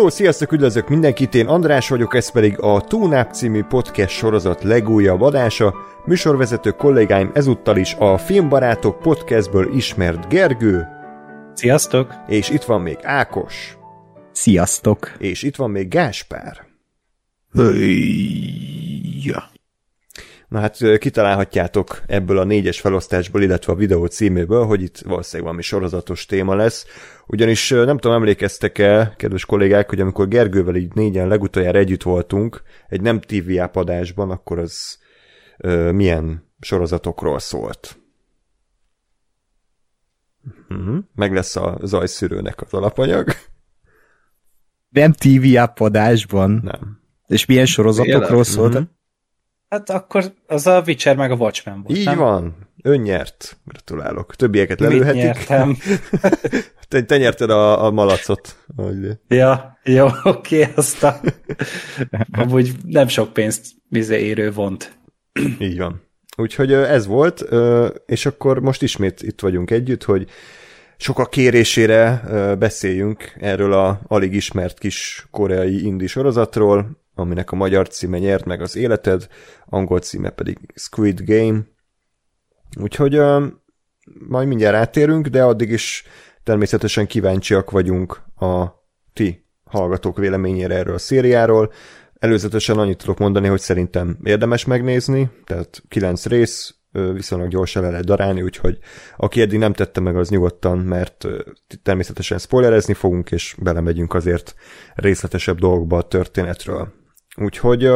Hello, sziasztok, üdvözlök mindenkit, én András vagyok, ez pedig a Túnáp című podcast sorozat legújabb adása. Műsorvezető kollégáim ezúttal is a Filmbarátok podcastből ismert Gergő. Sziasztok! És itt van még Ákos. Sziasztok! És itt van még Gáspár. Hőjja. Na hát kitalálhatjátok ebből a négyes felosztásból, illetve a videó címéből, hogy itt valószínűleg valami sorozatos téma lesz. Ugyanis nem tudom, emlékeztek-e, kedves kollégák, hogy amikor Gergővel így négyen legutoljára együtt voltunk, egy nem TV adásban, akkor az ö, milyen sorozatokról szólt. Uh-huh. Meg lesz a zajszűrőnek az alapanyag. Nem TV adásban? Nem. És milyen sorozatokról szólt? Uh-huh. Hát akkor az a Witcher meg a Watchmen volt, Így nem? van. Ön nyert. Gratulálok. Többieket lelőhetik. Mit nyertem? te, te nyerted a, a malacot. Hogy... Ja, jó, oké, okay, aztán amúgy nem sok pénzt vizé érő vont. Így van. Úgyhogy ez volt, és akkor most ismét itt vagyunk együtt, hogy a kérésére beszéljünk erről a alig ismert kis koreai indi sorozatról, aminek a magyar címe nyert meg az életed, angol címe pedig Squid Game. Úgyhogy uh, majd mindjárt átérünk, de addig is természetesen kíváncsiak vagyunk a ti hallgatók véleményére erről a szériáról. Előzetesen annyit tudok mondani, hogy szerintem érdemes megnézni, tehát kilenc rész, viszonylag gyorsan le lehet darálni, úgyhogy aki eddig nem tette meg, az nyugodtan, mert természetesen spoilerezni fogunk, és belemegyünk azért részletesebb dolgokba a történetről. Úgyhogy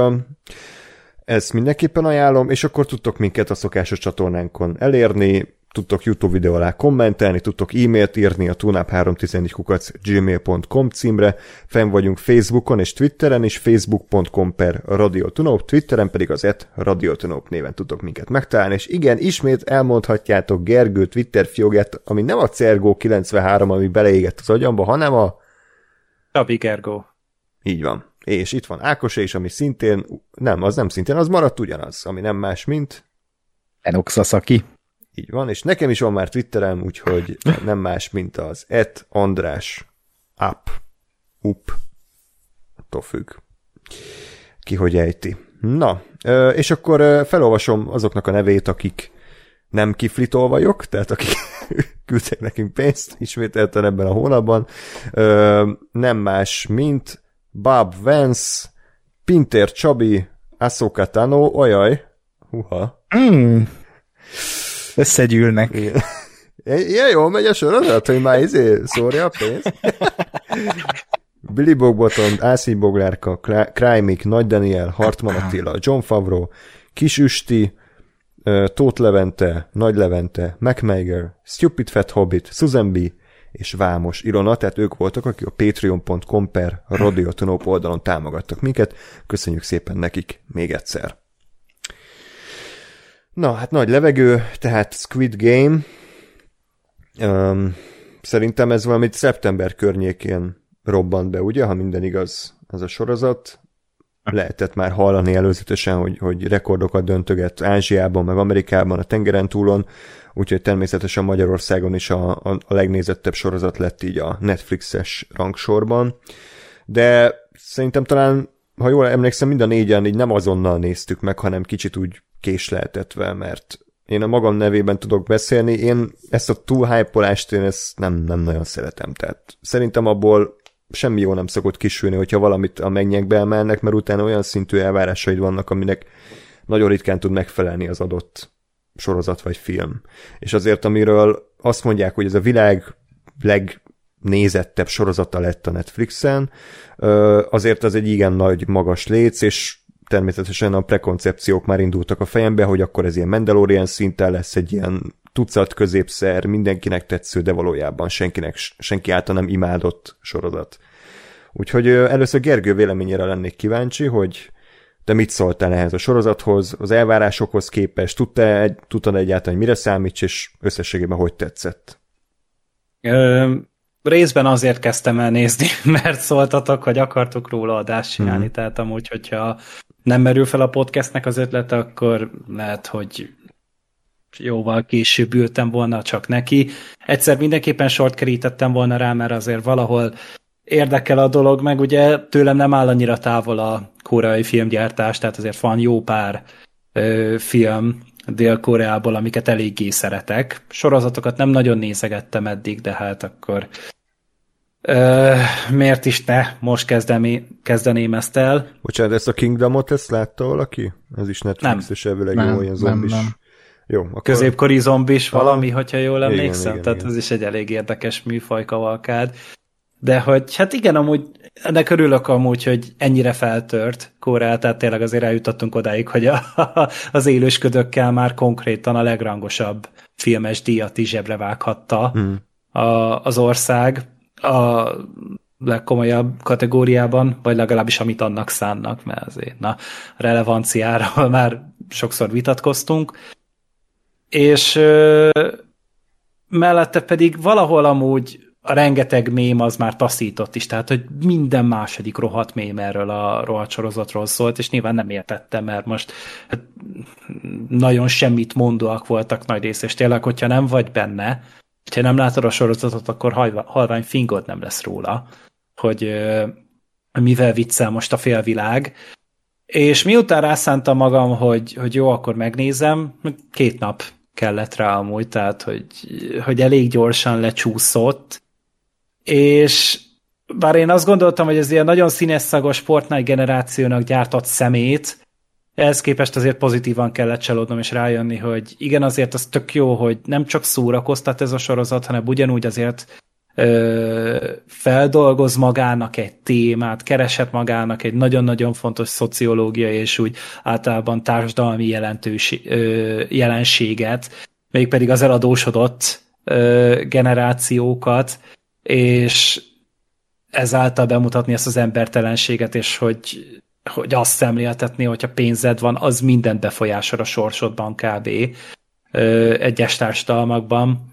ezt mindenképpen ajánlom, és akkor tudtok minket a szokásos csatornánkon elérni, tudtok YouTube videó alá kommentelni, tudtok e-mailt írni a tunap314 kukac gmail.com címre, fenn vagyunk Facebookon és Twitteren is, facebook.com per radiotunop, Twitteren pedig az et radiotunop néven tudtok minket megtalálni, és igen, ismét elmondhatjátok Gergő Twitter fiógát, ami nem a Cergo 93, ami beleégett az agyamba, hanem a... Tabi Gergó. Így van. És itt van Ákos és ami szintén, nem, az nem szintén, az maradt ugyanaz, ami nem más, mint... Enox Sasaki. Így van, és nekem is van már Twitterem, úgyhogy nem más, mint az et András up, up, attól függ. Ki hogy ejti. Na, és akkor felolvasom azoknak a nevét, akik nem kiflitolvajok, tehát akik küldtek nekünk pénzt ismételten ebben a hónapban. Nem más, mint Bob Vance, Pinter Csabi, Ahsoka Tano, ojaj, huha. Mm. Összegyűlnek. Ilyen jól megy a sorozat, hogy már izé szórja a pénzt. Billy Bogboton, Ászi Boglárka, Krajmik, Nagy Daniel, Hartman Attila, John Favreau, Kis Üsti, Tóth Levente, Nagy Levente, MacMager, Stupid Fat Hobbit, Susan B., és Vámos Ilona, tehát ők voltak, akik a patreon.com per radiotonop oldalon támogattak minket. Köszönjük szépen nekik még egyszer. Na, hát nagy levegő, tehát Squid Game. Um, szerintem ez valamit szeptember környékén robbant be, ugye, ha minden igaz, ez a sorozat. Lehetett már hallani előzetesen, hogy, hogy rekordokat döntöget Ázsiában, meg Amerikában, a tengeren túlon úgyhogy természetesen Magyarországon is a, a, a legnézettebb sorozat lett így a Netflixes rangsorban, de szerintem talán, ha jól emlékszem, mind a négyen így nem azonnal néztük meg, hanem kicsit úgy késleltetve, mert én a magam nevében tudok beszélni, én ezt a túl hype én ezt nem, nem nagyon szeretem, tehát szerintem abból semmi jó nem szokott kisülni, hogyha valamit a mennyekbe emelnek, mert utána olyan szintű elvárásaid vannak, aminek nagyon ritkán tud megfelelni az adott sorozat vagy film. És azért, amiről azt mondják, hogy ez a világ legnézettebb sorozata lett a Netflixen, azért az egy igen nagy, magas léc, és természetesen a prekoncepciók már indultak a fejembe, hogy akkor ez ilyen Mandalorian szinten lesz egy ilyen tucat középszer, mindenkinek tetsző, de valójában senkinek, senki által nem imádott sorozat. Úgyhogy először Gergő véleményére lennék kíváncsi, hogy te mit szóltál ehhez a sorozathoz, az elvárásokhoz képest, tudtál, tudtad egyáltalán, mire számíts, és összességében hogy tetszett? Ö, részben azért kezdtem el nézni, mert szóltatok, hogy akartok róla adást csinálni, mm. tehát amúgy, hogyha nem merül fel a podcastnek az ötlete, akkor lehet, hogy jóval később ültem volna csak neki. Egyszer mindenképpen sort kerítettem volna rá, mert azért valahol érdekel a dolog, meg ugye tőlem nem áll annyira távol a koreai filmgyártás, tehát azért van jó pár ö, film Dél-Koreából, amiket eléggé szeretek. Sorozatokat nem nagyon nézegettem eddig, de hát akkor ö, miért is ne most kezdemi, kezdeném ezt el. Bocsánat, ezt a Kingdomot, ezt látta valaki? Ez is Netflix-es elvileg jó, olyan zombis. Nem, nem. Jó, akkor... Középkori zombis valami, hogyha jól emlékszem, igen, igen, tehát igen. ez is egy elég érdekes műfaj kavalkád. De hogy, hát igen, amúgy ennek örülök amúgy, hogy ennyire feltört Korea, tehát tényleg azért eljutottunk odáig, hogy a, az élősködökkel már konkrétan a legrangosabb filmes díjat is zsebre vághatta mm. a, az ország a legkomolyabb kategóriában, vagy legalábbis amit annak szánnak, mert azért na, relevanciáról már sokszor vitatkoztunk. És ö, mellette pedig valahol amúgy a rengeteg mém az már taszított is, tehát hogy minden második rohadt mém erről a rohadt sorozatról szólt, és nyilván nem értettem, mert most hát, nagyon semmit mondóak voltak nagy rész, és tényleg, hogyha nem vagy benne, ha nem látod a sorozatot, akkor halvány fingod nem lesz róla, hogy mivel viccel most a félvilág. És miután rászántam magam, hogy, hogy jó, akkor megnézem, két nap kellett rá amúgy, tehát hogy, hogy elég gyorsan lecsúszott, és bár én azt gondoltam, hogy ez ilyen nagyon színes szagos Fortnite generációnak gyártott szemét, ehhez képest azért pozitívan kellett csalódnom és rájönni, hogy igen, azért az tök jó, hogy nem csak szórakoztat ez a sorozat, hanem ugyanúgy azért ö, feldolgoz magának egy témát, keresett magának egy nagyon-nagyon fontos szociológia és úgy általában társadalmi jelentős, ö, jelenséget, mégpedig az eladósodott ö, generációkat, és ezáltal bemutatni ezt az embertelenséget, és hogy, hogy azt szemléltetni, hogyha pénzed van, az mindent befolyásol a sorsodban kb. egyes társadalmakban.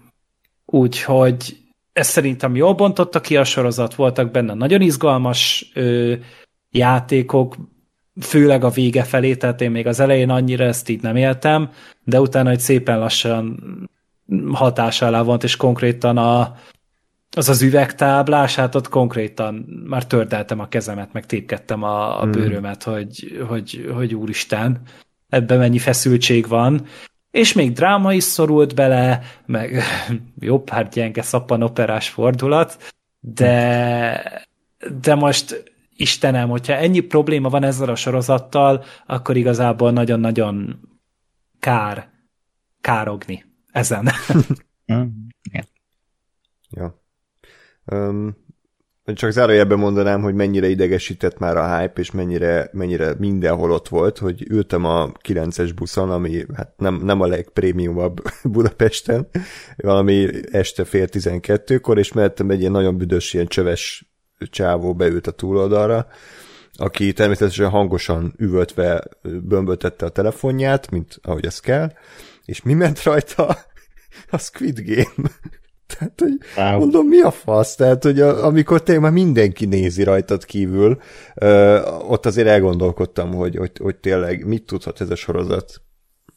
Úgyhogy ez szerintem jól bontotta ki a sorozat, voltak benne nagyon izgalmas ö, játékok, főleg a vége felé, tehát én még az elején annyira ezt így nem éltem, de utána egy szépen lassan hatás alá volt, és konkrétan a, az az üvegtáblás, hát ott konkrétan már tördeltem a kezemet, meg tépkedtem a, a hmm. bőrömet, hogy, hogy, hogy úristen, ebben mennyi feszültség van, és még dráma is szorult meg jó pár gyenge szappanoperás fordulat, de, de most Istenem, hogyha ennyi probléma van ezzel a sorozattal, akkor igazából nagyon-nagyon kár károgni ezen. Hmm. ja. Um, csak zárójelben mondanám, hogy mennyire idegesített már a hype, és mennyire, mennyire mindenhol ott volt, hogy ültem a 9-es buszon, ami hát nem, nem a legprémiumabb Budapesten, valami este fél 12-kor, és mellettem egy ilyen nagyon büdös, ilyen csöves csávó beült a túloldalra, aki természetesen hangosan üvöltve bömböltette a telefonját, mint ahogy ez kell, és mi ment rajta? A Squid Game. Tehát, hogy wow. mondom, mi a fasz? Tehát, hogy a, amikor tényleg már mindenki nézi rajtad kívül, ö, ott azért elgondolkodtam, hogy, hogy, hogy tényleg mit tudhat ez a sorozat.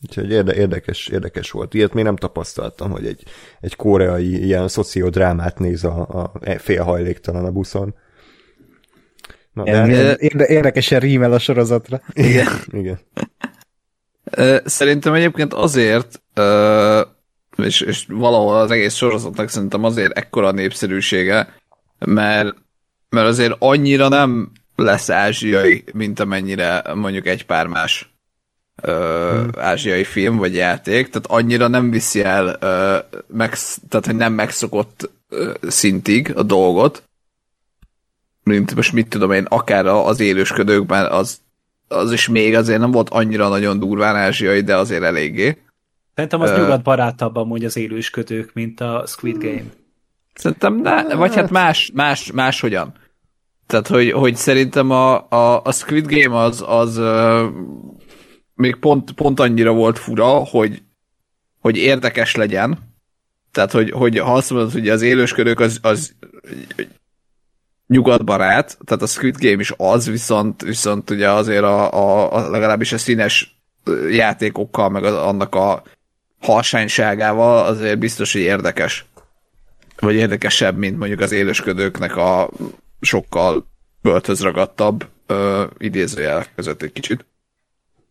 Úgyhogy érde, érdekes, érdekes volt. Ilyet még nem tapasztaltam, hogy egy, egy koreai ilyen szociodrámát néz a, a félhajléktalan a buszon. Na, de hát- érde, érdekesen rímel a sorozatra. Igen. Igen. Szerintem egyébként azért és, és valahol az egész sorozatnak szerintem azért ekkora népszerűsége, mert, mert azért annyira nem lesz ázsiai, mint amennyire mondjuk egy pár más ö, hmm. ázsiai film vagy játék, tehát annyira nem viszi el, ö, meg, tehát hogy nem megszokott ö, szintig a dolgot, mint most mit tudom én, akár az élősködőkben az, az is még azért nem volt annyira nagyon durván ázsiai, de azért eléggé. Szerintem az uh, nyugat barátabb amúgy az élősködők, mint a Squid Game. Szerintem ne, vagy hát más, más, máshogyan. Tehát, hogy, hogy szerintem a, a, a Squid Game az, az uh, még pont, pont annyira volt fura, hogy, hogy érdekes legyen. Tehát, hogy, hogy ha azt mondod, hogy az élősködők az, az nyugatbarát, tehát a Squid Game is az, viszont, viszont ugye azért a, a, a legalábbis a színes játékokkal, meg az, annak a harsányságával azért biztos, hogy érdekes. Vagy érdekesebb, mint mondjuk az élősködőknek a sokkal bölthöz ragadtabb ö, idézőjelek között egy kicsit.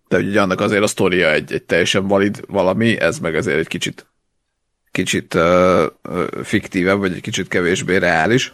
De ugye annak azért a sztoria egy, egy teljesen valid valami, ez meg azért egy kicsit kicsit ö, ö, fiktívebb, vagy egy kicsit kevésbé reális.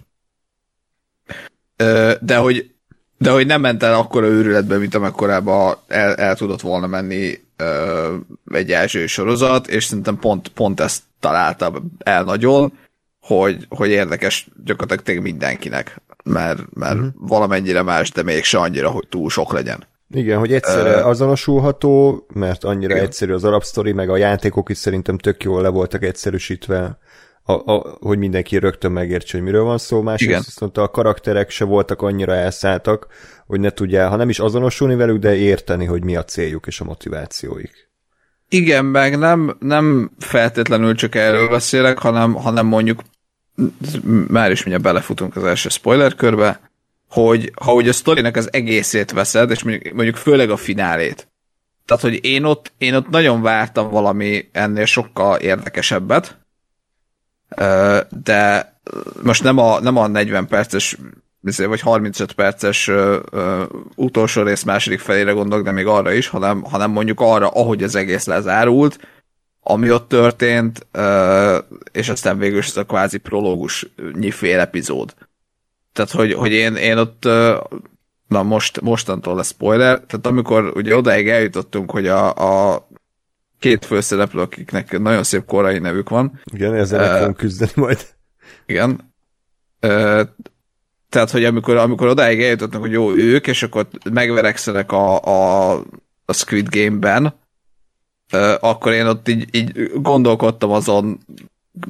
Ö, de hogy de hogy nem ment el akkora őrületbe, mint amekkorába el, el tudott volna menni ö, egy első sorozat, és szerintem pont, pont ezt találta el nagyon, hogy, hogy érdekes gyakorlatilag tényleg mindenkinek, mert, mert uh-huh. valamennyire más, de mégse annyira, hogy túl sok legyen. Igen, hogy egyszerre uh, azonosulható, mert annyira igen. egyszerű az arab sztori, meg a játékok is szerintem tök jól le voltak egyszerűsítve, a, a, hogy mindenki rögtön megértse, hogy miről van szó, másrészt viszont a karakterek se voltak annyira elszálltak, hogy ne tudjál, ha nem is azonosulni velük, de érteni, hogy mi a céljuk és a motivációik. Igen, meg nem, nem feltétlenül csak erről beszélek, hanem, hanem mondjuk már is mindjárt belefutunk az első spoiler körbe, hogy ha ugye a sztorinak az egészét veszed, és mondjuk, mondjuk főleg a finálét, tehát, hogy én ott, én ott nagyon vártam valami ennél sokkal érdekesebbet, de most nem a, nem a 40 perces vagy 35 perces uh, utolsó rész második felére gondolok, de még arra is, hanem, hanem mondjuk arra, ahogy az egész lezárult, ami ott történt, uh, és aztán végül is ez a kvázi prológus nyifél epizód. Tehát, hogy, hogy én, én ott, uh, na most, mostantól lesz spoiler, tehát amikor ugye odaig eljutottunk, hogy a, a két főszereplő, akiknek nagyon szép korai nevük van. Igen, ezzel uh, fogunk küzdeni majd. Igen. Uh, tehát, hogy amikor, amikor odáig eljutottak, hogy jó, ők, és akkor megverekszenek a, a, a Squid Game-ben, akkor én ott így, így gondolkodtam azon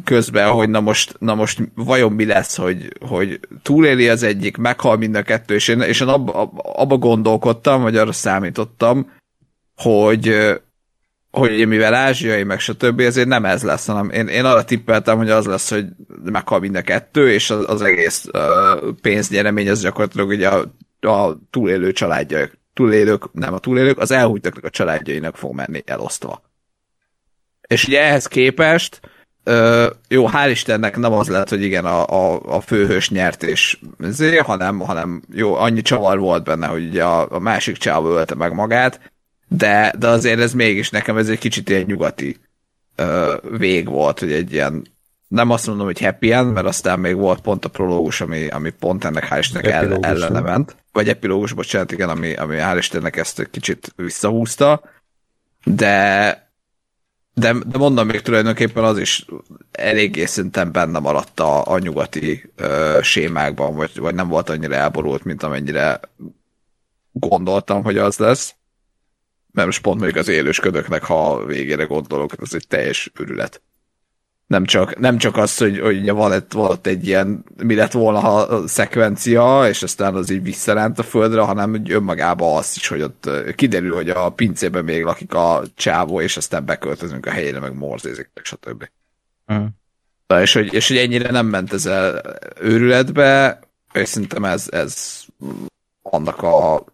közben, hogy na most, na most vajon mi lesz, hogy, hogy túléli az egyik, meghal mind a kettő, és én, és én abba, abba gondolkodtam, vagy arra számítottam, hogy, hogy mivel ázsiai, meg stb., ezért nem ez lesz, hanem én, én arra tippeltem, hogy az lesz, hogy meghal mind a kettő, és az, az egész uh, pénznyeremény az gyakorlatilag ugye a, a túlélő családja, túlélők, nem a túlélők, az elhújtaknak a családjainak fog menni elosztva. És ugye ehhez képest uh, jó, hál' Istennek nem az lett, hogy igen, a, a, a főhős nyert, és ezért, hanem, hanem jó, annyi csavar volt benne, hogy ugye a, a másik csávó ölte meg magát, de, de azért ez mégis nekem ez egy kicsit ilyen nyugati ö, vég volt, hogy egy ilyen nem azt mondom, hogy happy end, mert aztán még volt pont a prológus, ami, ami pont ennek hál' Istennek el, ellene ment. Vagy epilógus, bocsánat, igen, ami, ami hál' Istennek ezt kicsit visszahúzta. De de, de mondom még tulajdonképpen az is eléggé szinten benne maradt a, a nyugati ö, sémákban, vagy, vagy nem volt annyira elborult, mint amennyire gondoltam, hogy az lesz mert most pont még az élősködöknek, ha végére gondolok, az egy teljes őrület. Nem csak, nem csak az, hogy, hogy van, egy, van ott egy ilyen, mi lett volna ha a szekvencia, és aztán az így visszaránt a földre, hanem hogy önmagában az is, hogy ott kiderül, hogy a pincében még lakik a csávó, és aztán beköltözünk a helyére, meg morzézik, stb. Uh-huh. És, hogy, és hogy ennyire nem ment ez el őrületbe, és szerintem ez, ez annak a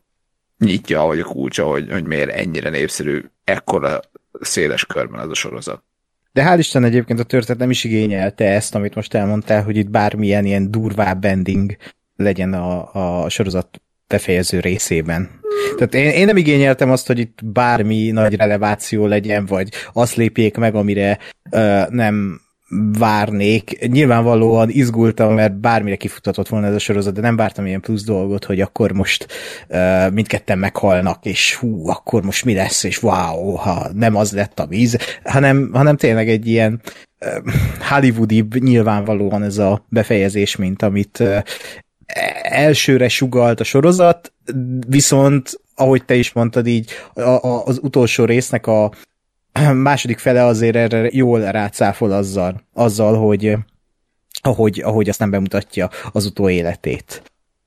nyitja, vagy a kulcsa, hogy, hogy miért ennyire népszerű ekkora széles körben ez a sorozat. De hál' Isten egyébként a történet nem is igényelte ezt, amit most elmondtál, hogy itt bármilyen ilyen durvább bending legyen a, a sorozat befejező részében. Tehát én, én nem igényeltem azt, hogy itt bármi nagy releváció legyen, vagy azt lépjék meg, amire uh, nem várnék. Nyilvánvalóan izgultam, mert bármire kifutatott volna ez a sorozat, de nem vártam ilyen plusz dolgot, hogy akkor most uh, mindketten meghalnak, és hú, akkor most mi lesz, és wow, ha nem az lett a víz, hanem, hanem tényleg egy ilyen uh, hollywoodi nyilvánvalóan ez a befejezés, mint amit uh, elsőre sugalt a sorozat, viszont ahogy te is mondtad így, a, a, az utolsó résznek a, második fele azért erre jól rácáfol azzal, azzal hogy ahogy, ahogy azt nem bemutatja az utóéletét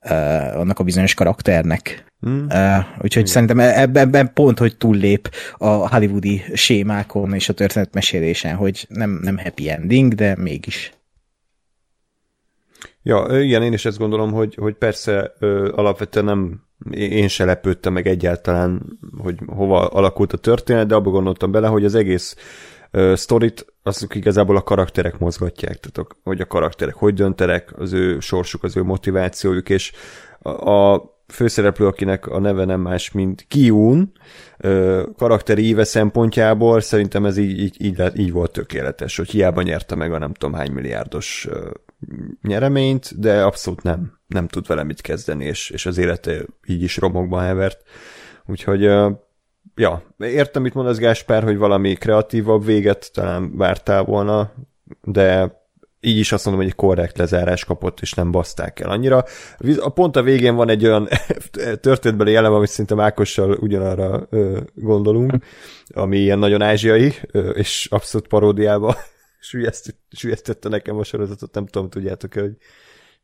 uh, annak a bizonyos karakternek. Hmm. Uh, úgyhogy hmm. szerintem ebben, ebben pont, hogy túllép a hollywoodi sémákon és a történetmesélésen, hogy nem, nem happy ending, de mégis. Ja, igen, én is ezt gondolom, hogy, hogy persze ö, alapvetően nem én se lepődtem meg egyáltalán, hogy hova alakult a történet, de abba gondoltam bele, hogy az egész uh, sztorit azok igazából a karakterek mozgatják, tehát hogy a karakterek hogy döntenek, az ő sorsuk, az ő motivációjuk, és a, a főszereplő, akinek a neve nem más, mint Kiun, karakteri íve szempontjából szerintem ez így, így, így, így volt tökéletes, hogy hiába nyerte meg a nem tudom hány milliárdos nyereményt, de abszolút nem, nem tud vele mit kezdeni, és, és az élete így is romokba hevert. Úgyhogy ja, értem, mit mondasz Gáspár, hogy valami kreatívabb véget talán vártál volna, de így is azt mondom, hogy egy korrekt lezárás kapott, és nem baszták el annyira. A pont a végén van egy olyan történetbeli elem, amit szinte Ákossal ugyanarra gondolunk, ami ilyen nagyon ázsiai, és abszolút paródiába sülyeztette nekem a sorozatot, nem tudom, tudjátok-e, hogy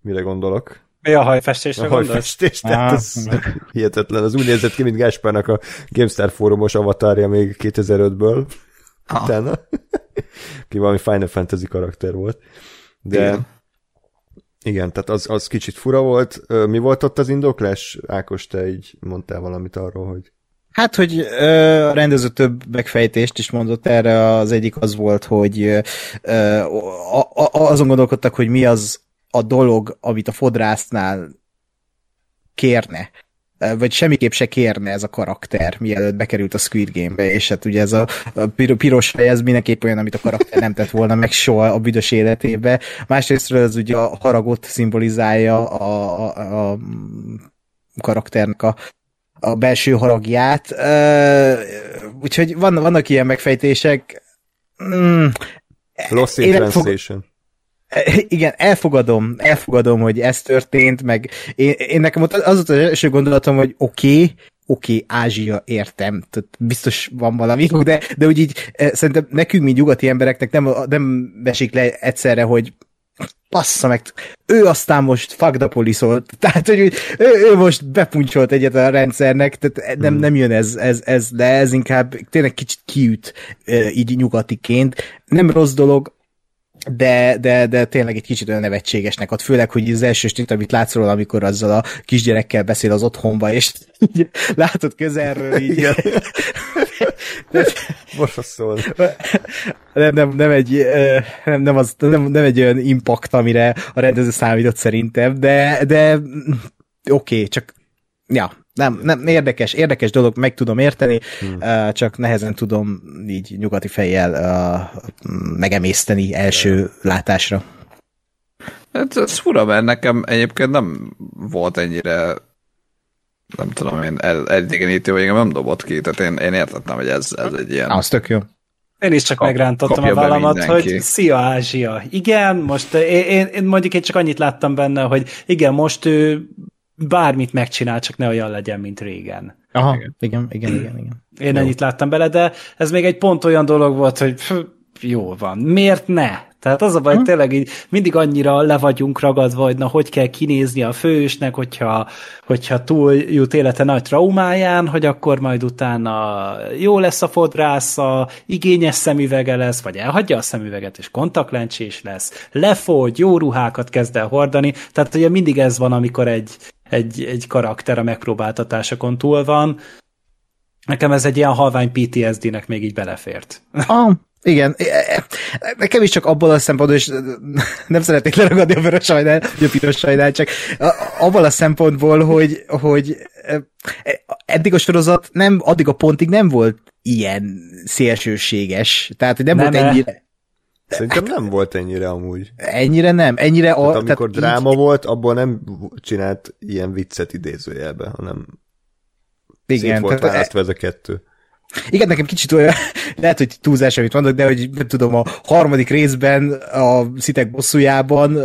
mire gondolok. Mi a hajfestésre A hajfestés, tehát ez hihetetlen. Az úgy nézett ki, mint Gáspárnak a GameStar fórumos avatarja még 2005-ből. Ah. Utána. Ki valami Final Fantasy karakter volt. De igen, igen tehát az, az kicsit fura volt. Mi volt ott az indoklás? Ákos, te így mondtál valamit arról, hogy Hát, hogy ö, a rendező több megfejtést is mondott erre, az egyik az volt, hogy ö, a, a, azon gondolkodtak, hogy mi az a dolog, amit a fodrásznál kérne, vagy semmiképp se kérne ez a karakter, mielőtt bekerült a Squid Game-be, és hát ugye ez a, piros fej, ez mindenképp olyan, amit a karakter nem tett volna meg soha a büdös életébe. Másrésztről ez ugye a haragot szimbolizálja a, a, a karakternek a, a belső haragját. Úgyhogy van, vannak ilyen megfejtések. Mm, Lost in translation. igen, elfogadom, elfogadom, hogy ez történt, meg én, én nekem ott az volt az első gondolatom, hogy oké, okay, oké, okay, Ázsia, értem, tehát biztos van valami, de, de úgy így szerintem nekünk, mint nyugati embereknek nem, nem esik le egyszerre, hogy passza meg, ő aztán most volt, tehát hogy ő, ő most bepuncsolt egyet a rendszernek, tehát nem, hmm. nem jön ez, ez, ez, de ez inkább tényleg kicsit kiüt így nyugatiként. Nem rossz dolog, de, de, de tényleg egy kicsit olyan nevetségesnek ad, főleg, hogy az első snit, amit látsz róla, amikor azzal a kisgyerekkel beszél az otthonba, és így látod közelről így. Borzasztóan. Nem, nem, nem, egy, nem, nem, az, nem, nem egy olyan impact, amire a rendező számított szerintem, de, de oké, okay, csak ja, nem, nem, érdekes, érdekes dolog, meg tudom érteni, hmm. uh, csak nehezen tudom így nyugati fejjel uh, megemészteni első látásra. Hát ez fura, mert nekem egyébként nem volt ennyire nem tudom én, elidegenítő, vagy nem dobott ki, tehát én, én értettem, hogy ez, ez egy ilyen... Az tök jó. Én is csak megrántottam a vállamat, hogy szia Ázsia. Igen, most én, én mondjuk én csak annyit láttam benne, hogy igen, most ő bármit megcsinál, csak ne olyan legyen, mint régen. Aha, igen, igen, igen, igen. igen. Én Jó. ennyit láttam bele, de ez még egy pont olyan dolog volt, hogy pff, jó van, miért ne? Tehát az a baj, hogy tényleg így mindig annyira le vagyunk ragadva, hogy na, hogy kell kinézni a fősnek, hogyha, hogyha túl jut élete nagy traumáján, hogy akkor majd utána jó lesz a fodrásza, igényes szemüvege lesz, vagy elhagyja a szemüveget, és kontaktlencsés lesz, lefogy, jó ruhákat kezd el hordani. Tehát ugye mindig ez van, amikor egy, egy, egy karakter a megpróbáltatásokon túl van. Nekem ez egy ilyen halvány PTSD-nek még így belefért. Ah, igen, nekem is csak abból a szempontból, és nem szeretnék leragadni a vörös sajnál, vagy a piros sajnál, csak abból a szempontból, hogy, hogy eddig a sorozat nem, addig a pontig nem volt ilyen szélsőséges, tehát nem, nem volt ennyire... Szerintem nem volt ennyire amúgy. Ennyire nem, ennyire... Tehát a, amikor tehát dráma így... volt, abból nem csinált ilyen viccet idézőjelbe, hanem igen, szét volt választva ez a kettő. Igen, nekem kicsit olyan, lehet, hogy túlzás, amit mondok, de hogy nem tudom, a harmadik részben a szitek bosszújában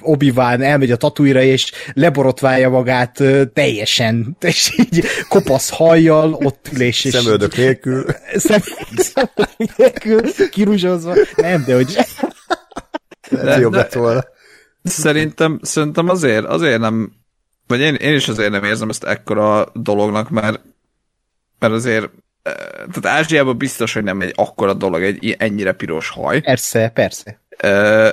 obi elmegy a tatuira, és leborotválja magát teljesen, és így kopasz hajjal ott ül, és... Szemöldök nélkül. Szem, szemöldök nélkül, kirúzsozva. Nem, de hogy... De, jobb lett volna. Szerintem, szerintem azért, azért nem, vagy én, én is azért nem érzem ezt ekkora dolognak, mert, mert azért tehát Ázsiában biztos, hogy nem egy akkora dolog, egy ennyire piros haj. Persze, persze.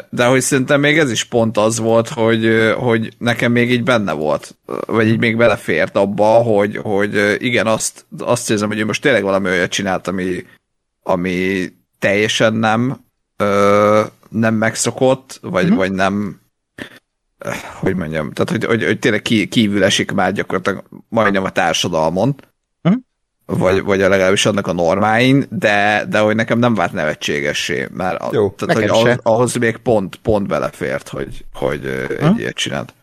De hogy szerintem még ez is pont az volt, hogy, hogy nekem még így benne volt, vagy így még belefért abba, hogy, hogy igen, azt, azt érzem, hogy ő most tényleg valami olyat csinált, ami, ami teljesen nem nem megszokott, vagy, uh-huh. vagy nem hogy mondjam, tehát hogy, hogy, hogy tényleg kívül esik már gyakorlatilag majdnem a társadalmon. Vagy, vagy a legalábbis annak a normáin, de, de hogy nekem nem vált nevetségessé, mert Jó, tehát, hogy ahhoz, ahhoz még pont, pont belefért, hogy, hogy egy ilyet csinált.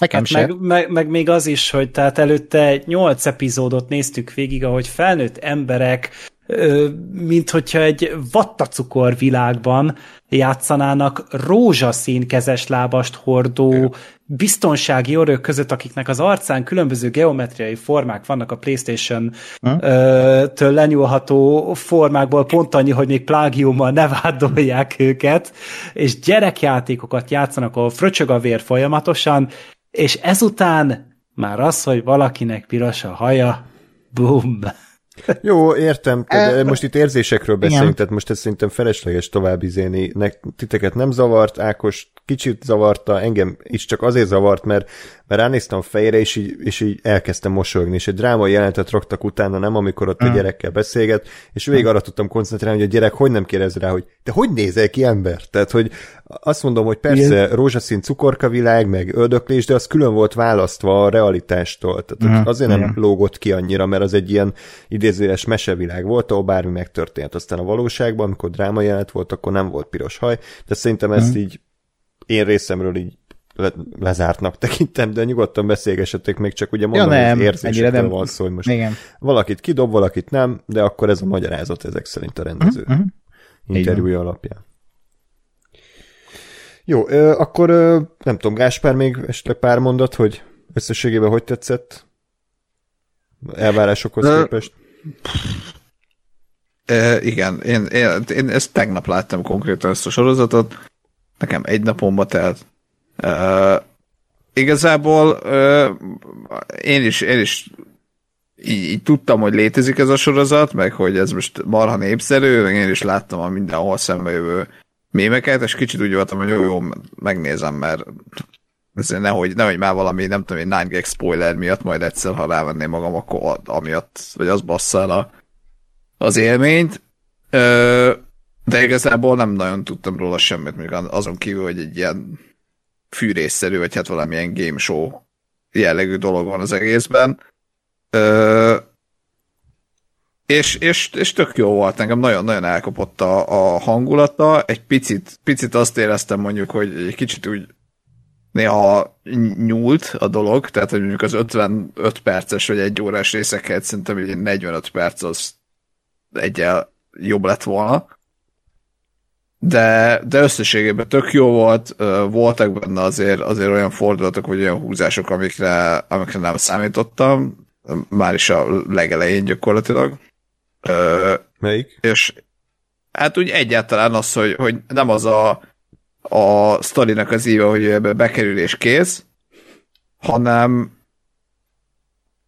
Nekem hát meg, meg, meg még az is, hogy tehát előtte nyolc epizódot néztük végig, ahogy felnőtt emberek mint hogyha egy vattacukor világban játszanának rózsaszín kezeslábast hordó biztonsági örök között, akiknek az arcán különböző geometriai formák vannak a PlayStation-től lenyúlható formákból, pont annyi, hogy még plágiummal ne vádolják őket, és gyerekjátékokat játszanak, ahol fröcsög a vér folyamatosan, és ezután már az, hogy valakinek piros a haja, bum. Jó, értem, de most itt érzésekről beszélünk, Igen. tehát most ez szerintem felesleges tovább izéni. Nek, titeket nem zavart, Ákos kicsit zavarta, engem is csak azért zavart, mert, mert ránéztem a fejére, és így, és így elkezdtem mosolyogni, és egy drámai jelentet raktak utána, nem amikor ott mm. a gyerekkel beszélget, és végig arra tudtam koncentrálni, hogy a gyerek hogy nem kérdez rá, hogy te hogy nézel ki ember? Tehát, hogy azt mondom, hogy persze Igen. rózsaszín cukorka világ, meg öldöklés, de az külön volt választva a realitástól. Tehát mm. azért nem Igen. lógott ki annyira, mert az egy ilyen idézőes mesevilág volt, ahol bármi megtörtént. Aztán a valóságban, amikor dráma jelent volt, akkor nem volt piros haj, de szerintem ezt mm. így én részemről így le, lezártnak tekintem, de nyugodtan beszélgessetek még, csak ugye mondom, ja, nem, hogy érzésekről nem. van szó, hogy most Igen. valakit kidob, valakit nem, de akkor ez a magyarázat ezek szerint a rendező uh-huh. interjúja alapján. Jó, ö, akkor ö, nem tudom, Gáspár még esetleg pár mondat, hogy összességében hogy tetszett? Elvárásokhoz uh, képest? Uh, igen, én, én, én ezt tegnap láttam konkrétan ezt a sorozatot, nekem egy napomba telt. Igazából uh, én is, én is így, így tudtam, hogy létezik ez a sorozat, meg hogy ez most marha népszerű, meg én is láttam a mindenhol szembe jövő mémeket, és kicsit úgy voltam, hogy jó, jó, megnézem, mert ezért nehogy, nehogy már valami, nem tudom, egy 9 spoiler miatt majd egyszer, ha rávenném magam, akkor amiatt, vagy az bassza el a, az élményt. De igazából nem nagyon tudtam róla semmit, még azon kívül, hogy egy ilyen fűrészszerű, vagy hát valamilyen game show jellegű dolog van az egészben. Ö, és, és, és tök jó volt, engem nagyon-nagyon elkapott a, a hangulata, egy picit, picit azt éreztem mondjuk, hogy egy kicsit úgy néha nyúlt a dolog, tehát hogy mondjuk az 55 perces vagy egy órás részeket szerintem egy 45 perc az egyel jobb lett volna de, de összességében tök jó volt, voltak benne azért, azért olyan fordulatok, vagy olyan húzások, amikre, amikre nem számítottam, már is a legelején gyakorlatilag. Melyik? És hát úgy egyáltalán az, hogy, hogy nem az a, a sztorinak az íve, hogy ebbe bekerül és kész, hanem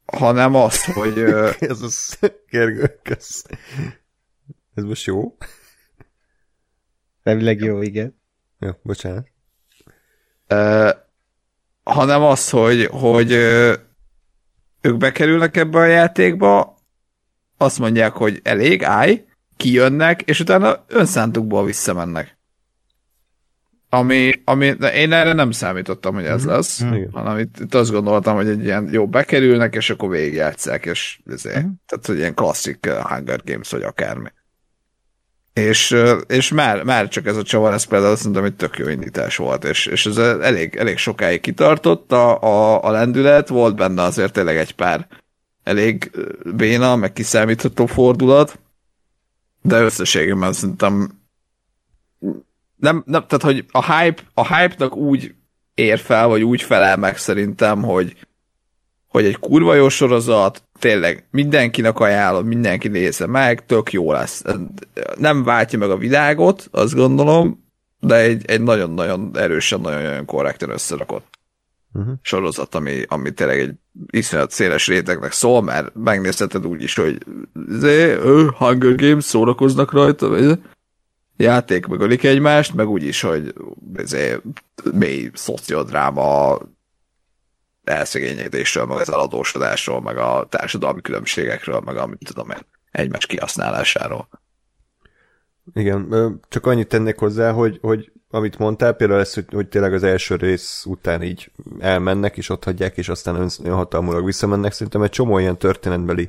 hanem az, hogy... ez az, Gergő, ez most jó? Elvileg jó, igen. Jó, bocsánat. Uh, hanem az, hogy, hogy uh, ők bekerülnek ebbe a játékba, azt mondják, hogy elég, állj, kijönnek, és utána önszántukból visszamennek. Ami, ami én erre nem számítottam, hogy ez mhm. lesz, mm. hanem itt, itt azt gondoltam, hogy egy ilyen jó bekerülnek, és akkor végigjátszák, és ezért, mm. tehát hogy ilyen klasszik Hunger Games, vagy akármi. És, és már, már csak ez a csavar, ez például mondom, hogy tök jó indítás volt, és, és ez elég, elég sokáig kitartott a, a, a lendület, volt benne azért tényleg egy pár elég béna, meg kiszámítható fordulat, de összességében szerintem nem, nem, tehát hogy a hype, a hype-nak úgy ér fel, vagy úgy felel meg szerintem, hogy, hogy egy kurva jó sorozat, tényleg mindenkinek ajánlom, mindenki nézze meg, tök jó lesz. Nem váltja meg a világot, azt gondolom, de egy, egy nagyon-nagyon erősen, nagyon-nagyon korrekten összerakott uh-huh. sorozat, ami, ami tényleg egy iszonyat széles rétegnek szól, mert megnézheted úgy is, hogy zé, ő, Hunger Games szórakoznak rajta, vagy játék megölik egymást, meg úgy is, hogy zé, mély szociodráma, elszegényedésről, meg az eladósodásról, meg a társadalmi különbségekről, meg a, mit tudom én, egymás kihasználásáról. Igen, csak annyit tennék hozzá, hogy, hogy amit mondtál, például ez, hogy, hogy tényleg az első rész után így elmennek, és ott hagyják, és aztán önhatalmulag visszamennek. Szerintem egy csomó ilyen történetbeli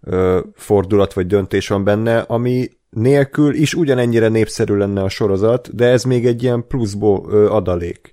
ö, fordulat vagy döntés van benne, ami nélkül is ugyanennyire népszerű lenne a sorozat, de ez még egy ilyen pluszból ö, adalék.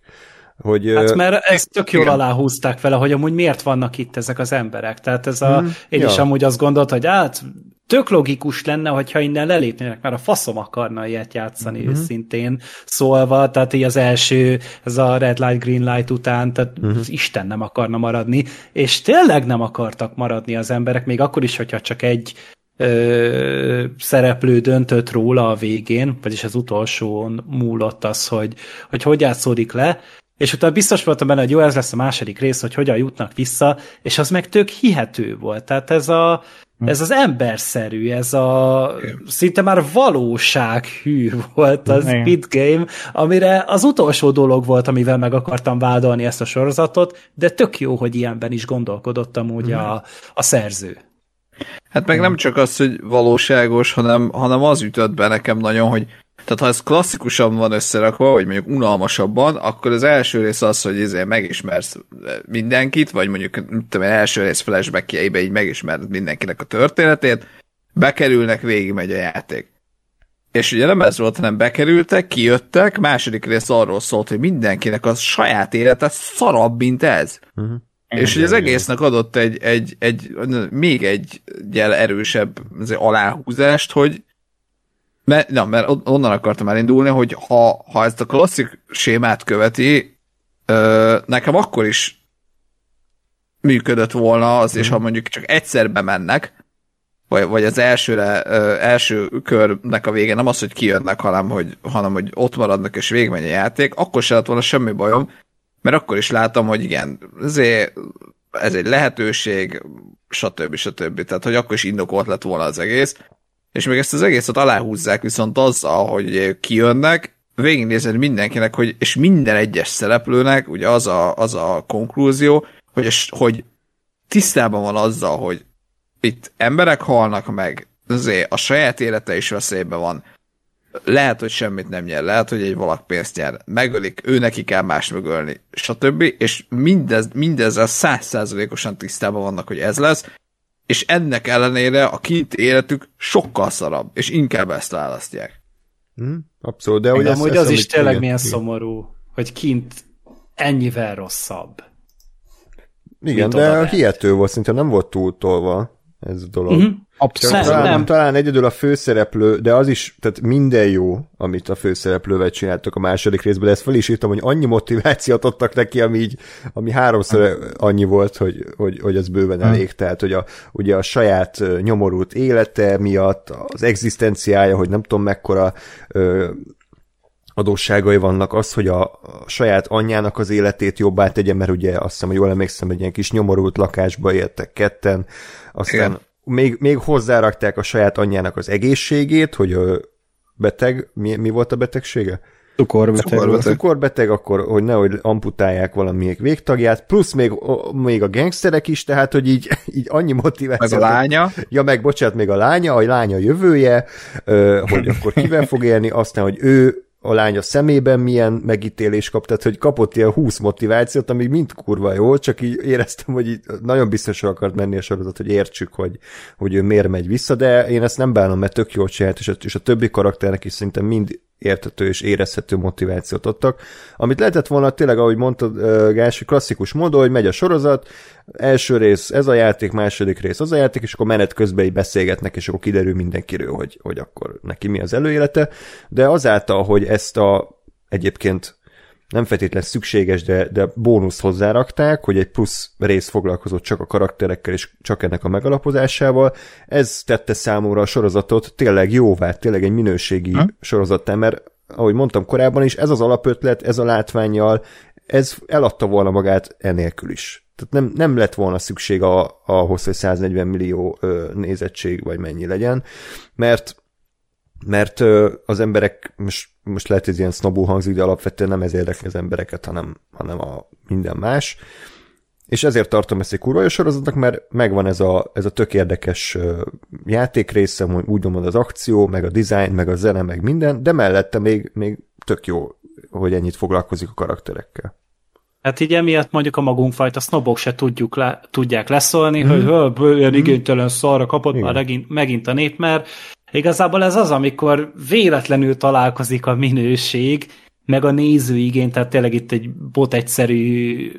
Hogy, hát mert ezt tök jól igen. aláhúzták vele, hogy amúgy miért vannak itt ezek az emberek. Tehát ez a, hmm, én ja. is amúgy azt gondoltam, hogy hát tök logikus lenne, hogyha innen lelépnének, mert a faszom akarna ilyet játszani mm-hmm. őszintén szólva, tehát így az első, ez a Red Light, Green Light után, tehát mm-hmm. Isten nem akarna maradni, és tényleg nem akartak maradni az emberek, még akkor is, hogyha csak egy ö, szereplő döntött róla a végén, vagyis az utolsón múlott az, hogy hogy, hogy játszódik le, és utána biztos voltam benne, hogy jó, ez lesz a második rész, hogy hogyan jutnak vissza, és az meg tök hihető volt. Tehát ez a, ez az emberszerű, ez a szinte már valósághű volt az Speed Game, amire az utolsó dolog volt, amivel meg akartam vádolni ezt a sorozatot, de tök jó, hogy ilyenben is gondolkodottam úgy mm. a, a szerző. Hát meg nem csak az, hogy valóságos, hanem, hanem az ütött be nekem nagyon, hogy tehát ha ez klasszikusan van összerakva, vagy mondjuk unalmasabban, akkor az első rész az, hogy ezért megismersz mindenkit, vagy mondjuk tudom, első rész flashbackjeibe így megismered mindenkinek a történetét, bekerülnek, végigmegy a játék. És ugye nem ez volt, hanem bekerültek, kijöttek, második rész arról szólt, hogy mindenkinek a saját élete szarabb, mint ez. Uh-huh. És hogy az egésznek adott egy, egy, egy, még egy gyel erősebb aláhúzást, hogy mert, na, mert onnan akartam elindulni, hogy ha, ha ezt a klasszik sémát követi, ö, nekem akkor is működött volna az, és ha mondjuk csak egyszer bemennek, vagy, vagy az elsőre, ö, első körnek a vége nem az, hogy kijönnek, hanem hogy, hanem hogy ott maradnak és végigmegy a játék, akkor se lett volna semmi bajom, mert akkor is látom, hogy igen, ezért ez egy lehetőség, stb. stb. Tehát, hogy akkor is indokolt lett volna az egész és még ezt az egészet aláhúzzák viszont azzal, hogy kijönnek, végignézed mindenkinek, hogy, és minden egyes szereplőnek ugye az a, az a konklúzió, hogy, hogy tisztában van azzal, hogy itt emberek halnak meg, azért a saját élete is veszélyben van, lehet, hogy semmit nem nyer, lehet, hogy egy valak pénzt nyer, megölik, ő neki kell más megölni, stb. És mindez, mindezzel százszázalékosan tisztában vannak, hogy ez lesz, és ennek ellenére a kint életük sokkal szarabb, és inkább ezt választják. Hmm, abszolút, de hogy ez, ez, az is tényleg igen, milyen szomorú, hogy kint ennyivel rosszabb. Igen, de a hihető volt, szinte nem volt túltolva ez a dolog. Uh-huh. Abszolút. Talán, nem. talán egyedül a főszereplő, de az is, tehát minden jó, amit a főszereplővel csináltak a második részben, de ezt fel is írtam, hogy annyi motivációt adtak neki, ami, így, ami háromszor annyi volt, hogy, hogy, hogy az bőven elég. Tehát, hogy a, ugye a saját nyomorult élete miatt, az egzisztenciája, hogy nem tudom mekkora ö, adósságai vannak, az, hogy a, a saját anyjának az életét jobbá tegye, mert ugye azt hiszem, hogy jól emlékszem, egy ilyen kis nyomorult lakásba éltek ketten, aztán Igen még, még hozzárakták a saját anyjának az egészségét, hogy a beteg, mi, mi volt a betegsége? Cukorbeteg. Cukorbeteg. Cukorbeteg, akkor, hogy nehogy amputálják valamelyik végtagját, plusz még, még a gangsterek is, tehát, hogy így, így annyi motiváció. Meg a lánya. Ja, meg bocsánat, még a lánya, a lánya jövője, hogy akkor kivel fog élni, aztán, hogy ő a lánya szemében milyen megítélés kap, tehát hogy kapott ilyen 20 motivációt, ami mind kurva jó, csak így éreztem, hogy így nagyon biztosra akart menni a sorozat, hogy értsük, hogy, hogy ő miért megy vissza, de én ezt nem bánom, mert tök jól csinált, és a, és a többi karakternek is szerintem mind értető és érezhető motivációt adtak. Amit lehetett volna tényleg, ahogy mondtad, Gás, klasszikus módon, hogy megy a sorozat, első rész ez a játék, második rész az a játék, és akkor menet közben így beszélgetnek, és akkor kiderül mindenkiről, hogy, hogy akkor neki mi az előélete, de azáltal, hogy ezt a egyébként nem feltétlenül szükséges, de, de bónuszt hozzárakták, hogy egy plusz rész foglalkozott csak a karakterekkel és csak ennek a megalapozásával. Ez tette számomra a sorozatot tényleg jóvá, tényleg egy minőségi ha? sorozattá, mert ahogy mondtam korábban is, ez az alapötlet, ez a látványjal, ez eladta volna magát enélkül is. Tehát nem, nem lett volna szükség a, ahhoz, hogy 140 millió ö, nézettség vagy mennyi legyen, mert mert az emberek, most, most lehet, hogy ilyen sznobú hangzik, de alapvetően nem ez érdekli az embereket, hanem, hanem a minden más. és ezért tartom ezt egy kurva jó sorozatnak, mert megvan ez a, ez a tök érdekes ö, játékrésze, úgy mondom az akció, meg a design, meg a zene, meg minden, de mellette még, még tök jó, hogy ennyit foglalkozik a karakterekkel. Hát így emiatt mondjuk a magunkfajta sznobok se tudjuk le, tudják leszólni, mm. hogy ilyen mm. igénytelen szarra kapott Igen. már megint, megint a nép, mert igazából ez az, amikor véletlenül találkozik a minőség, meg a nézőigény, tehát tényleg itt egy bot egyszerű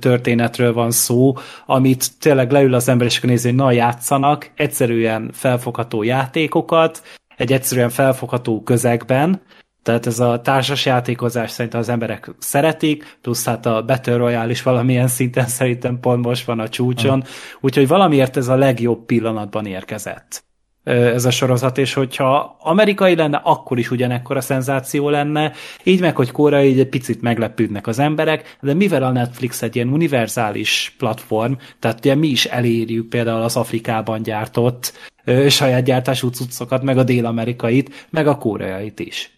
történetről van szó, amit tényleg leül az ember, és akkor nézi, hogy na, játszanak, egyszerűen felfogható játékokat, egy egyszerűen felfogható közegben, tehát ez a társas játékozás szerintem az emberek szeretik, plusz hát a Battle Royale is valamilyen szinten szerintem pont most van a csúcson, úgyhogy valamiért ez a legjobb pillanatban érkezett ez a sorozat, és hogyha amerikai lenne, akkor is ugyanekkor a szenzáció lenne, így meg, hogy koreai, így egy picit meglepődnek az emberek, de mivel a Netflix egy ilyen univerzális platform, tehát ugye mi is elérjük például az Afrikában gyártott ö, saját gyártású cuccokat, meg a dél-amerikait, meg a koreait is.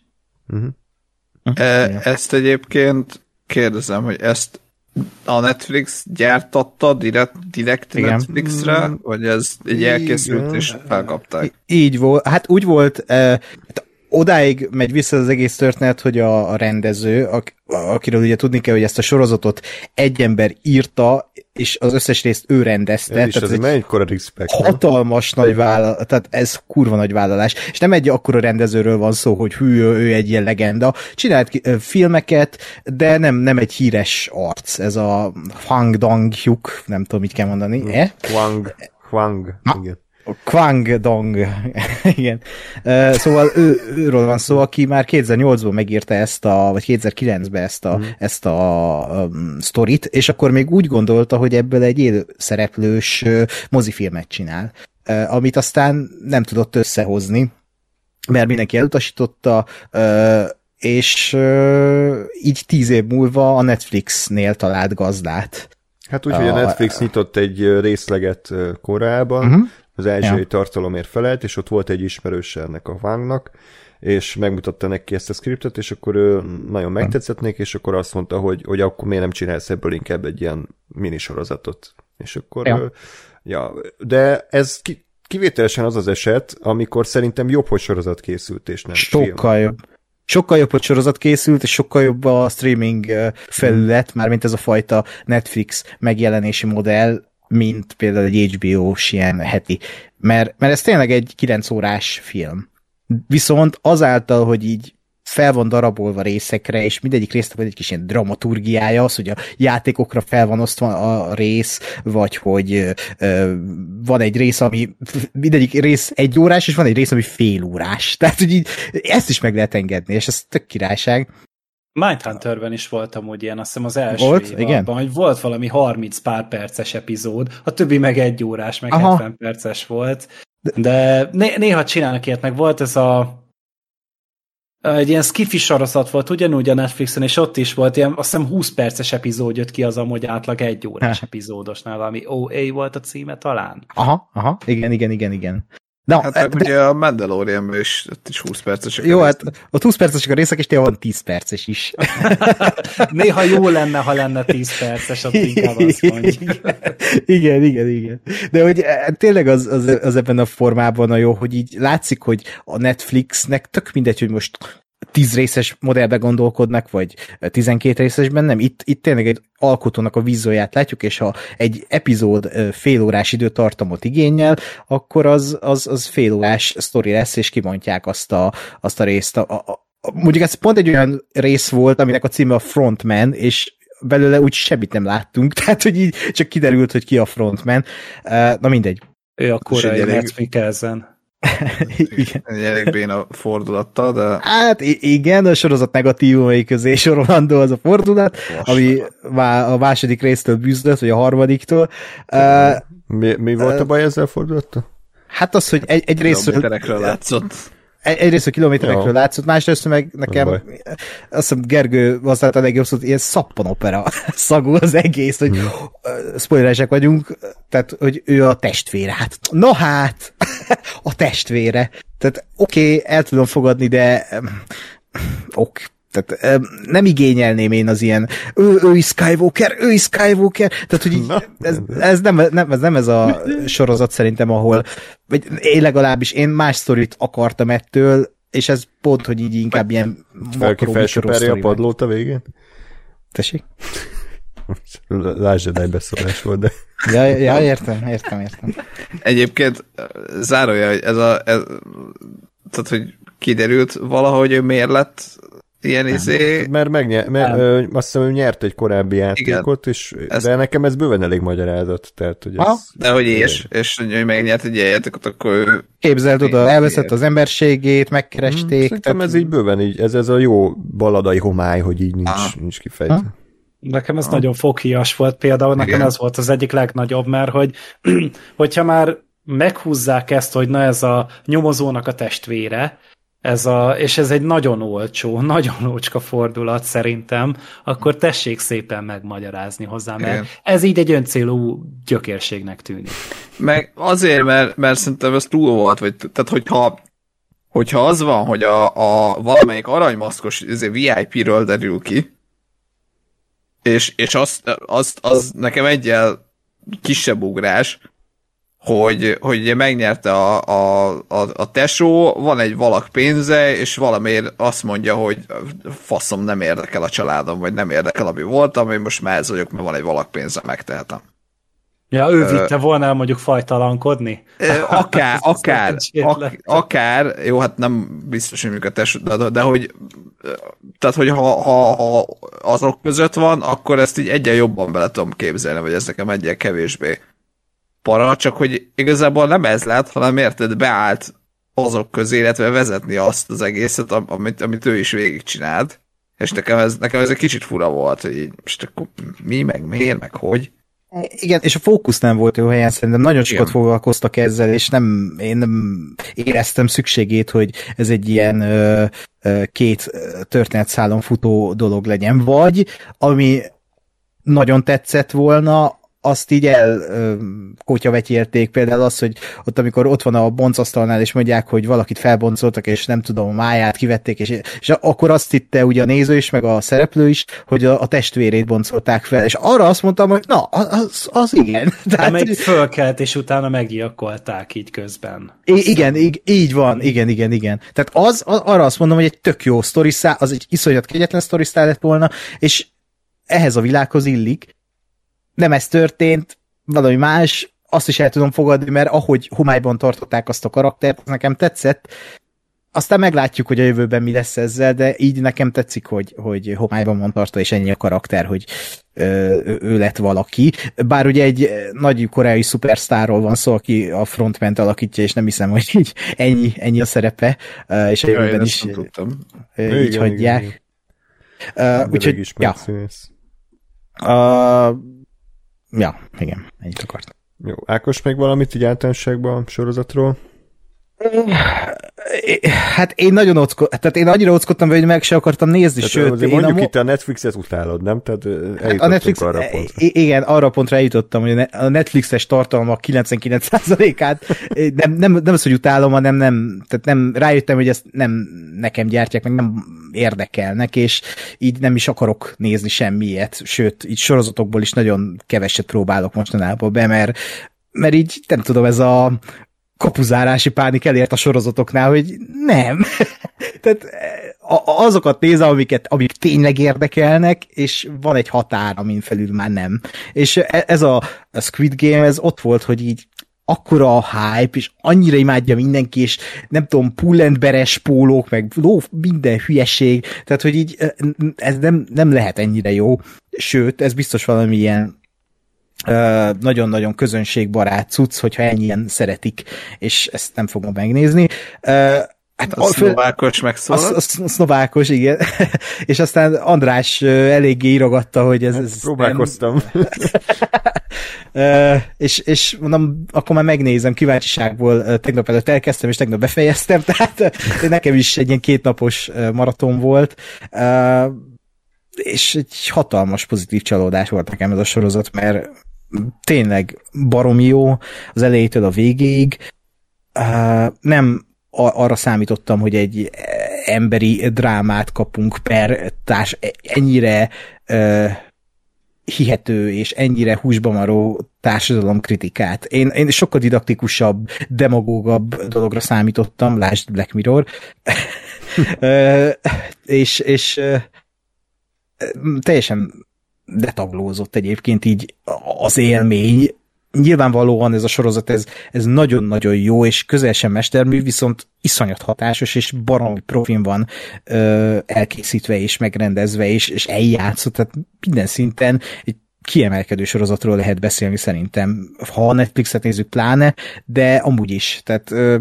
Uh-huh. E, ezt egyébként kérdezem, hogy ezt a Netflix gyártatta direkt, direkt Igen. Netflixre, mm. vagy ez egy elkészült és felkapták? Így volt, hát úgy volt, eh, odáig megy vissza az egész történet, hogy a, a rendező, ak, akiről ugye tudni kell, hogy ezt a sorozatot egy ember írta, és az összes részt ő rendezte. Ez is tehát ez egy respect, hatalmas nagy vállalás, tehát ez kurva nagy vállalás. És nem egy akkora rendezőről van szó, hogy hű, ő egy ilyen legenda. Csinált filmeket, de nem, nem egy híres arc. Ez a Fang Dong Hyuk, nem tudom, mit kell mondani. Eh? Huang, Huang, igen. Kwang Dong. Igen. Uh, szóval ő, őről van szó, aki már 2008-ban megírta ezt a, vagy 2009-ben ezt a, mm. ezt a um, sztorit, és akkor még úgy gondolta, hogy ebből egy élő szereplős uh, mozifilmet csinál, uh, amit aztán nem tudott összehozni, mert mindenki elutasította, uh, és uh, így tíz év múlva a Netflixnél talált gazdát. Hát úgy, hogy a Netflix nyitott egy részleget korábban, uh-huh az ázsiai ja. tartalomért felelt, és ott volt egy ismerős ennek a Wangnak, és megmutatta neki ezt a skriptet, és akkor ő nagyon megtetszett neki, és akkor azt mondta, hogy, hogy akkor miért nem csinálsz ebből inkább egy ilyen minisorozatot. És akkor, ja, ő, ja de ez ki, kivételesen az az eset, amikor szerintem jobb, hogy sorozat készült, és nem Sokkal film. jobb. Sokkal jobb, hogy sorozat készült, és sokkal jobb a streaming felület, mármint ez a fajta Netflix megjelenési modell, mint például egy HBO-s ilyen heti. Mert, mert ez tényleg egy 9 órás film. Viszont azáltal, hogy így fel van darabolva részekre, és mindegyik résznek van egy kis ilyen dramaturgiája, az, hogy a játékokra fel van osztva a rész, vagy hogy ö, van egy rész, ami mindegyik rész egy órás, és van egy rész, ami fél órás. Tehát, hogy így ezt is meg lehet engedni, és ez tök királyság. Mindhunterben is voltam úgy ilyen, azt hiszem az első volt, évadban, igen? hogy volt valami 30 pár perces epizód, a többi meg egy órás, meg Aha. 70 perces volt, de né- néha csinálnak ilyet, meg volt ez a egy ilyen skifi sorozat volt ugyanúgy a Netflixen, és ott is volt ilyen, azt hiszem 20 perces epizód jött ki az amúgy átlag egy órás ha. epizódosnál, valami OA volt a címe talán. Aha, aha, igen, igen, igen, igen. Na, hát meg de... ugye a mandalorian is, ott is 20 percesek. Jó, hát ott 20 percesek a részek, és tényleg van 10 perces is. Néha jó lenne, ha lenne 10 perces, ott inkább azt mondjuk. igen, igen, igen. De hogy e, tényleg az, az, az ebben a formában a jó, hogy így látszik, hogy a Netflixnek tök mindegy, hogy most tíz részes modellbe gondolkodnak, vagy tizenkét részesben, nem, itt, itt tényleg egy alkotónak a vízóját látjuk, és ha egy epizód fél órás időtartamot igényel, akkor az, az, az fél órás sztori lesz, és kibontják azt a, azt a részt. A, a, a, mondjuk ez pont egy olyan rész volt, aminek a címe a Frontman, és belőle úgy semmit nem láttunk, tehát hogy így csak kiderült, hogy ki a frontman. Na mindegy. Ő a korai Matt Mikkelsen. Igen. Egy elég béna fordulattal, de... Hát igen, a sorozat negatívumai közé sorolandó az a fordulat, Lassan. ami a második résztől bűzlött, vagy a harmadiktól. Mi, mi volt a baj ezzel a fordulattal? Hát az, hogy egy, egy részről... látszott egyrészt a kilométerekről Jó. látszott, másrészt meg nekem, azt hiszem Gergő használt a legjobb szót, ilyen szappanopera szagú az egész, hogy hmm. spoileresek vagyunk, tehát, hogy ő a testvére. Hát, na hát, a testvére. Tehát oké, okay, el tudom fogadni, de ok, tehát nem igényelném én az ilyen ő, ő is Skywalker, ő is Skywalker, tehát hogy így, ez, ez, nem, nem, ez nem ez a sorozat szerintem, ahol vagy én legalábbis én más sztorit akartam ettől, és ez pont, hogy így inkább ilyen felsöperje a padlót a végén? Tessék? Lásd, egy beszólás volt, de... Ja, ja, értem, értem, értem. Egyébként zárója, hogy ez a... Ez, tehát, hogy kiderült valahogy, hogy miért lett ilyen izé... Mert, megnyer, mert ö, azt hiszem, hogy nyert egy korábbi játékot, Igen. és, ez... de nekem ez bőven elég magyarázat. Tehát, hogy ez, de hogy és, és hogy megnyert egy ilyen játékot, akkor ő... Képzeld oda, elveszett az emberségét, megkeresték. Hmm, szerintem tehát... ez így bőven így, ez, ez a jó baladai homály, hogy így nincs, ah. nincs kifejtve. Ha? Nekem ez ah. nagyon foghíjas volt például, nekem Igen. ez volt az egyik legnagyobb, mert hogy hogyha már meghúzzák ezt, hogy na ez a nyomozónak a testvére, ez a, és ez egy nagyon olcsó, nagyon olcska fordulat szerintem, akkor tessék szépen megmagyarázni hozzá, mert Igen. ez így egy öncélú gyökérségnek tűnik. Meg azért, mert, mert szerintem ez túl volt, vagy, tehát hogyha hogyha az van, hogy a, a valamelyik aranymaszkos VIP-ről derül ki, és, és azt, azt, az nekem egyel kisebb ugrás, hogy, hogy megnyerte a, a, a, a tesó, van egy valak pénze, és valamiért azt mondja, hogy faszom nem érdekel a családom, vagy nem érdekel, ami voltam, én most már ez vagyok, mert van egy valak pénze, megtehetem. Ja, ő vitte volna el mondjuk fajtalankodni? Akár, akár, ak, akár, jó, hát nem biztos, hogy a tesó, de, de hogy tehát, hogy ha, ha, ha azok között van, akkor ezt így egyen jobban bele tudom képzelni, vagy ez nekem egyen kevésbé para, csak hogy igazából nem ez lett, hanem érted, beállt azok közé, illetve vezetni azt az egészet, amit, amit ő is végigcsinált. És nekem ez, nekem ez egy kicsit fura volt, hogy így, most akkor mi, meg miért, meg hogy. Igen, és a fókusz nem volt jó helyen, szerintem nagyon sokat Igen. foglalkoztak ezzel, és nem, én nem éreztem szükségét, hogy ez egy ilyen ö, ö, két történetszálon futó dolog legyen. Vagy, ami nagyon tetszett volna, azt így el kotyavetyélték, például az, hogy ott amikor ott van a boncasztalnál, és mondják, hogy valakit felboncoltak, és nem tudom, a máját kivették, és, és akkor azt hitte ugye a néző is, meg a szereplő is, hogy a, a testvérét boncolták fel, és arra azt mondtam, hogy na, az, az igen. Tehát, meg fölkelt, és utána meggyilkolták így közben. Igen, így, így van, igen, igen, igen. Tehát az, az, arra azt mondom, hogy egy tök jó sztori az egy iszonyat kegyetlen sztori lett volna, és ehhez a világhoz illik, nem ez történt, valami más, azt is el tudom fogadni, mert ahogy homályban tartották azt a karaktert, az nekem tetszett. Aztán meglátjuk, hogy a jövőben mi lesz ezzel, de így nekem tetszik, hogy, hogy homályban van tartva, és ennyi a karakter, hogy ö, ő lett valaki. Bár ugye egy nagy koreai szupersztárról van szó, aki a frontment alakítja, és nem hiszem, hogy így ennyi, ennyi a szerepe, és a jövőben is így igen, hagyják. Igen. Uh, úgyhogy, ja. Uh, Ja, igen, ennyit akartam. Jó, Ákos még valamit így általánosságban sorozatról? Hát én nagyon ockottam, tehát én annyira ockodtam, hogy meg se akartam nézni, tehát sőt... Én mondjuk a... itt a Netflixet utálod, nem? Tehát hát a Netflix, arra pontra. Igen, arra pontra eljutottam, hogy a Netflixes tartalma 99%-át nem, nem, nem az, hogy utálom, hanem nem, tehát nem, rájöttem, hogy ezt nem nekem gyártják, meg nem érdekelnek, és így nem is akarok nézni semmiet, sőt, így sorozatokból is nagyon keveset próbálok mostanában be, mert mert így nem tudom, ez a kapuzárási pánik elért a sorozatoknál, hogy nem. Tehát azokat nézem, amiket, amik tényleg érdekelnek, és van egy határ, amin felül már nem. És e, ez a, a Squid Game, ez ott volt, hogy így akkora a hype, és annyira imádja mindenki, és nem tudom, pullentberes pólók, meg ló, minden hülyeség, tehát, hogy így e, ez nem, nem lehet ennyire jó, sőt, ez biztos valami ilyen nagyon-nagyon közönségbarát cucc, hogyha ennyien szeretik, és ezt nem fogom megnézni. Hát a, szlovákos megszólalt. A, a, a szlovákos, igen. és aztán András eléggé írogatta, hogy ez... ez próbálkoztam. Nem... és, és mondom, akkor már megnézem, kíváncsiságból tegnap előtt elkezdtem, és tegnap befejeztem, tehát nekem is egy ilyen kétnapos maraton volt és egy hatalmas pozitív csalódás volt nekem ez a sorozat, mert tényleg baromi jó az elejétől a végéig. Nem arra számítottam, hogy egy emberi drámát kapunk per társ, ennyire ö, hihető és ennyire húsba maró társadalomkritikát. Én, én sokkal didaktikusabb, demagógabb dologra számítottam, lásd Black Mirror, és, és teljesen detaglózott egyébként így az élmény, nyilvánvalóan ez a sorozat, ez, ez nagyon-nagyon jó, és közel sem mestermű, viszont iszonyat hatásos, és baromi profin van ö, elkészítve, és megrendezve, és, és eljátszott, tehát minden szinten egy kiemelkedő sorozatról lehet beszélni szerintem, ha a Netflixet nézzük pláne, de amúgy is. Tehát ö,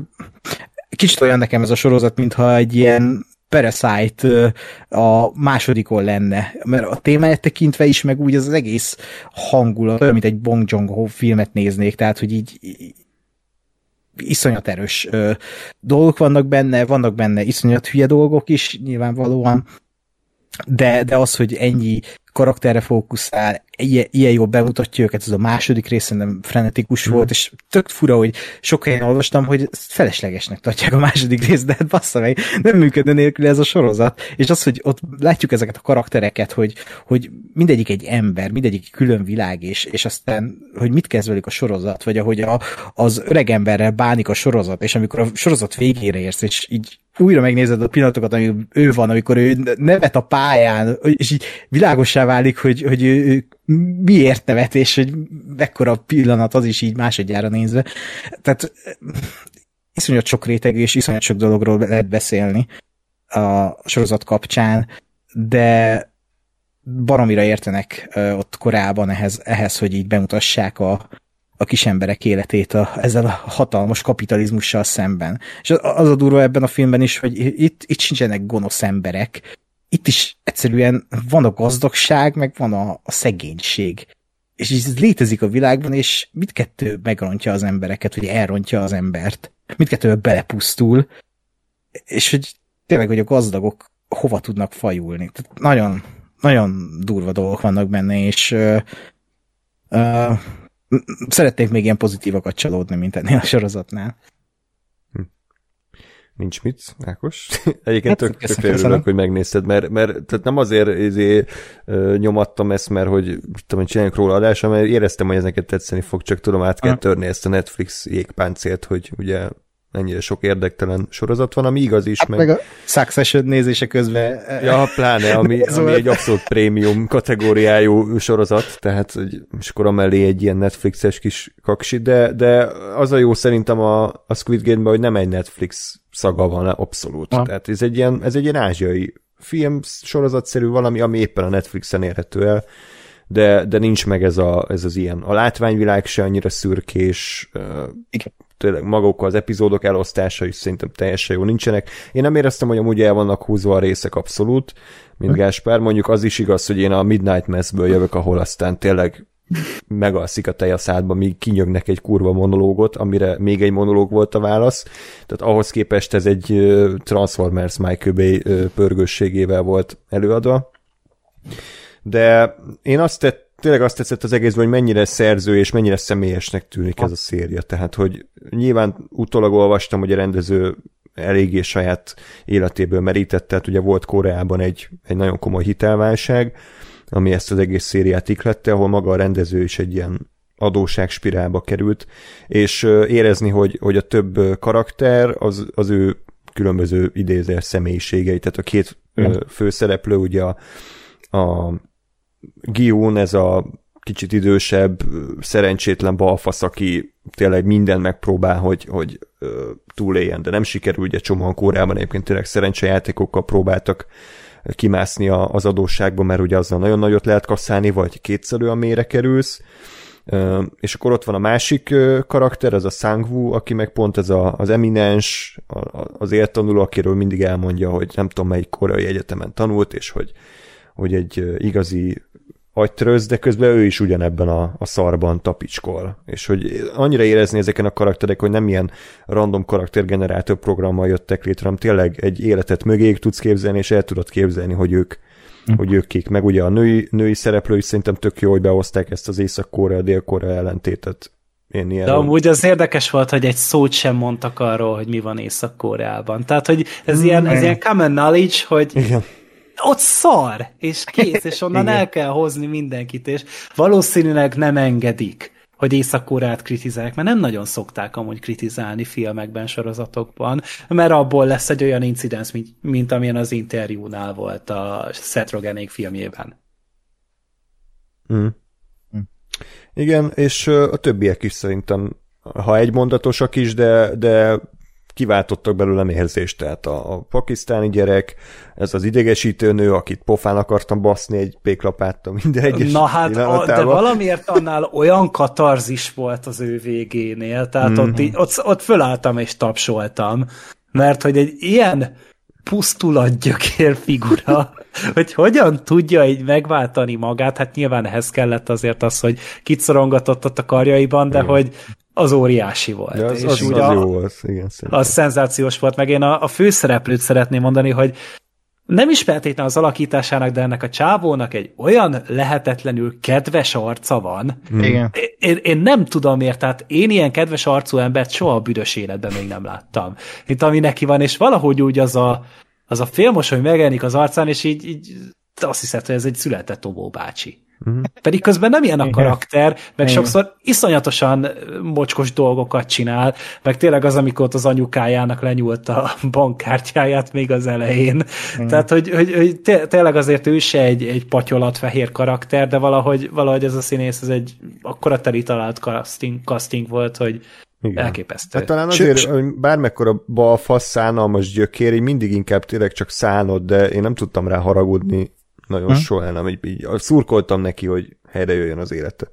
kicsit olyan nekem ez a sorozat, mintha egy ilyen Parasite a másodikon lenne, mert a témáját tekintve is, meg úgy az, az egész hangulat, olyan, mint egy Bong Joon-ho filmet néznék, tehát, hogy így, iszonyat erős ö, dolgok vannak benne, vannak benne iszonyat hülye dolgok is, nyilvánvalóan, de, de az, hogy ennyi karakterre fókuszál, ilyen, ilyen jól bemutatja őket, ez a második rész nem frenetikus mm. volt, és tök fura, hogy sok helyen olvastam, hogy feleslegesnek tartják a második részt, de hát bassza meg, nem működne nélkül ez a sorozat, és az, hogy ott látjuk ezeket a karaktereket, hogy, hogy mindegyik egy ember, mindegyik külön világ, és, és aztán, hogy mit kezd velük a sorozat, vagy ahogy a, az öreg emberrel bánik a sorozat, és amikor a sorozat végére érsz, és így újra megnézed a pillanatokat, amikor ő van, amikor ő nevet a pályán, és így világosá válik, hogy, hogy ő, miért nevet, és hogy mekkora pillanat az is így másodjára nézve. Tehát iszonyat sok rétegű és iszonyat sok dologról lehet beszélni a sorozat kapcsán, de baromira értenek ott korábban ehhez, ehhez, hogy így bemutassák a, a kis emberek életét a, ezzel a hatalmas kapitalizmussal szemben. És az a durva ebben a filmben is, hogy itt, itt sincsenek gonosz emberek, itt is egyszerűen van a gazdagság, meg van a, a szegénység. És ez létezik a világban, és mindkettő megrontja az embereket, vagy elrontja az embert. Mindkettő belepusztul, és hogy tényleg, hogy a gazdagok hova tudnak fajulni. Tehát nagyon, nagyon durva dolgok vannak benne, és uh, uh, szeretnék még ilyen pozitívakat csalódni, mint ennél a sorozatnál. Hm. Nincs mit, Ákos? Egyébként hát, tök, tök örülök, hogy megnézted, mert, mert tehát nem azért izé, nyomattam ezt, mert hogy tudom, csináljunk róla adása, mert éreztem, hogy ez neked tetszeni fog, csak tudom, át kell törni ezt a Netflix jégpáncélt, hogy ugye ennyire sok érdektelen sorozat van, ami igaz is. Hát meg, meg a Succession nézése közben. Ja, pláne, ami, ami egy abszolút prémium kategóriájú sorozat, tehát és akkor amellé egy ilyen Netflixes kis kaksi, de, de az a jó szerintem a, a Squid Game-ben, hogy nem egy Netflix szaga van, abszolút. Ha. Tehát ez egy ilyen, ez egy ilyen ázsiai film sorozatszerű valami, ami éppen a Netflixen érhető el, de, de nincs meg ez, a, ez az ilyen. A látványvilág se annyira szürkés, Igen tényleg maguk az epizódok elosztása is szerintem teljesen jó nincsenek. Én nem éreztem, hogy amúgy el vannak húzva a részek abszolút, mint Gáspár. Mondjuk az is igaz, hogy én a Midnight Mass-ből jövök, ahol aztán tényleg megalszik a tej a szádba, míg kinyögnek egy kurva monológot, amire még egy monológ volt a válasz. Tehát ahhoz képest ez egy Transformers Michael Bay pörgősségével volt előadva. De én azt tett, tényleg azt tetszett az egészben, hogy mennyire szerző és mennyire személyesnek tűnik ez a széria. Tehát, hogy nyilván utólag olvastam, hogy a rendező eléggé saját életéből merített, tehát ugye volt Koreában egy, egy nagyon komoly hitelválság, ami ezt az egész szériát iklette, ahol maga a rendező is egy ilyen adóságspirálba került, és érezni, hogy, hogy a több karakter az, az ő különböző idézés személyiségei, tehát a két mm. főszereplő, ugye a, a Gion, ez a kicsit idősebb, szerencsétlen balfasz, aki tényleg minden megpróbál, hogy, hogy túléljen, de nem sikerül, ugye csomóan kórában egyébként tényleg szerencsejátékokkal próbáltak kimászni az adósságba, mert ugye azzal nagyon nagyot lehet kasszálni, vagy kétszer olyan mélyre kerülsz, és akkor ott van a másik karakter, ez a Sangwu, aki meg pont ez a, az eminens, az értanuló, akiről mindig elmondja, hogy nem tudom melyik koreai egyetemen tanult, és hogy, hogy egy igazi agytröz, de közben ő is ugyanebben a, a szarban tapicskol. És hogy annyira érezni ezeken a karakterek, hogy nem ilyen random karaktergenerátor programmal jöttek létre, hanem tényleg egy életet mögéig tudsz képzelni, és el tudod képzelni, hogy ők mm. hogy ők kik. Meg ugye a női, női szereplő is szerintem tök jó, hogy behozták ezt az Észak-Korea, Dél-Korea ellentétet én ilyen... De amúgy az érdekes volt, hogy egy szót sem mondtak arról, hogy mi van Észak-Koreában. Tehát, hogy ez, ilyen, ez ilyen common knowledge, hogy Igen. Ott szar, és kész, és onnan el kell hozni mindenkit, és valószínűleg nem engedik, hogy Észak-Koreát kritizálják, mert nem nagyon szokták amúgy kritizálni filmekben, sorozatokban, mert abból lesz egy olyan incidens, mint, mint amilyen az interjúnál volt a Seth Rogenék filmjében. Mm. Igen, és a többiek is szerintem, ha egymondatosak is, de, de kiváltottak belőlem érzést, tehát a, a pakisztáni gyerek, ez az idegesítő nő, akit pofán akartam baszni egy péklapáttal minden egyes Na hát, a, de valamiért annál olyan katarzis volt az ő végénél, tehát mm. ott, így- ott, ott fölálltam és tapsoltam, mert hogy egy ilyen pusztulatgyökér figura, hogy hogyan tudja így megváltani magát, hát nyilván ehhez kellett azért az, hogy kitszorongatott ott a karjaiban, de Igen. hogy az óriási volt. Ja, az, és az, úgy az jó volt, igen, szerintem. az szenzációs volt, meg én a, a főszereplőt szeretném mondani, hogy nem is feltétlenül az alakításának, de ennek a csávónak egy olyan lehetetlenül kedves arca van. Igen. Én, én nem tudom miért, tehát én ilyen kedves arcú embert soha a büdös életben még nem láttam. Mint ami neki van, és valahogy úgy az a, az a félmosoly megjelenik az arcán, és így, így azt hiszed, hogy ez egy született Obó bácsi. Mhm. Pedig közben nem ilyen a Igen. karakter, meg Igen. sokszor iszonyatosan mocskos dolgokat csinál, meg tényleg az, amikor ott az anyukájának lenyúlt a bankkártyáját még az elején. Tehát, hogy, hogy, hogy té- tényleg azért ő se egy, egy patyolat fehér karakter, de valahogy, valahogy ez a színész, ez egy akkora teli talált casting, casting volt, hogy Igen. elképesztő. Hát talán Sőt, azért, hogy bármekkora balfasz, szánalmas gyökér, így mindig inkább tényleg csak szánod, de én nem tudtam rá haragudni nagyon Hm. soha, nem, így, így szurkoltam neki, hogy helyre jöjjön az élete.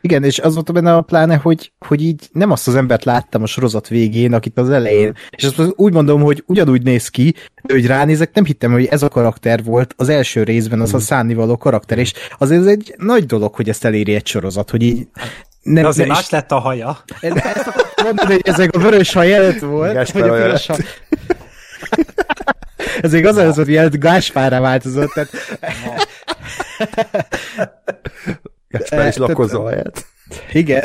Igen, és az volt benne a pláne, hogy, hogy így nem azt az embert láttam a sorozat végén, akit az elején, és azt úgy mondom, hogy ugyanúgy néz ki, de hogy ránézek, nem hittem, hogy ez a karakter volt az első részben, az a szánnivaló karakter, és azért ez egy nagy dolog, hogy ezt eléri egy sorozat, hogy így nem, de azért nem- más lett a haja. Ez- Ezt mondani, hogy ezek a vörös haj előtt volt, Gáspár vagy a piros haj. Ez még az az, hogy ilyen Gáspárra változott, tehát Gáspár is tehát- lakozza a helyet. igen.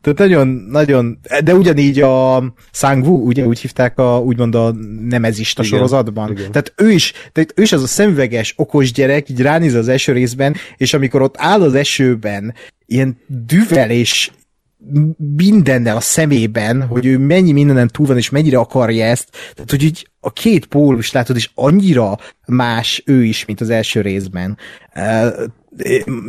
Tehát nagyon, nagyon, de ugyanígy a Sang-Woo, ugye úgy hívták a, úgymond a nemezista Igen, sorozatban. igen. Tehát ő is, tehát ő is az a szemüveges, okos gyerek, így ránéz az eső részben, és amikor ott áll az esőben, ilyen düvel és mindennel a szemében, hogy ő mennyi mindenen túl van, és mennyire akarja ezt. Tehát, hogy így a két pólus látod, és annyira más ő is, mint az első részben.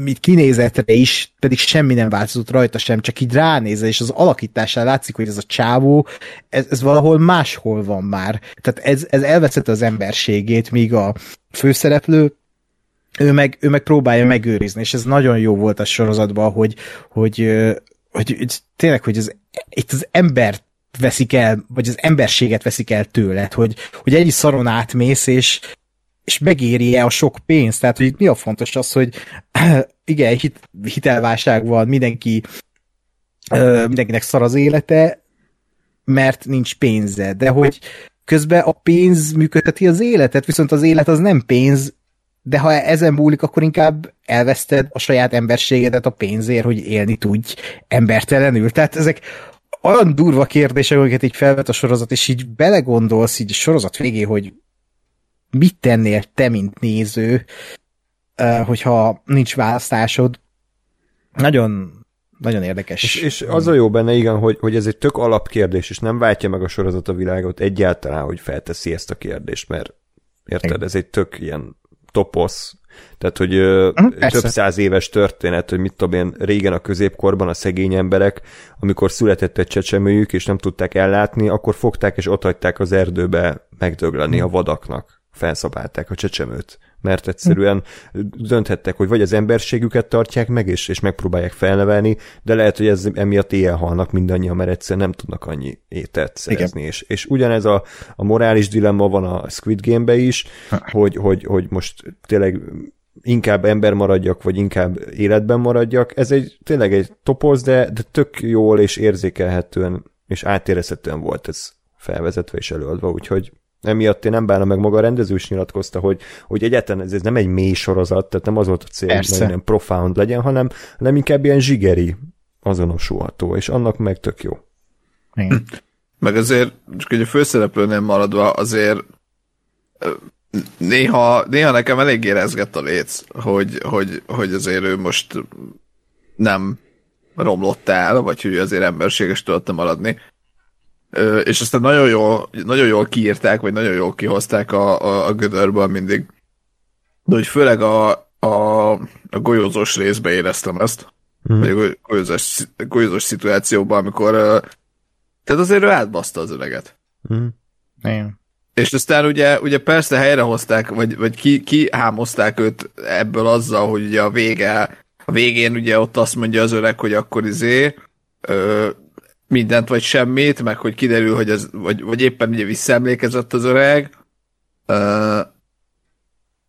Mit kinézetre is, pedig semmi nem változott rajta sem, csak így ránézel, és az alakításán látszik, hogy ez a csávó, ez, ez valahol máshol van már. Tehát ez, ez elveszette az emberségét, míg a főszereplő ő meg, ő meg próbálja megőrizni, és ez nagyon jó volt a sorozatban, hogy, hogy, hogy, hogy tényleg, hogy az, itt az embert veszik el, vagy az emberséget veszik el tőled, hogy, hogy egy szaron átmész, és, és megéri-e a sok pénzt. Tehát, hogy mi a fontos az, hogy igen, hit, hitelválság van, mindenki ö, mindenkinek szar az élete, mert nincs pénze, de hogy közben a pénz működteti az életet, viszont az élet az nem pénz, de ha ezen múlik, akkor inkább elveszted a saját emberségedet a pénzért, hogy élni tudj embertelenül. Tehát ezek olyan durva kérdések, amiket így felvet a sorozat, és így belegondolsz így a sorozat végé, hogy mit tennél te, mint néző, hogyha nincs választásod. Nagyon, nagyon érdekes. És, és az a jó benne, igen, hogy, hogy ez egy tök alapkérdés, és nem váltja meg a sorozat a világot egyáltalán, hogy felteszi ezt a kérdést, mert érted, ez egy tök ilyen toposz, tehát, hogy persze. több száz éves történet, hogy mit tudom én, régen a középkorban a szegény emberek, amikor született egy csecsemőjük, és nem tudták ellátni, akkor fogták és ott hagyták az erdőbe megdögleni a vadaknak. Felszabálták a csecsemőt. Mert egyszerűen dönthettek, hogy vagy az emberségüket tartják meg, és, és megpróbálják felnevelni, de lehet, hogy ez emiatt éjjel halnak mindannyian, mert egyszerűen nem tudnak annyi ételt szerezni. És, és ugyanez a, a morális dilemma van a Squid Game-be is, hogy, hogy, hogy most tényleg inkább ember maradjak, vagy inkább életben maradjak. Ez egy tényleg egy topoz, de, de tök jól és érzékelhetően és átérezhetően volt ez felvezetve és előadva, úgyhogy emiatt én nem bánom meg maga a rendező is nyilatkozta, hogy, hogy egyáltalán ez, ez nem egy mély sorozat, tehát nem az volt a cél, hogy Persze. nagyon nem profound legyen, hanem, hanem inkább ilyen zsigeri azonosulható, és annak meg tök jó. Igen. Meg azért, csak egy a főszereplőnél maradva, azért néha, néha nekem elég érezgett a léc, hogy, hogy, hogy azért ő most nem romlott el, vagy hogy azért emberséges tudott maradni. És aztán nagyon jól, nagyon jól kiírták, vagy nagyon jól kihozták a, a, a gödörből mindig. De hogy főleg a, a, a golyózós részbe éreztem ezt. Mm. Vagy a goly- golyózós, golyózós szituációban, amikor tehát azért ő átbaszta az öreget. Mm. Igen. És aztán ugye, ugye persze helyrehozták, vagy, vagy ki, ki hámozták őt ebből azzal, hogy ugye a vége, a végén ugye ott azt mondja az öreg, hogy akkor izé, ö, mindent vagy semmit, meg hogy kiderül, hogy az, vagy, vagy éppen ugye visszaemlékezett az öreg, ö,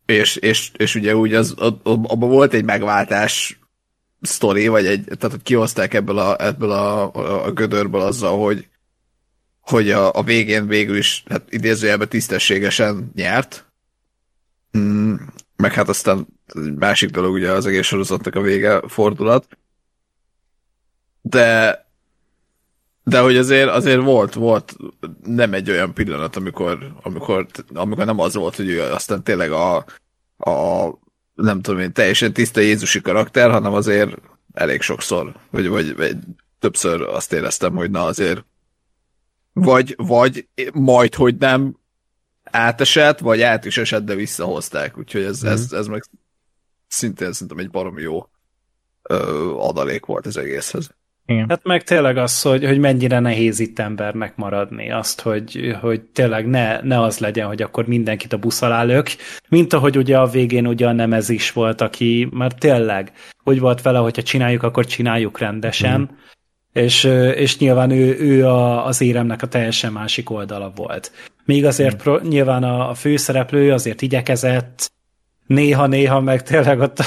és, és, és ugye úgy az, abban volt egy megváltás sztori, vagy egy, tehát hogy kihozták ebből a, ebből a, a, a gödörből azzal, hogy, hogy a, a végén végül is, hát idézőjelben tisztességesen nyert. Mm, meg hát aztán másik dolog ugye az egész sorozatnak a vége fordulat. De de hogy azért, azért volt, volt nem egy olyan pillanat, amikor, amikor, amikor nem az volt, hogy ő aztán tényleg a, a nem tudom én, teljesen tiszta Jézusi karakter, hanem azért elég sokszor, vagy, vagy, vagy többször azt éreztem, hogy na azért vagy, vagy majd, hogy nem átesett, vagy át is esett, de visszahozták, úgyhogy ez, mm. ez, ez meg szintén szerintem egy baromi jó ö, adalék volt az egészhez. Igen. Hát meg tényleg az, hogy, hogy mennyire nehéz itt embernek maradni, azt, hogy, hogy tényleg ne, ne az legyen, hogy akkor mindenkit a busz alá lök, mint ahogy ugye a végén ugye nem ez is volt, aki már tényleg úgy volt vele, hogyha csináljuk, akkor csináljuk rendesen, mm. és, és nyilván ő, ő a, az éremnek a teljesen másik oldala volt. Még azért mm. pro, nyilván a, a főszereplő azért igyekezett, néha-néha meg tényleg ott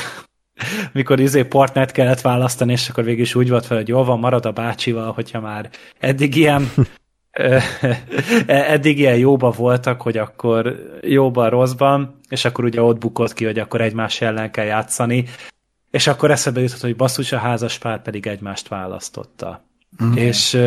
mikor izé partnert kellett választani, és akkor végül is úgy volt fel, hogy jól van, marad a bácsival, hogyha már eddig ilyen eddig ilyen jóba voltak, hogy akkor jóban, rosszban, és akkor ugye ott bukott ki, hogy akkor egymás ellen kell játszani, és akkor eszebe jutott, hogy basszus, a házas pár pedig egymást választotta. Mm. És,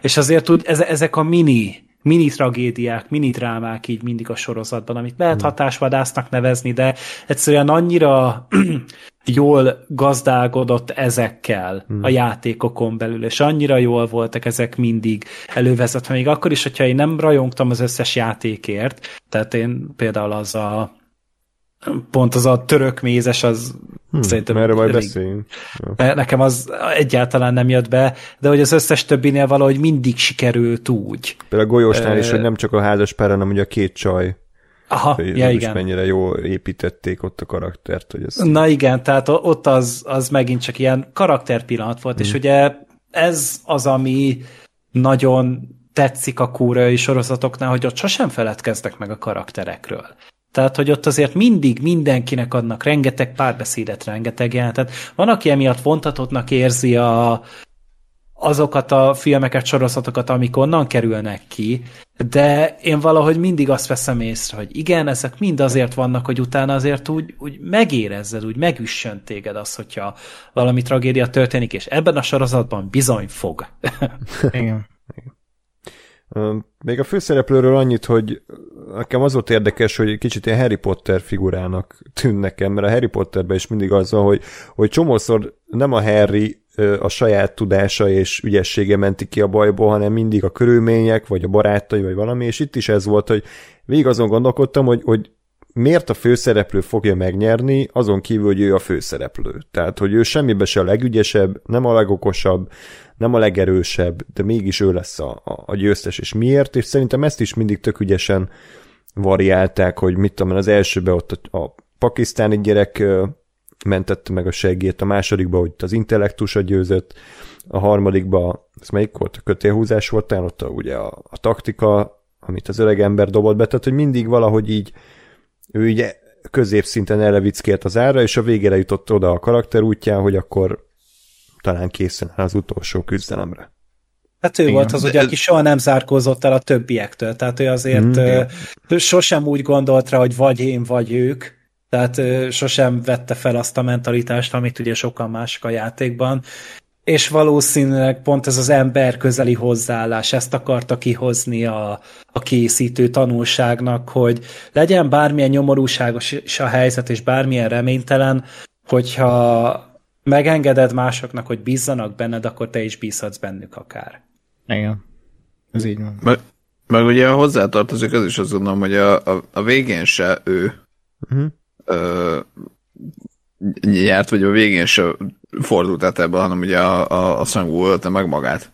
és azért úgy, ezek a mini mini tragédiák, mini drámák így mindig a sorozatban, amit lehet hmm. hatásvadásznak nevezni, de egyszerűen annyira jól gazdálkodott ezekkel hmm. a játékokon belül, és annyira jól voltak ezek mindig elővezetve, még akkor is, hogyha én nem rajongtam az összes játékért, tehát én például az a pont az a török mézes, az hmm, szerintem... Erről majd beszéljünk. Nekem az egyáltalán nem jött be, de hogy az összes többinél valahogy mindig sikerült úgy. Például a golyósnál uh, is, hogy nem csak a házas pár, hanem ugye a két csaj. Aha, hogy ja, igen. mennyire jól építették ott a karaktert. Hogy ez... Na igen, tehát ott az, az megint csak ilyen karakterpillanat volt, hmm. és ugye ez az, ami nagyon tetszik a kúrai sorozatoknál, hogy ott sosem feledkeznek meg a karakterekről. Tehát, hogy ott azért mindig mindenkinek adnak rengeteg párbeszédet, rengeteg jelentet. Van, aki emiatt vontatottnak érzi a, azokat a filmeket, sorozatokat, amik onnan kerülnek ki, de én valahogy mindig azt veszem észre, hogy igen, ezek mind azért vannak, hogy utána azért úgy, úgy megérezzed, úgy megüssön téged az, hogyha valami tragédia történik, és ebben a sorozatban bizony fog. igen. Még a főszereplőről annyit, hogy nekem az volt érdekes, hogy kicsit ilyen Harry Potter figurának tűn nekem, mert a Harry Potterben is mindig az van, hogy, hogy csomószor nem a Harry a saját tudása és ügyessége menti ki a bajból, hanem mindig a körülmények, vagy a barátai, vagy valami, és itt is ez volt, hogy végig azon gondolkodtam, hogy, hogy miért a főszereplő fogja megnyerni, azon kívül, hogy ő a főszereplő. Tehát, hogy ő semmibe se a legügyesebb, nem a legokosabb, nem a legerősebb, de mégis ő lesz a, a, a győztes, és miért, és szerintem ezt is mindig tök ügyesen variálták, hogy mit tudom, az elsőbe ott a, a pakisztáni gyerek mentette meg a seggét, a másodikba, hogy az intellektus a győzött, a harmadikba, ez melyik volt, a kötélhúzás volt, talán ott a, ugye a, a taktika, amit az öreg ember dobott be, tehát hogy mindig valahogy így ő ugye középszinten erre vickért az ára, és a végére jutott oda a karakter útján, hogy akkor talán készen az utolsó küzdelemre. Hát ő Igen. volt az, ugye, aki soha nem zárkózott el a többiektől, tehát ő azért mm, ő sosem úgy gondolt rá, hogy vagy én, vagy ők, tehát ő sosem vette fel azt a mentalitást, amit ugye sokan mások a játékban, és valószínűleg pont ez az ember közeli hozzáállás, ezt akarta kihozni a, a készítő tanulságnak, hogy legyen bármilyen nyomorúságos a helyzet, és bármilyen reménytelen, hogyha megengeded másoknak, hogy bízzanak benned, akkor te is bízhatsz bennük akár. Igen. Ez így van. Meg, meg ugye hozzátartozik az is azt gondolom, hogy a, a, a végén se ő Uh-huh. ö, nyert, vagy a végén se fordult át ebbe, hanem ugye a, a, a Sangu ölte meg magát.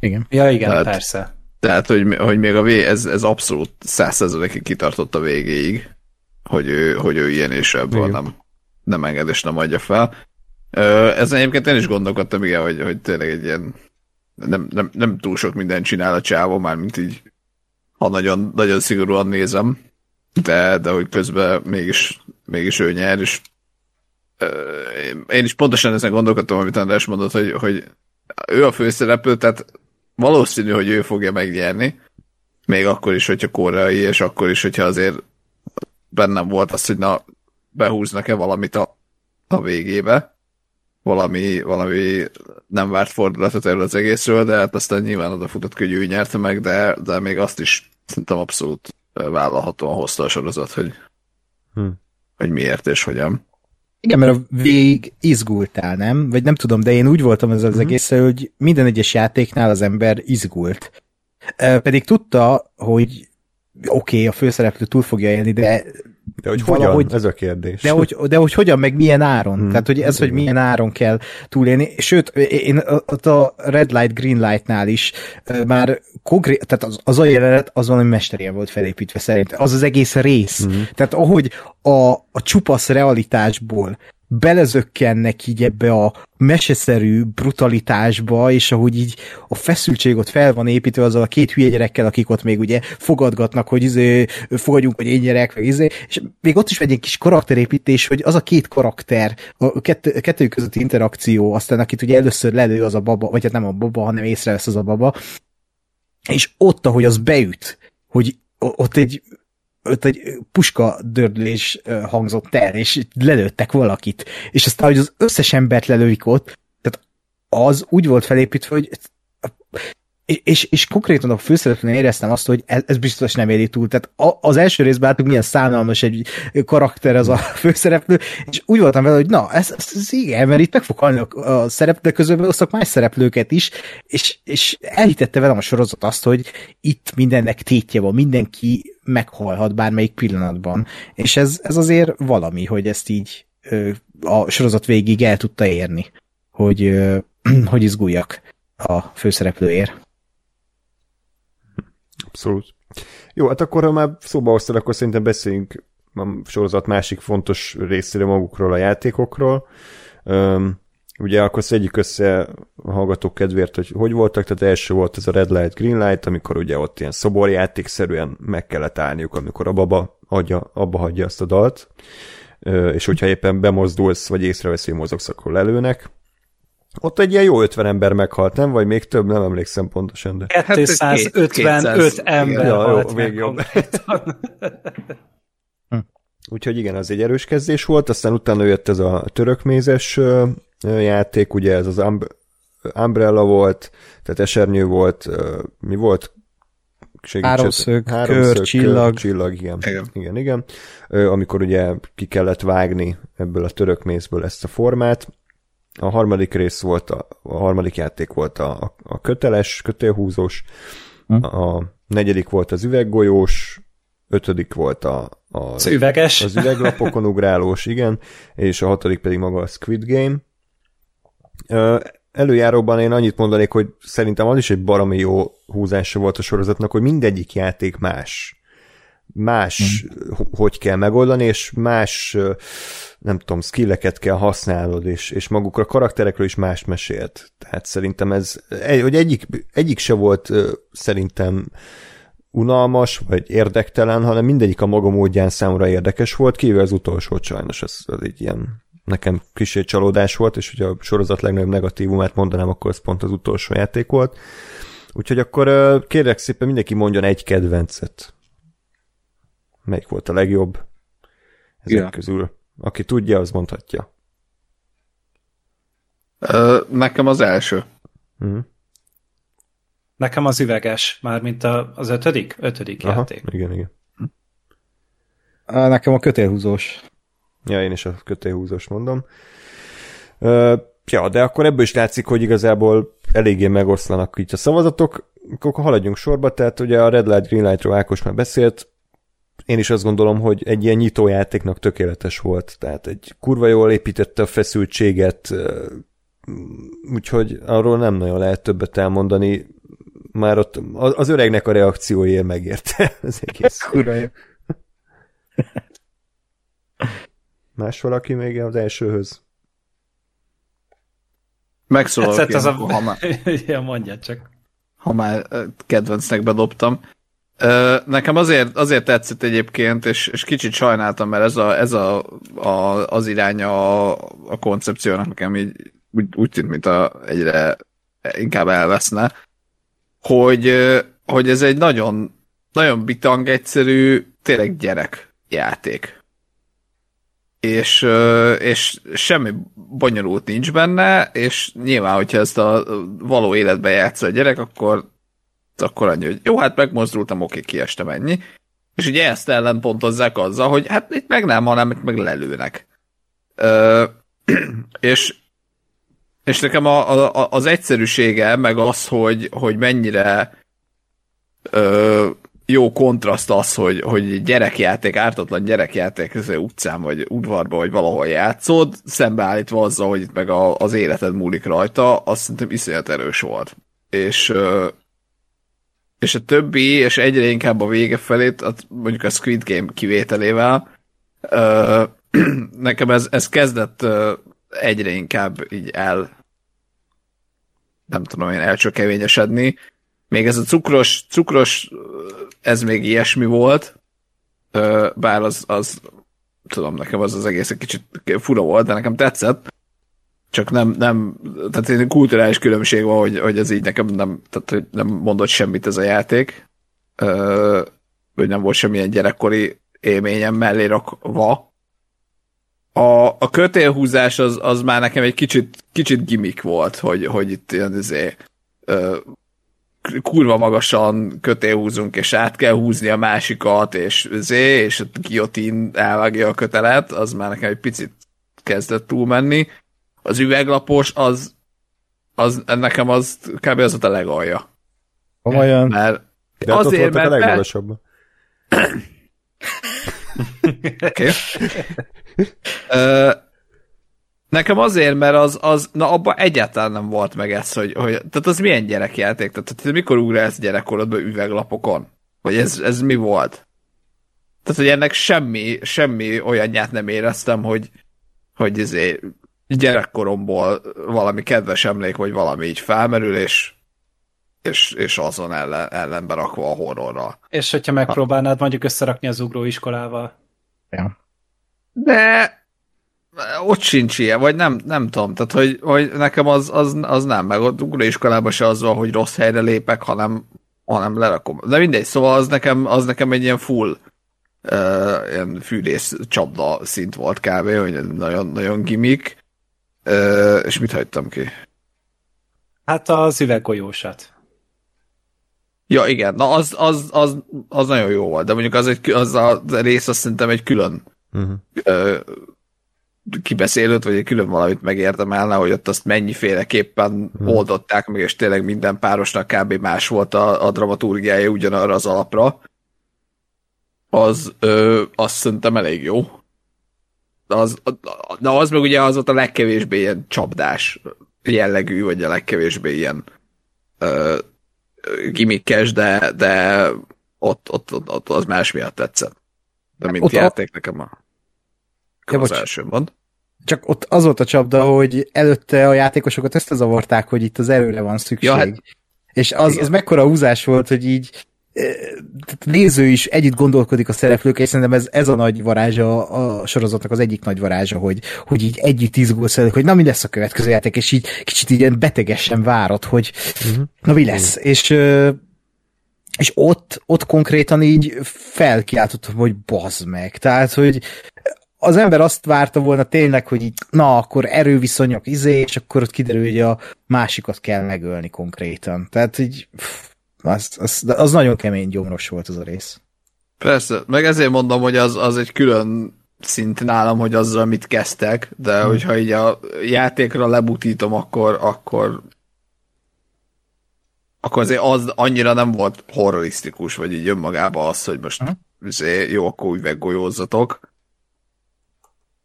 Igen. Ja, igen, Tehát- persze. Tehát, hogy, hogy még a vé, ez, ez abszolút százszerzalékig kitartott a végéig, hogy ő, hogy ő ilyen és ebből Igen. nem, nem enged és nem adja fel. Ö, ezen egyébként én is gondolkodtam, igen, hogy, hogy tényleg egy ilyen nem, nem, nem túl sok mindent csinál a csávó, már mint így ha nagyon, nagyon szigorúan nézem, de, de hogy közben mégis, mégis ő nyer, és én is pontosan ezen gondolkodtam, amit András mondott, hogy, hogy ő a főszereplő, tehát valószínű, hogy ő fogja megnyerni, még akkor is, hogyha koreai, és akkor is, hogyha azért bennem volt az, hogy na, behúznak-e valamit a, a végébe, valami, valami nem várt fordulatot erről az egészről, de hát aztán nyilván odafutott, hogy ő nyerte meg, de, de még azt is szerintem abszolút vállalhatóan hozta a sorozat, hogy, Hm. hogy miért és hogyan. Igen, mert a végig izgultál, nem? Vagy nem tudom, de én úgy voltam ez az egész, hogy minden egyes játéknál az ember izgult. Pedig tudta, hogy oké, okay, a főszereplő túl fogja élni, de De hogy Valahogy- hogyan? Ez a kérdés. de hogy, de hogy hogyan, meg milyen áron. Hmm. Tehát, hogy ez, hogy milyen áron kell túlélni. Sőt, én ott a Red Light, Green Light-nál is már konkrét, tehát az, az a jelenet az valami mesterien volt felépítve szerint. Az az egész rész. Mhm. Tehát ahogy a, a csupasz realitásból belezökkennek így ebbe a meseszerű brutalitásba, és ahogy így a feszültség ott fel van építve azzal a két hülye gyerekkel, akik ott még ugye fogadgatnak, hogy izé, fogadjunk, hogy én gyerek, meg izé, és még ott is egy ilyen kis karakterépítés, hogy az a két karakter, a kettő, kettő közötti interakció, aztán akit ugye először lelő az a baba, vagy hát nem a baba, hanem észrevesz az a baba, és ott, ahogy az beüt, hogy ott egy ott egy puska dördülés hangzott el, és lelőttek valakit. És aztán, hogy az összes embert lelőik ott, tehát az úgy volt felépítve, hogy és, és konkrétan a főszereplőn éreztem azt, hogy ez, ez biztos nem éli túl. Tehát a, az első részben láttuk, milyen szánalmas egy karakter az a főszereplő, és úgy voltam vele, hogy na, ez, ez, ez igen, mert itt meg fog halni a, a szereplők közül, beosztok más szereplőket is, és, és elhitette velem a sorozat azt, hogy itt mindennek tétje van, mindenki meghalhat bármelyik pillanatban. És ez, ez azért valami, hogy ezt így a sorozat végig el tudta érni, hogy, hogy izguljak a főszereplőért. Abszolút. Jó, hát akkor, ha már szóba hoztad, akkor szerintem beszéljünk a sorozat másik fontos részére magukról, a játékokról. Üm, ugye akkor szedjük össze a hallgatók kedvéért, hogy hogy voltak, tehát első volt ez a Red Light, Green Light, amikor ugye ott ilyen szoborjátékszerűen meg kellett állniuk, amikor a baba adja, abba hagyja azt a dalt, és hogyha éppen bemozdulsz, vagy észreveszi, mozogsz, akkor lelőnek. Ott egy ilyen jó 50 ember meghalt, nem? Vagy még több, nem emlékszem pontosan, de... Hát ez 255 200, ember. Ja, jó, halt még jobb. Úgyhogy igen, az egy erős kezdés volt, aztán utána jött ez a törökmézes játék, ugye ez az Umb- Umbrella volt, tehát esernyő volt, mi volt? Segítsetek. Háromszög, kör, csillag. csillag, igen. Igen. Igen, igen. Amikor ugye ki kellett vágni ebből a törökmézből ezt a formát. A harmadik rész volt, a, a harmadik játék volt a, a, köteles, kötélhúzós, Hm. a negyedik volt az üveggolyós, ötödik volt a, a Az üveges. az üveglapokon ugrálós, igen, és a hatodik pedig maga a Squid Game. Előjáróban én annyit mondanék, hogy szerintem az is egy baromi jó húzása volt a sorozatnak, hogy mindegyik játék más. Más, hmm. hogy kell megoldani, és más, nem tudom, skilleket kell használnod, és, és magukra a karakterekről is más mesélt. Tehát szerintem ez, hogy egyik, egyik se volt szerintem unalmas, vagy érdektelen, hanem mindegyik a maga módján számomra érdekes volt, kivéve az utolsó sajnos, ez, ez egy ilyen nekem kicsit csalódás volt, és hogy a sorozat legnagyobb negatívumát mondanám, akkor ez pont az utolsó játék volt. Úgyhogy akkor kérlek szépen mindenki mondjon egy kedvencet. Melyik volt a legjobb ezek Ja. közül? Aki tudja, az mondhatja. Ö, nekem az első. Mhm. Nekem az üveges, mármint a, az ötödik? Ötödik Aha, játék. igen, igen. Nekem a kötélhúzós. Ja, én is a kötélhúzós mondom. Ö, ja, de akkor ebből is látszik, hogy igazából eléggé megoszlanak így a szavazatok. Akkor haladjunk sorba, tehát ugye a Red Light, Green Lightról Ákos már beszélt, én is azt gondolom, hogy egy ilyen nyitójátéknak tökéletes volt. Tehát egy kurva jól építette a feszültséget, úgyhogy arról nem nagyon lehet többet elmondani. Már ott az öregnek a reakcióért megérte az egész. Kurva jó. Más valaki még az elsőhöz? Megszólalok Tetszett én, az a... ha már, ja, mondja csak. ha már kedvencnek bedobtam. Nekem azért, azért tetszett egyébként, és, és kicsit sajnáltam, mert ez, a, ez a, a, az iránya a, a koncepciónak nekem így úgy, úgy tűnt, mint a, egyre inkább elveszne, hogy, hogy ez egy nagyon, nagyon bitang egyszerű, tényleg gyerek játék. És, és semmi bonyolult nincs benne, és nyilván, hogyha ezt a való életben játszol a gyerek, akkor akkor annyi, hogy jó, hát megmozdultam, oké, kiestem ennyi. És ugye ezt ellenpontozzák azzal, hogy hát itt meg nem, hanem itt meg lelőnek. Ö, és, és nekem a, a, az egyszerűsége, meg az, hogy, hogy mennyire ö, jó kontraszt az, hogy, hogy gyerekjáték, ártatlan gyerekjáték az utcán, vagy udvarban, vagy valahol játszod, szembeállítva azzal, hogy itt meg a, az életed múlik rajta, azt szerintem iszonyat erős volt. És és a többi, és egyre inkább a vége felé, mondjuk a Squid Game kivételével, ö, nekem ez, ez kezdett ö, egyre inkább így el nem tudom én, elcsökevényesedni. Még ez a cukros, cukros, ez még ilyesmi volt, ö, bár az, az tudom, nekem az az egész egy kicsit fura volt, de nekem tetszett csak nem, nem tehát egy kulturális különbség van, hogy, hogy ez így nekem nem, tehát nem mondott semmit ez a játék, ö, hogy nem volt semmilyen gyerekkori élményem mellé rakva. A, a kötélhúzás az, az már nekem egy kicsit, kicsit gimmick volt, hogy, hogy itt ilyen izé, ö, kurva magasan kötélhúzunk, és át kell húzni a másikat, és zé, és a guillotine elvágja a kötelet, az már nekem egy picit kezdett túlmenni az üveglapos, az, az nekem az kb. az volt a legalja. Komolyan. Mert De azért, ott a mert, mert legmagasabb. okay. Ö, nekem azért, mert az, az na abban egyáltalán nem volt meg ez, hogy, hogy tehát az milyen gyerekjáték? Tehát, tehát mikor ugrálsz gyerekkorodban üveglapokon? Vagy ez, ez mi volt? Tehát, hogy ennek semmi, semmi olyanját nem éreztem, hogy, hogy ezért gyerekkoromból valami kedves emlék, vagy valami így felmerül, és, és, és azon ellen, ellenbe rakva a horrorral. És hogyha megpróbálnád mondjuk összerakni az ugróiskolával? Ja. De ott sincs ilyen, vagy nem, nem tudom, tehát hogy, hogy nekem az, az, az nem, meg ott ugróiskolában se az van, hogy rossz helyre lépek, hanem, hanem lerakom. De mindegy, szóval az nekem, az nekem egy ilyen full uh, ilyen fűrész csapda szint volt kb., hogy nagyon, nagyon gimmick. És mit hagytam ki? Hát az üveggolyósat. Ja, igen, na az, az, az, az nagyon jó volt, de mondjuk az, egy, az a rész azt szerintem egy külön Uh-huh. ö, kibeszélőt, vagy egy külön valamit megérdemelne, hogy ott azt mennyiféleképpen oldották meg, és tényleg minden párosnak kb. más volt a, a dramaturgiája ugyanarra az alapra. Az, ö, azt szerintem elég jó. De az, de az meg ugye az volt a legkevésbé ilyen csapdás jellegű, vagy a legkevésbé ilyen ö, gimikkes, de, de ott, ott, ott, ott az más miatt tetszett. De mint Ott a- játék nekem a, Ja, az első mond. Csak ott az volt a csapda, hogy előtte a játékosokat összezavarták, hogy itt az erőre van szükség. Ja, hát- És az, az mekkora húzás volt, hogy így a néző is együtt gondolkodik a szereplőkkel, és szerintem ez, ez a nagy varázsa a sorozatnak az egyik nagy varázsa, hogy, hogy így együtt izgulsz előtt, hogy na mi lesz a következő játék, és így kicsit ilyen betegesen várod, hogy uh-huh. na mi lesz. És ö, és ott, ott konkrétan így felkiáltottam, hogy bazd meg. Tehát, hogy az ember azt várta volna tényleg, hogy így, na, akkor erőviszonyok, izé, és akkor ott kiderül, hogy a másikat kell megölni konkrétan. Tehát így, pff, az, az, az nagyon kemény gyomros volt az a rész. Persze, meg ezért mondom, hogy az, az egy külön szint nálam, hogy azzal mit kezdtek, de hmm. hogyha így a játékra lebutítom, akkor, akkor akkor azért az annyira nem volt horrorisztikus, vagy így önmagában az, hogy most uh-huh. jó, akkor üveggolyózzatok.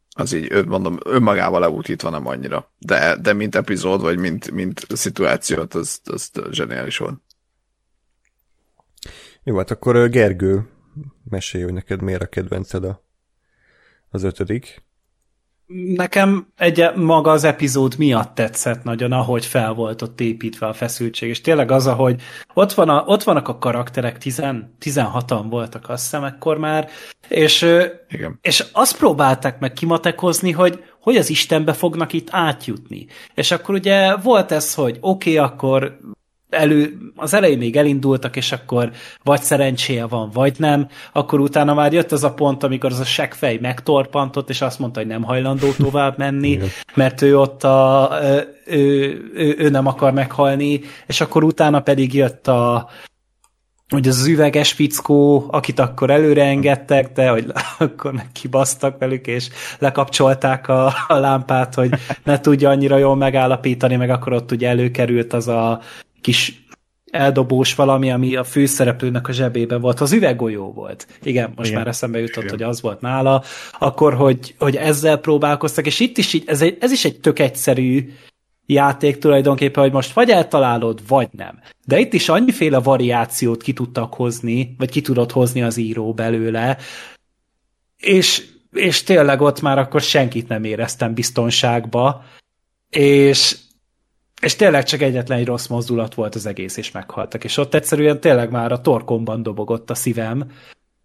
Az így, mondom, önmagával leútítva nem annyira. De, de mint epizód, vagy mint, mint szituációt, az, az zseniális volt. Jó, hát akkor Gergő, mesélj, hogy neked miért a kedvenced a, az ötödik. Nekem egy maga az epizód miatt tetszett nagyon, ahogy fel volt ott építve a feszültség, és tényleg az, ahogy ott, van a, ott vannak a karakterek, 16-an voltak azt hiszem ekkor már, és, Igen. és azt próbálták meg kimatekozni, hogy hogy az Istenbe fognak itt átjutni. És akkor ugye volt ez, hogy oké, okay, akkor elő, az elején még elindultak, és akkor vagy szerencséje van, vagy nem, akkor utána már jött az a pont, amikor az a seggfej megtorpantott, és azt mondta, hogy nem hajlandó tovább menni, mert ő ott a, ő, ő, ő nem akar meghalni, és akkor utána pedig jött a, hogy az, üveges fickó, akit akkor előre engedtek, de hogy akkor meg kibasztak velük, és lekapcsolták a, a lámpát, hogy ne tudja annyira jól megállapítani, meg akkor ott ugye előkerült az a kis eldobós valami, ami a főszereplőnek a zsebében volt. Az üveggolyó volt. Igen, most Igen. már eszembe jutott, Igen. hogy az volt nála. Akkor, hogy, hogy ezzel próbálkoztak, és itt is így, ez, egy, ez is egy tök egyszerű játék tulajdonképpen, hogy most vagy eltalálod, vagy nem. De itt is annyiféle variációt ki tudtak hozni, vagy ki tudott hozni az író belőle, és, és tényleg ott már akkor senkit nem éreztem biztonságba, és és tényleg csak egyetlen egy rossz mozdulat volt az egész, és meghaltak. És ott egyszerűen tényleg már a torkomban dobogott a szívem,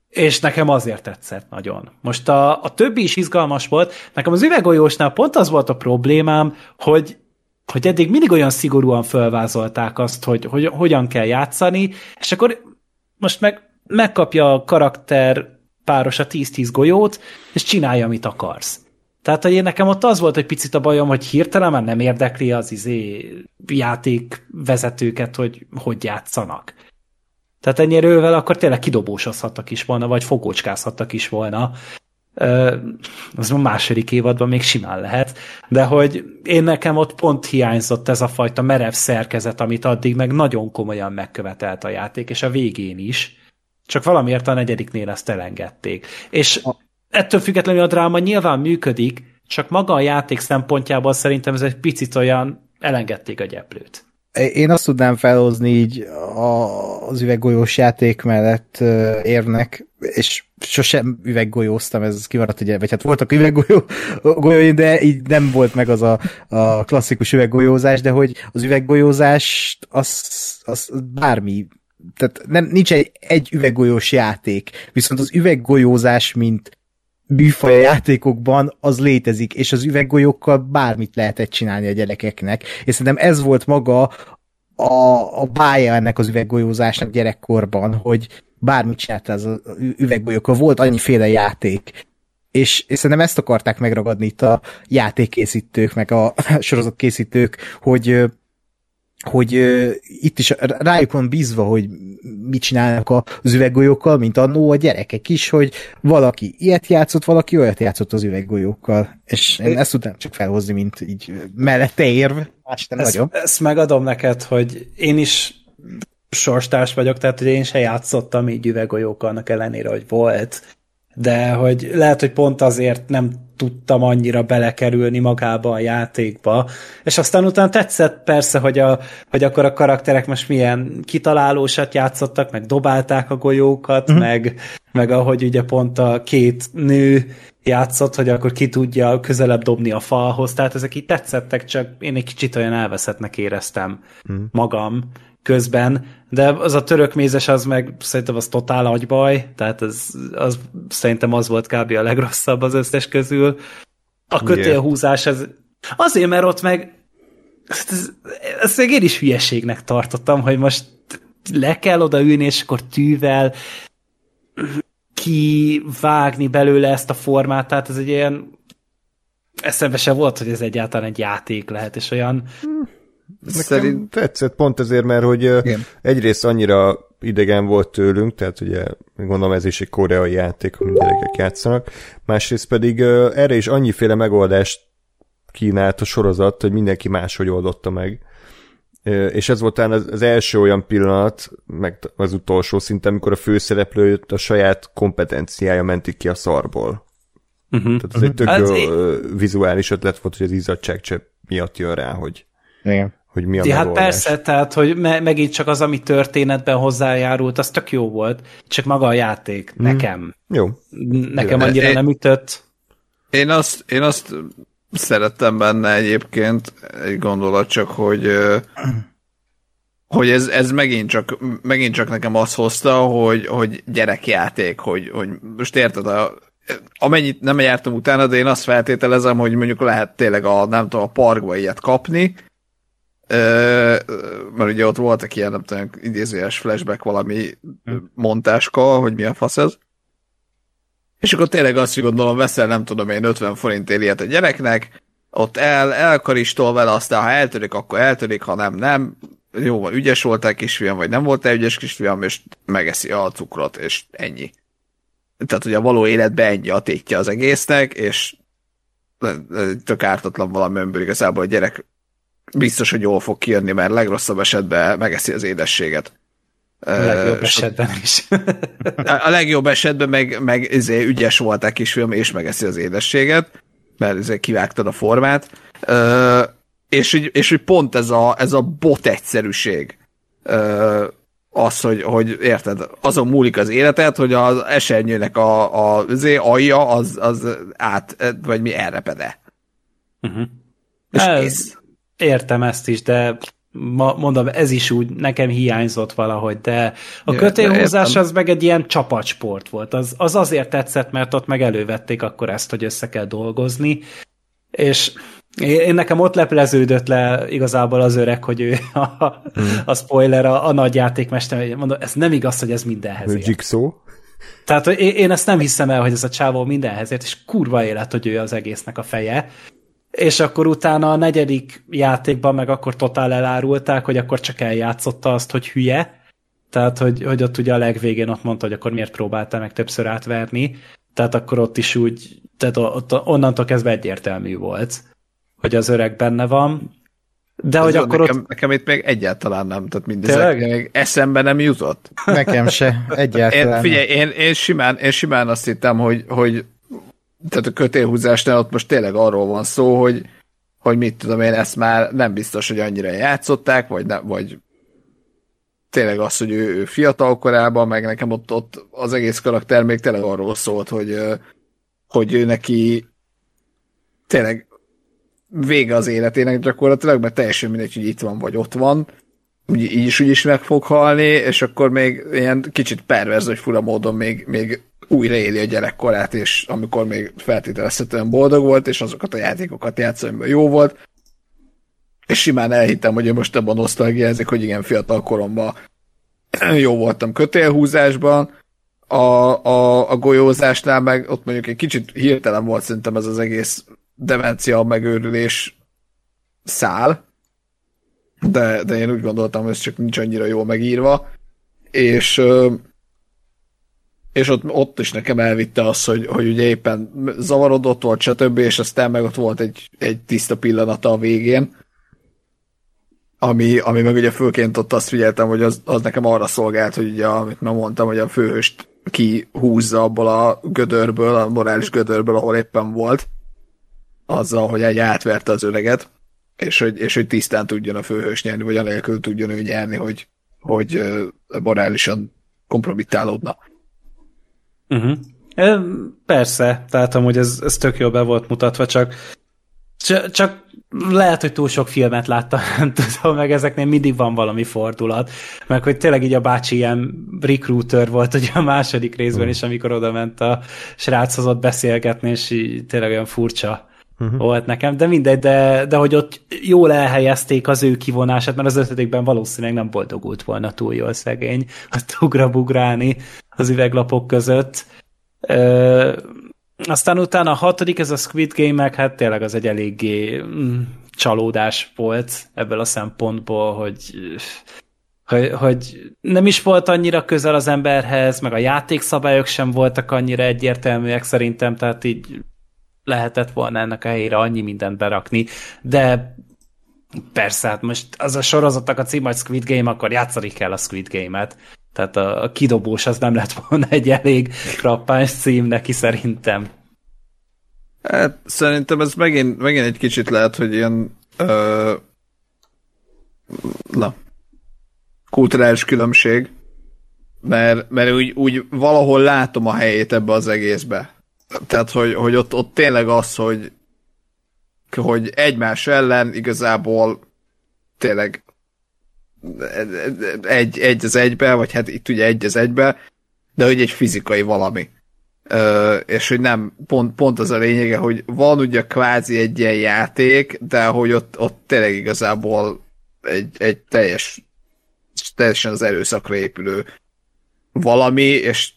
és nekem azért tetszett nagyon. Most a, a többi is izgalmas volt. Nekem az üvegolyósnál pont az volt a problémám, hogy hogy eddig mindig olyan szigorúan fölvázolták azt, hogy, hogy hogyan kell játszani, és akkor most meg megkapja a karakter páros a 10-10 golyót, és csinálja, amit akarsz. Tehát, hogy én nekem ott az volt egy picit a bajom, hogy hirtelen már nem érdekli az izé játékvezetőket, hogy hogy játszanak. Tehát ennyire ővel akkor tényleg kidobósozhattak is volna, vagy fogócskázhattak is volna. Az a második évadban még simán lehet, de hogy én nekem ott pont hiányzott ez a fajta merev szerkezet, amit addig meg nagyon komolyan megkövetelt a játék, és a végén is. Csak valamiért a negyediknél ezt elengedték. És ettől függetlenül a dráma nyilván működik, csak maga a játék szempontjából szerintem ez egy picit olyan elengedték a gyeplőt. Én azt tudnám felhozni így az üveggolyós játék mellett érnek, és sosem üveggolyóztam, ez kimaradt ugye, vagy hát voltak üveggolyóim, de így nem volt meg az a, a klasszikus üveggolyózás, de hogy az üveggolyózás az, az bármi tehát nem, nincs egy, egy üveggolyós játék, viszont az üveggolyózás, mint műfaj játékokban az létezik, és az üveggolyókkal bármit lehetett csinálni a gyerekeknek. És szerintem ez volt maga a, a bája ennek az üveggolyózásnak gyerekkorban, hogy bármit csinálta az üveggolyókkal. Volt annyiféle játék. És, és szerintem ezt akarták megragadni itt a játékkészítők, meg a sorozatkészítők, hogy hogy uh, itt is rájuk van bízva, hogy mit csinálnak az üveggolyókkal, mint annó a gyerekek is, hogy valaki ilyet játszott, valaki olyat játszott az üveggolyókkal. És én ezt tudnám csak felhozni, mint így mellette érv, más nem ezt, Ezt megadom neked, hogy én is sorstárs vagyok, tehát hogy én se játszottam így üveggolyókkal, annak ellenére, hogy volt. De hogy lehet, hogy pont azért nem tudtam annyira belekerülni magába a játékba. És aztán utána tetszett persze, hogy, a, hogy akkor a karakterek most milyen kitalálósat játszottak, meg dobálták a golyókat, uh-huh. meg, meg ahogy ugye pont a két nő játszott, hogy akkor ki tudja közelebb dobni a falhoz, tehát ezek így tetszettek, csak én egy kicsit olyan elveszettnek éreztem uh-huh. magam közben, de az a török mézes az meg szerintem az totál agybaj, tehát az, az szerintem az volt kb. a legrosszabb az összes közül. A kötélhúzás, ez azért, mert ott meg ezt, ezt meg én is hülyeségnek tartottam, hogy most le kell oda ülni, és akkor tűvel kivágni belőle ezt a formát, tehát ez egy ilyen eszembe se volt, hogy ez egyáltalán egy játék lehet, és olyan... Nekem Szerint... tetszett pont ezért, mert hogy Igen. egyrészt annyira idegen volt tőlünk, tehát ugye gondolom ez is egy koreai játék, amit gyerekek játszanak, másrészt pedig erre is annyiféle megoldást kínált a sorozat, hogy mindenki máshogy oldotta meg. És ez volt talán az, első olyan pillanat, meg az utolsó szinte, amikor a főszereplő a saját kompetenciája mentik ki a szarból. Uh-huh. Tehát ez uh-huh. egy tök hát jó vizuális ötlet volt, hogy az izzadságcsepp miatt jön rá, hogy, Igen. Hogy mi a ja, Hát persze, tehát, hogy me- megint csak az, ami történetben hozzájárult, az tök jó volt, csak maga a játék, mm. nekem. Jó. Nekem jó. annyira én, nem ütött. Én azt, én azt szerettem benne egyébként egy gondolat csak, hogy hogy ez, ez megint, csak, megint csak nekem azt hozta, hogy, hogy gyerekjáték, hogy, hogy most érted, a, amennyit nem jártam utána, de én azt feltételezem, hogy mondjuk lehet tényleg a, nem tudom, a parkba ilyet kapni, mert ugye ott voltak ilyen, nem tudom, idézőjes flashback valami hm. montáska, hogy mi a fasz ez. És akkor tényleg azt gondolom, veszel, nem tudom én, 50 forint ilyet a gyereknek, ott el, elkaristol vele, aztán ha eltörik, akkor eltörik, ha nem, nem. Jó, van, ügyes voltál kisfiam, vagy nem voltál ügyes kisfiam, és megeszi a cukrot, és ennyi. Tehát, hogy a való életben ennyi a tétje az egésznek, és tök ártatlan valami igazából a gyerek biztos, hogy jól fog kijönni, mert legrosszabb esetben megeszi az édességet. A legjobb esetben is. a legjobb esetben meg, meg izé, ügyes voltál kisfilm, és megeszi az édességet, mert izé kivágtad a formát. és, és hogy pont ez a, ez a bot egyszerűség az, hogy, hogy érted, azon múlik az életed, hogy az esernyőnek a, a az alja az, az át, vagy mi elrepede. Uh-huh. És Ez, Értem ezt is, de ma, mondom, ez is úgy nekem hiányzott valahogy, de a kötélhúzás az meg egy ilyen csapatsport volt. Az, az azért tetszett, mert ott meg elővették akkor ezt, hogy össze kell dolgozni, és én nekem ott lepleződött le igazából az öreg, hogy ő a, hmm. a spoiler, a, a nagy játékmester, mondom, ez nem igaz, hogy ez mindenhez ért. Jigsaw? Tehát én, én ezt nem hiszem el, hogy ez a csávó mindenhez ért, és kurva élet, hogy ő az egésznek a feje. És akkor utána a negyedik játékban meg akkor totál elárulták, hogy akkor csak eljátszotta azt, hogy hülye. Tehát, hogy, hogy ott ugye a legvégén ott mondta, hogy akkor miért próbálta meg többször átverni. Tehát akkor ott is úgy, tehát ott, onnantól kezdve egyértelmű volt hogy az öreg benne van. De Ez hogy akkor nekem, ott... Nekem itt még egyáltalán nem, tehát mindezek még eszembe nem jutott. Nekem se, egyáltalán. Én, figyelj, én, én, simán, én simán azt hittem, hogy, hogy tehát a kötélhúzásnál ott most tényleg arról van szó, hogy, hogy mit tudom én, ezt már nem biztos, hogy annyira játszották, vagy, ne, vagy tényleg az, hogy ő, ő fiatal korában, meg nekem ott, ott az egész karakter még tényleg arról szólt, hogy, hogy ő neki tényleg vége az életének gyakorlatilag, mert teljesen mindegy, hogy itt van vagy ott van, úgy, így is úgy is meg fog halni, és akkor még ilyen kicsit perverz, hogy fura módon még, még újra éli a gyerekkorát, és amikor még feltételezhetően boldog volt, és azokat a játékokat játszani, amiben jó volt, és simán elhittem, hogy én most ebben nosztalgiázik, hogy igen, fiatal koromban jó voltam kötélhúzásban, a, a, a golyózásnál meg ott mondjuk egy kicsit hirtelen volt szerintem ez az egész demencia megőrülés szál, de, de én úgy gondoltam, ez csak nincs annyira jól megírva, és és ott, ott is nekem elvitte az, hogy, hogy ugye éppen zavarodott volt, stb., és aztán meg ott volt egy, egy tiszta pillanata a végén, ami, ami meg ugye főként ott azt figyeltem, hogy az, az nekem arra szolgált, hogy ugye, amit már mondtam, hogy a főhőst kihúzza abból a gödörből, a morális gödörből, ahol éppen volt, azzal, hogy egy átverte az öreget, és hogy, és hogy tisztán tudjon a főhős nyerni, vagy anélkül tudjon ő nyerni, hogy, hogy morálisan kompromittálódna. Uh-huh. Persze, tehát amúgy ez, ez tök jó be volt mutatva, csak, csak lehet, hogy túl sok filmet láttam, nem tudom, meg ezeknél mindig van valami fordulat, meg hogy tényleg így a bácsi ilyen recruiter volt ugye a második részben is, amikor oda ment a sráchoz ott beszélgetni, és így tényleg olyan furcsa uh-huh. volt nekem, de mindegy, de, de hogy ott jól elhelyezték az ő kivonását, mert az ötödikben valószínűleg nem boldogult volna túl jól szegény, azt ugrabugrálni az üveglapok között, Ö, aztán utána a hatodik, ez a Squid Game, meg hát tényleg az egy eléggé mm, csalódás volt ebből a szempontból, hogy, hogy, hogy nem is volt annyira közel az emberhez, meg a játékszabályok sem voltak annyira egyértelműek szerintem, tehát így lehetett volna ennek a helyére annyi mindent berakni, de persze, hát most az a sorozatnak a cím, hogy Squid Game, akkor játszani kell a Squid Game-et. Tehát a, a kidobós az nem lett volna egy elég frappáns cím neki szerintem. Hát, szerintem ez megint, megint egy kicsit lehet, hogy ilyen ö, na, kulturális különbség, mert, mert úgy, úgy valahol látom a helyét ebbe az egészbe. Tehát, hogy, hogy ott, ott tényleg az, hogy hogy egymás ellen igazából tényleg egy, egy az egybe, vagy hát itt ugye egy az egybe, de hogy egy fizikai valami. Ö, és hogy nem, pont, pont az a lényege, hogy van ugye kvázi egy ilyen játék, de hogy ott, ott tényleg igazából egy, egy teljes, teljesen az erőszakra épülő valami, és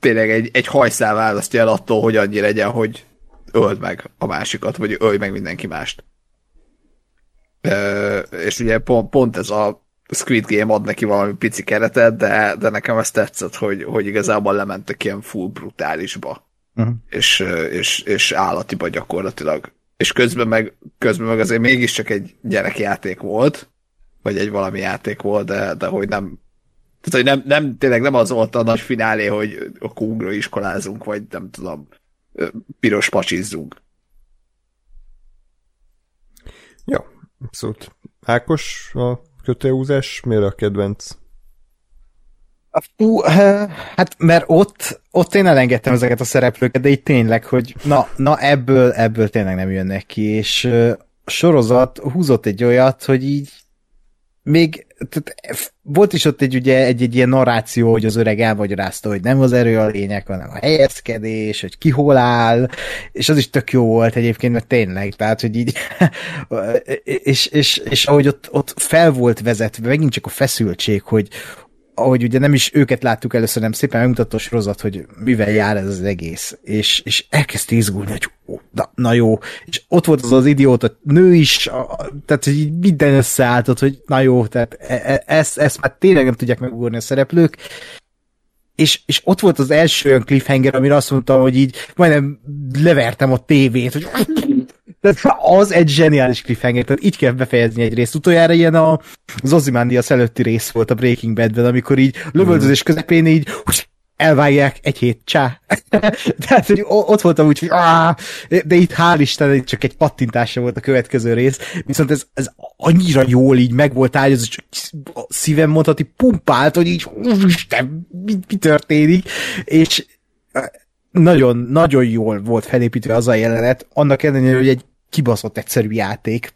tényleg egy, egy hajszál választja el attól, hogy annyi legyen, hogy öld meg a másikat, vagy ölj meg mindenki mást. Ö, és ugye pont, pont ez a Squid Game ad neki valami pici keretet, de, de nekem ez tetszett, hogy, hogy igazából lementek ilyen full brutálisba. Uh-huh. És, és, és állatiba gyakorlatilag. És közben meg, közben meg azért mégiscsak egy gyerekjáték volt, vagy egy valami játék volt, de, de hogy nem tehát, hogy nem, nem, tényleg nem az volt a nagy finálé, hogy a kungra iskolázunk, vagy nem tudom, piros pacsizzunk. Ja, abszolút. Ákos, a kötőhúzás miért a kedvenc? Fú, hát mert ott, ott én elengedtem ezeket a szereplőket, de itt tényleg, hogy na, na ebből, ebből tényleg nem jönnek ki, és a sorozat húzott egy olyat, hogy így még tehát volt is ott egy, ugye, egy, egy ilyen narráció, hogy az öreg elmagyarázta, hogy nem az erő a lényeg, hanem a helyezkedés, hogy ki hol áll, és az is tök jó volt egyébként, mert tényleg, tehát, hogy így, és, és, és ahogy ott, ott fel volt vezetve, megint csak a feszültség, hogy, ahogy ugye nem is őket láttuk először, nem szépen megmutatta a sorozat, hogy mivel jár ez az egész, és, és elkezdte izgulni, hogy ó, na, na jó, és ott volt az az idióta nő is, a, tehát hogy minden összeálltott, hogy na jó, tehát e, e, ezt, ezt már tényleg nem tudják megugorni a szereplők, és, és ott volt az első olyan cliffhanger, amire azt mondtam, hogy így majdnem levertem a tévét, hogy tehát az egy zseniális cliffhanger, tehát így kell befejezni egy részt. Utoljára ilyen a, az Ozymandias előtti rész volt a Breaking Badben, amikor így lövöldözés közepén így elvágják egy hét, csá. Tehát, hogy ott voltam úgy, hogy áh, de itt hál' Isten, csak egy pattintása volt a következő rész, viszont ez, ez annyira jól így meg volt ágyazva, csak szívem mondhatni, pumpált, hogy így, Isten, mi, mi történik, és nagyon, nagyon jól volt felépítve az a jelenet, annak ellenére, hogy egy kibaszott egyszerű játék,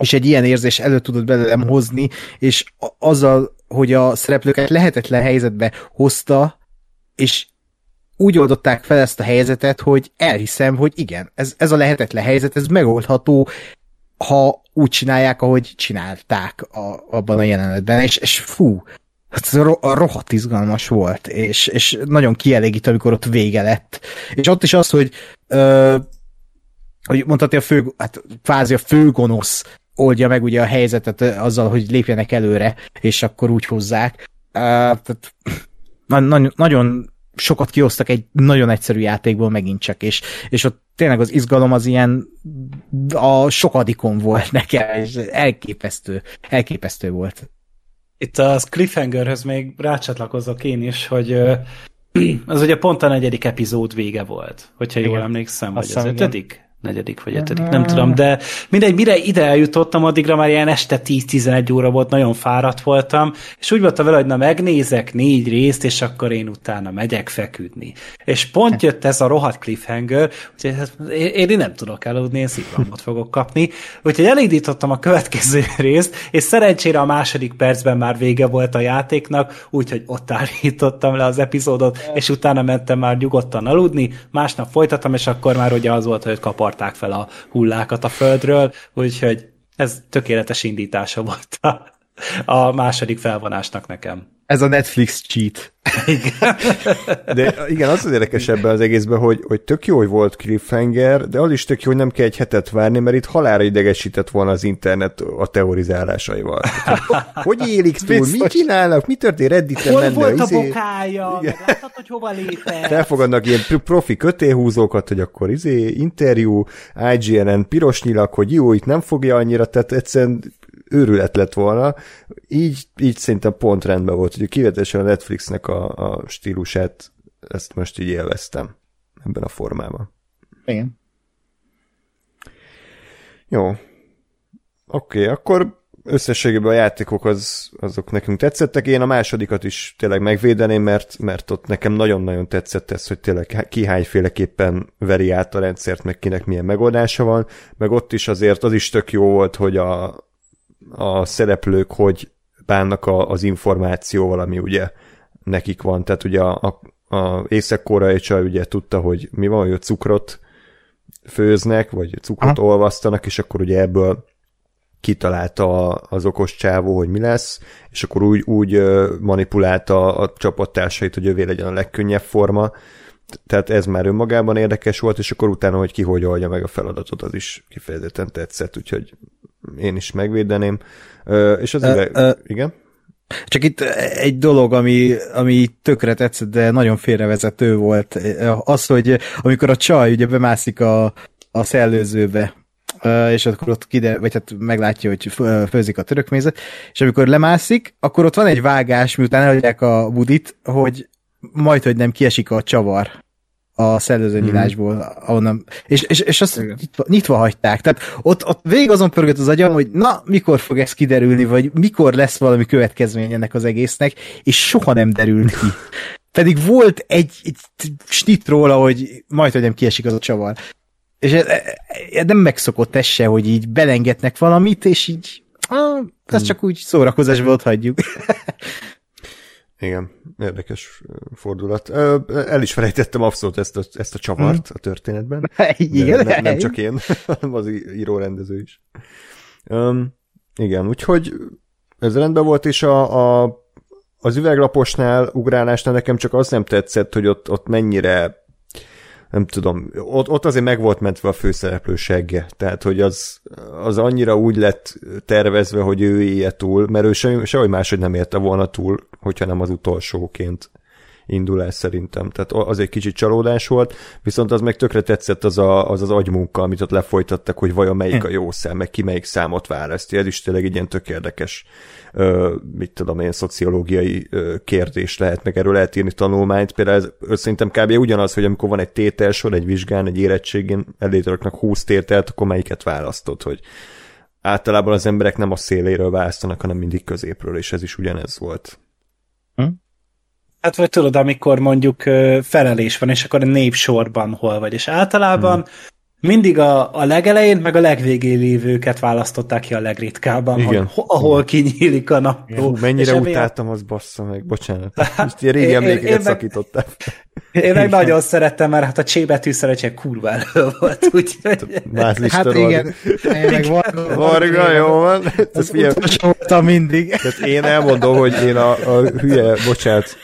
és egy ilyen érzés elő tudod belőlem hozni, és azzal, hogy a szereplőket lehetetlen helyzetbe hozta, és úgy oldották fel ezt a helyzetet, hogy elhiszem, hogy igen, ez, ez a lehetetlen helyzet, ez megoldható, ha úgy csinálják, ahogy csinálták a, abban a jelenetben, és, és fú, hát ez rohadt izgalmas volt, és, és nagyon kielégít, amikor ott vége lett. És ott is az, hogy ö, hogy mondhatni a fő, hát kvázi a főgonosz oldja meg ugye a helyzetet azzal, hogy lépjenek előre, és akkor úgy hozzák. Uh, tehát, na, nagyon sokat kiosztak egy nagyon egyszerű játékból megint csak, és, és ott tényleg az izgalom az ilyen a sokadikon volt nekem, és elképesztő, elképesztő volt. Itt a Cliffhangerhöz még rácsatlakozok én is, hogy az ugye pont a negyedik epizód vége volt, hogyha igen. jól emlékszem, vagy az ötödik? Negyedik vagy ötödik, nem tudom, de mindegy, mire ide eljutottam, addigra már ilyen este 10-11 óra volt, nagyon fáradt voltam, és úgy voltam vele, hogy na megnézek négy részt, és akkor én utána megyek feküdni. És pont jött ez a rohadt cliffhanger, úgyhogy hát én, én nem tudok aludni, én szívramot fogok kapni, úgyhogy elindítottam a következő részt, és szerencsére a második percben már vége volt a játéknak, úgyhogy ott állítottam le az epizódot, és utána mentem már nyugodtan aludni, másnap folytattam, és akkor már ugye az volt, hogy kapar kaparták fel a hullákat a földről, úgyhogy ez tökéletes indítása volt a a második felvonásnak nekem. Ez a Netflix cheat. De igen, az az érdekes ebben az egészben, hogy, hogy tök jó, hogy volt cliffhanger, de az is tök jó, hogy nem kell egy hetet várni, mert itt halára idegesített volna az internet a teorizálásaival. Hogy élik túl, mit csinálnak, mi történt, Redditen Hol menne, volt a izé, bokája? Igen. Meg Láttad, hogy hova lépett? Elfogadnak ilyen pro- profi kötélhúzókat, hogy akkor izé, interjú, IGN-en piros nyilak, hogy jó, itt nem fogja annyira, tehát egyszerűen őrület lett volna. Így, így szerintem pont rendben volt, hogy kivetesen a Netflixnek a, a stílusát, ezt most így élveztem ebben a formában. Igen. Jó. Oké, okay, akkor összességében a játékok az, azok nekünk tetszettek. Én a másodikat is tényleg megvédeném, mert, mert ott nekem nagyon-nagyon tetszett ez, hogy tényleg ki hányféleképpen veri át a rendszert, meg kinek milyen megoldása van, meg ott is azért az is tök jó volt, hogy a, a szereplők hogy bánnak a, az információval, ami ugye nekik van. Tehát ugye a, a, a észak-koreai csaj ugye tudta, hogy mi van, hogy a cukrot főznek, vagy cukrot Aha. olvasztanak, és akkor ugye ebből kitalálta az okos csávó, hogy mi lesz, és akkor úgy, úgy manipulálta a csapattársait, hogy övé legyen a legkönnyebb forma. Tehát ez már önmagában érdekes volt, és akkor utána, hogy ki hogy oldja meg a feladatot, az is kifejezetten tetszett, úgyhogy én is megvédeném. És az Ö, ide... ö, Igen? Csak itt egy dolog, ami, ami tökre tetszett, de nagyon félrevezető volt, az, hogy amikor a csaj ugye bemászik a, a szellőzőbe, és akkor ott kide, vagy hát meglátja, hogy fő- főzik a törökmézet, és amikor lemászik, akkor ott van egy vágás, miután elhagyják a budit, hogy majd, hogy nem kiesik a csavar a szellőző nyílásból, ahonnan, és, és, és azt Igen. nyitva, nyitva hagyták. Tehát ott, ott végig azon pörgött az agyam, hogy na, mikor fog ez kiderülni, vagy mikor lesz valami következmény ennek az egésznek, és soha nem derült ki. Pedig volt egy, egy snit róla, hogy majd, hogy nem kiesik az a csavar. És ez, ez nem megszokott ez se, hogy így belengetnek valamit, és így ah, ez csak úgy szórakozásból ott hagyjuk. Igen, érdekes fordulat. El is felejtettem abszolút ezt a, ezt a csavart a történetben. Igen, ne, nem csak én, hanem az író-rendező is. Um, igen, úgyhogy ez rendben volt, és a, a, az üveglaposnál, ugrálásnál nekem csak az nem tetszett, hogy ott, ott mennyire nem tudom, ott, ott azért meg volt mentve a főszereplő segge, tehát hogy az, az annyira úgy lett tervezve, hogy ő élje túl, mert ő se, sehogy máshogy nem érte volna túl, hogyha nem az utolsóként indul el szerintem. Tehát az egy kicsit csalódás volt, viszont az meg tökre tetszett az a, az, az agymunka, amit ott lefolytattak, hogy vajon melyik a jó szám, meg ki melyik számot választja. Ez is tényleg egy ilyen tök érdekes, ö, mit tudom én, szociológiai ö, kérdés lehet, meg erről lehet írni tanulmányt. Például ez ö, szerintem kb. ugyanaz, hogy amikor van egy tételsor, egy vizsgán, egy érettségén, elétraknak 20 tételt, akkor melyiket választod, hogy általában az emberek nem a széléről választanak, hanem mindig középről, és ez is ugyanez volt. Hát vagy tudod, amikor mondjuk felelés van, és akkor a népsorban hol vagy, és általában Hmm. mindig a, a legelején, meg a legvégén lévőket választották ki a legritkábban, Igen. hogy ho, ahol kinyílik a napló. Hú, mennyire És utáltam, az bassza meg, bocsánat. Most ilyen régi emlékeket szakítottam. Én meg nagyon szerettem, mert hát a C betű szerecse kurva elő volt, úgyhogy... Hát igen, én meg Varga, Varga, jó van. Utolsó voltam mindig. tehát én elmondom, hogy én a, a hülye, bocsánat,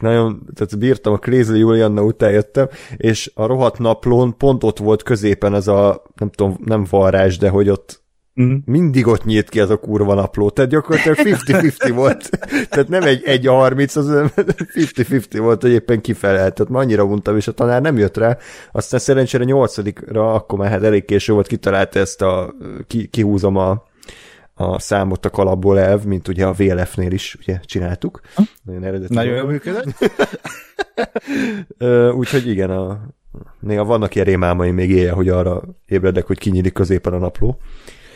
nagyon, tehát bírtam, a Klézli Julianna után jöttem, és a rohadt naplón pont ott volt középen ez a, nem tudom, nem varrás, de hogy ott Mhm. mindig ott nyílt ki ez a kurva napló, tehát gyakorlatilag 50-50 volt. Tehát nem egy, egy a 30, az 50-50 volt, hogy éppen kifelelt. Tehát ma annyira mondtam, és a tanár nem jött rá. Aztán szerencsére nyolcadikra, akkor már hát elég késő volt, kitalálta ezt a, ki, kihúzom a, a számot a kalapból elv, mint ugye a VLF-nél is ugye csináltuk. Nagyon eredeti. Nagyon jól működött. Úgyhogy igen, a, néha vannak ilyen rémálmaim még éjjel, hogy arra ébredek, hogy kinyílik középen a napló.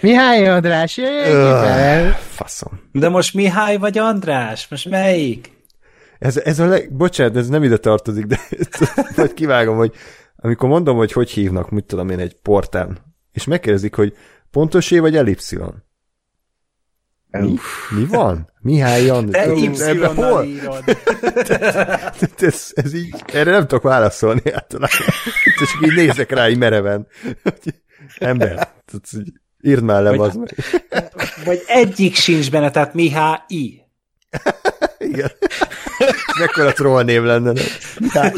Mihály András, jöjjön. Faszom. De most Mihály vagy András? Most melyik? Ez, ez a leg... Bocsánat, ez nem ide tartozik, de majd kivágom, hogy amikor mondom, hogy hogy hívnak, mit tudom én, egy portán, és megkérdezik, hogy pontosé vagy elipszilon. Mi? Mi van? Mihály Jan? Te hol? ez, ez így, erre nem tudok válaszolni általában. Csak így nézek rá így mereven. Ember. Tehát, így Írd már le, Vagy- az meg. Vagy egyik sincs benne, tehát Mihái. Igen. Mekkora troll név lenne. nem?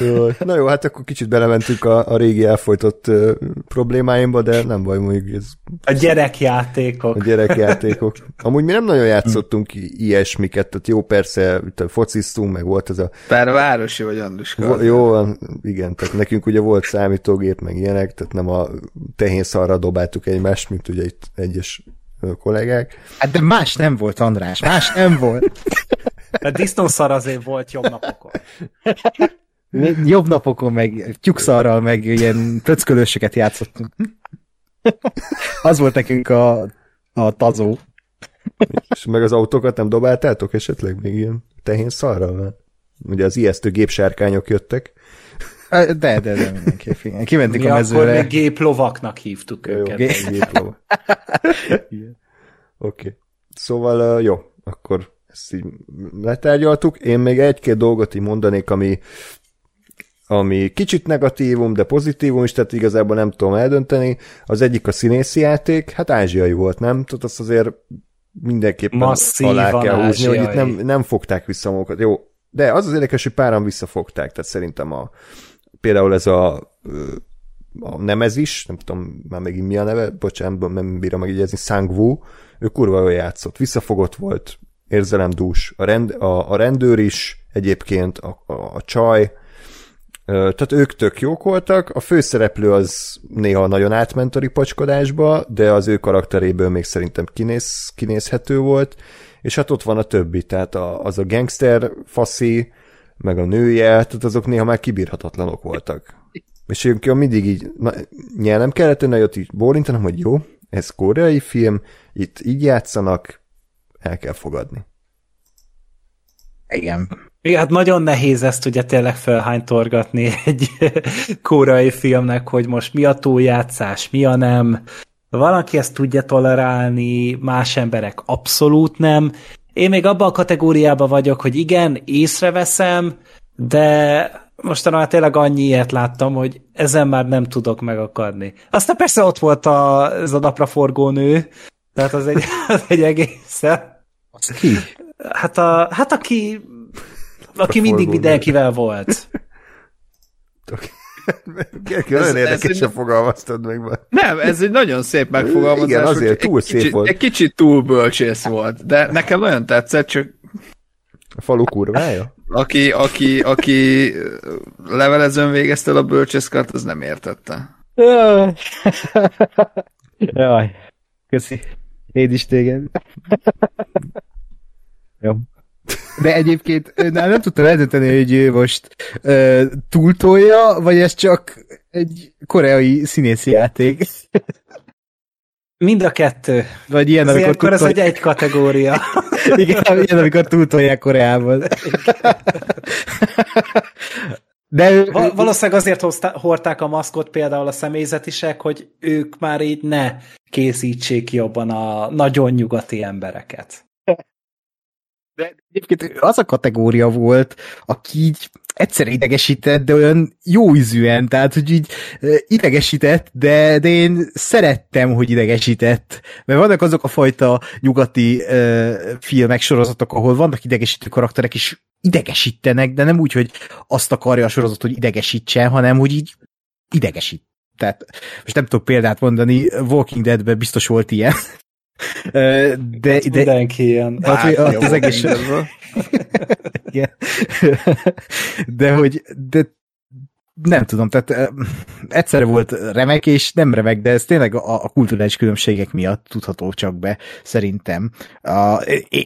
Jó, na jó, hát akkor kicsit belementünk a, a régi elfolytott uh, problémáimba, de nem baj, mondjuk ez A gyerekjátékok. a gyerekjátékok. Amúgy mi nem nagyon játszottunk ilyesmiket, tehát jó, persze, fociztunk, meg volt ez a Bár városi vagy Anduska. Vo- Jó, van, igen, tehát nekünk ugye volt számítógép, meg ilyenek, tehát nem a tehén szarra dobáltuk egymást, mint ugye itt egyes kollégák. Hát de más nem volt, András, más nem volt. A disznószar azért volt jobb napokon. Jobb napokon meg tyukszarral, meg ilyen pöckölősöket játszottunk. Az volt nekünk a, a tazó. És meg az autókat nem dobáltátok esetleg még ilyen tehén szarra? Mert ugye az ijesztő gépsárkányok jöttek. De, de, de mindenképp. igen. Kimentünk Mi a akkor mezőre. még géplovaknak hívtuk Jó, őket. gé- gépló. Oké. Okay. Szóval jó, akkor ezt így letárgyaltuk. Én még egy-két dolgot így mondanék, ami ami kicsit negatívum, de pozitívum is, tehát igazából nem tudom eldönteni. Az egyik a színészi játék, hát ázsiai volt, nem? Tehát azt azért mindenképpen Masszívan alá kell húzni, hogy itt nem, nem fogták vissza magukat. Jó, de az az érdekes, hogy páran visszafogták, tehát szerintem a, például ez a, a Nemezis, nem tudom már megint mi a neve, bocsánat, nem bírom megjegyezni, Sang Wu, ő kurva jól játszott, visszafogott volt, érzelemdús, a, rend, a, a rendőr is egyébként, a, a, a csaj, tehát ők tök jók voltak, a főszereplő az néha nagyon átment a ripacskodásba, de az ő karakteréből még szerintem kinéz, kinézhető volt, és hát ott van a többi, tehát a, az a gangster faszi, meg a nője, tehát azok néha már kibírhatatlanok voltak. És én mindig így, na, nyelnem kellett önne, ott így bólintanom, hogy jó, ez koreai film, itt így játszanak, el kell fogadni. Igen. Igen, hát nagyon nehéz ezt ugye tényleg felhánytorgatni egy koreai filmnek, hogy most mi a túljátszás, mi a nem. Valaki ezt tudja tolerálni, más emberek abszolút nem. Én még abban a kategóriában vagyok, hogy igen, észreveszem, de mostanában tényleg annyi ilyet láttam, hogy ezen már nem tudok megakadni. Aztán persze ott volt a, ez a napraforgó nő, tehát az egy, az egy egészen. Ki? Hát, a, hát aki, aki mindig mindenkivel volt. Gergő, nagyon érdekesen egy- fogalmaztad meg. már. Nem, ez egy nagyon szép megfogalmazás. Igen, azért túl egy szép kicsit, volt. Egy kicsit túl bölcsész volt, de nekem nagyon tetszett, csak A falu kurvája? aki, aki, aki levelezőn végezte a bölcsészkart, az nem értette. Jaj. Jaj. Köszi. Én is téged. Jó. De egyébként ö, nem, nem tudtam eldönteni, hogy ő most ö, túltolja, vagy ez csak egy koreai színészi játék. Mind a kettő. Vagy ilyen, Ez amikor, ilyenkor ez egy egy kategória. igen, ilyen, amikor túltolják Koreában. De ő, Val- valószínűleg azért hozta, hordták a maszkot például a személyzetisek, hogy ők már így ne készítsék jobban a nagyon nyugati embereket. De egyébként az a kategória volt, aki így egyszer idegesített, de olyan jó ízűen, tehát hogy így idegesített, de, de én szerettem, hogy idegesített. Mert vannak azok a fajta nyugati ö, filmek, sorozatok, ahol vannak idegesítő karakterek, és idegesítenek, de nem úgy, hogy azt akarja a sorozat, hogy idegesítsen, hanem hogy így idegesít. Tehát most nem tudok példát mondani, Walking Deadben biztos volt ilyen. De, De, de, Mindenki ilyen. Hát, jó, az egész... Igen. De hogy de nem tudom, tehát eh, egyszerre volt remek, és nem remek, de ez tényleg a, a kulturális különbségek miatt tudható csak be, szerintem. A,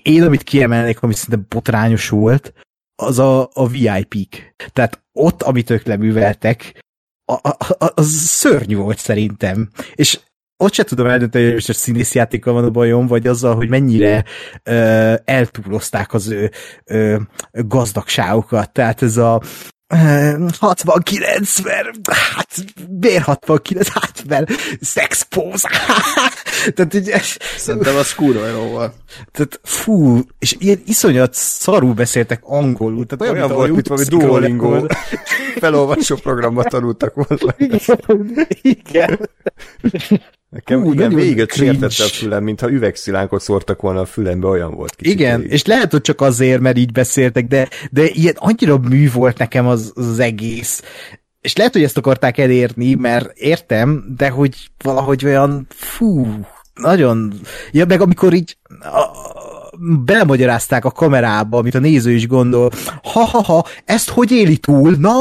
én, amit kiemelnék, ami szerintem botrányos volt, az a, a VIP-k. Tehát ott, amit ők leműveltek, a, a, a, az szörnyű volt szerintem. És ott se tudom eldönteni, hogy most a színészjátékkal van a bajom, vagy azzal, hogy mennyire ö, eltúlozták az ő ö, gazdagságokat. Tehát ez a ö, 69, mert hát miért 69, hát mert szexpóz. Tehát így, Szerintem az kurva jó volt. tehát fú, és ilyen iszonyat szarul beszéltek angolul. Tehát Olyan mint volt, mint valami Duolingo felolvasó programban tanultak volna. Igen. Igen. Nekem Hú, igen, végig sértette a fülem, mintha üvegszilánkot szórtak volna a fülembe, olyan volt kicsit. Igen, végig. és lehet, hogy csak azért, mert így beszéltek, de, de ilyen annyira mű volt nekem az, az egész. És lehet, hogy ezt akarták elérni, mert értem, de hogy valahogy olyan, fú, nagyon... Ja, meg amikor így a, belemagyarázták a kamerába, amit a néző is gondol, ha-ha-ha, ezt hogy éli túl, na?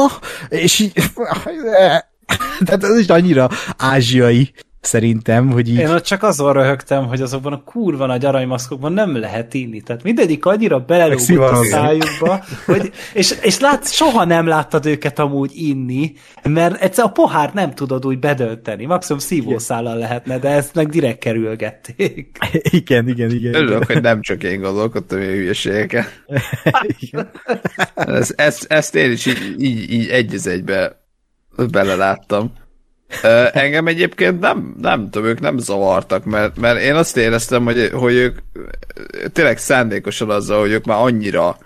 És így, tehát ez is annyira ázsiai, szerintem, hogy így... Én ott csak azon röhögtem, hogy azokban a kurva nagy aranymaszkokban nem lehet inni. Tehát mindegyik annyira belelógott a szájukba, hogy, és, és lát, soha nem láttad őket amúgy inni, mert egyszer a pohár nem tudod úgy bedölteni. Maximum szívószállal lehetne, de ezt meg direkt kerülgették. Igen, igen, igen. Örülök, hogy nem csak én gondolkodtam ilyen hülyeségeken. igen. Ez, ezt, ezt én is így, így, így egy az egybe beleláttam. Engem egyébként nem, nem tudom, ők nem zavartak, mert, mert én azt éreztem, hogy, hogy ők tényleg szándékosan azzal, hogy ők már annyira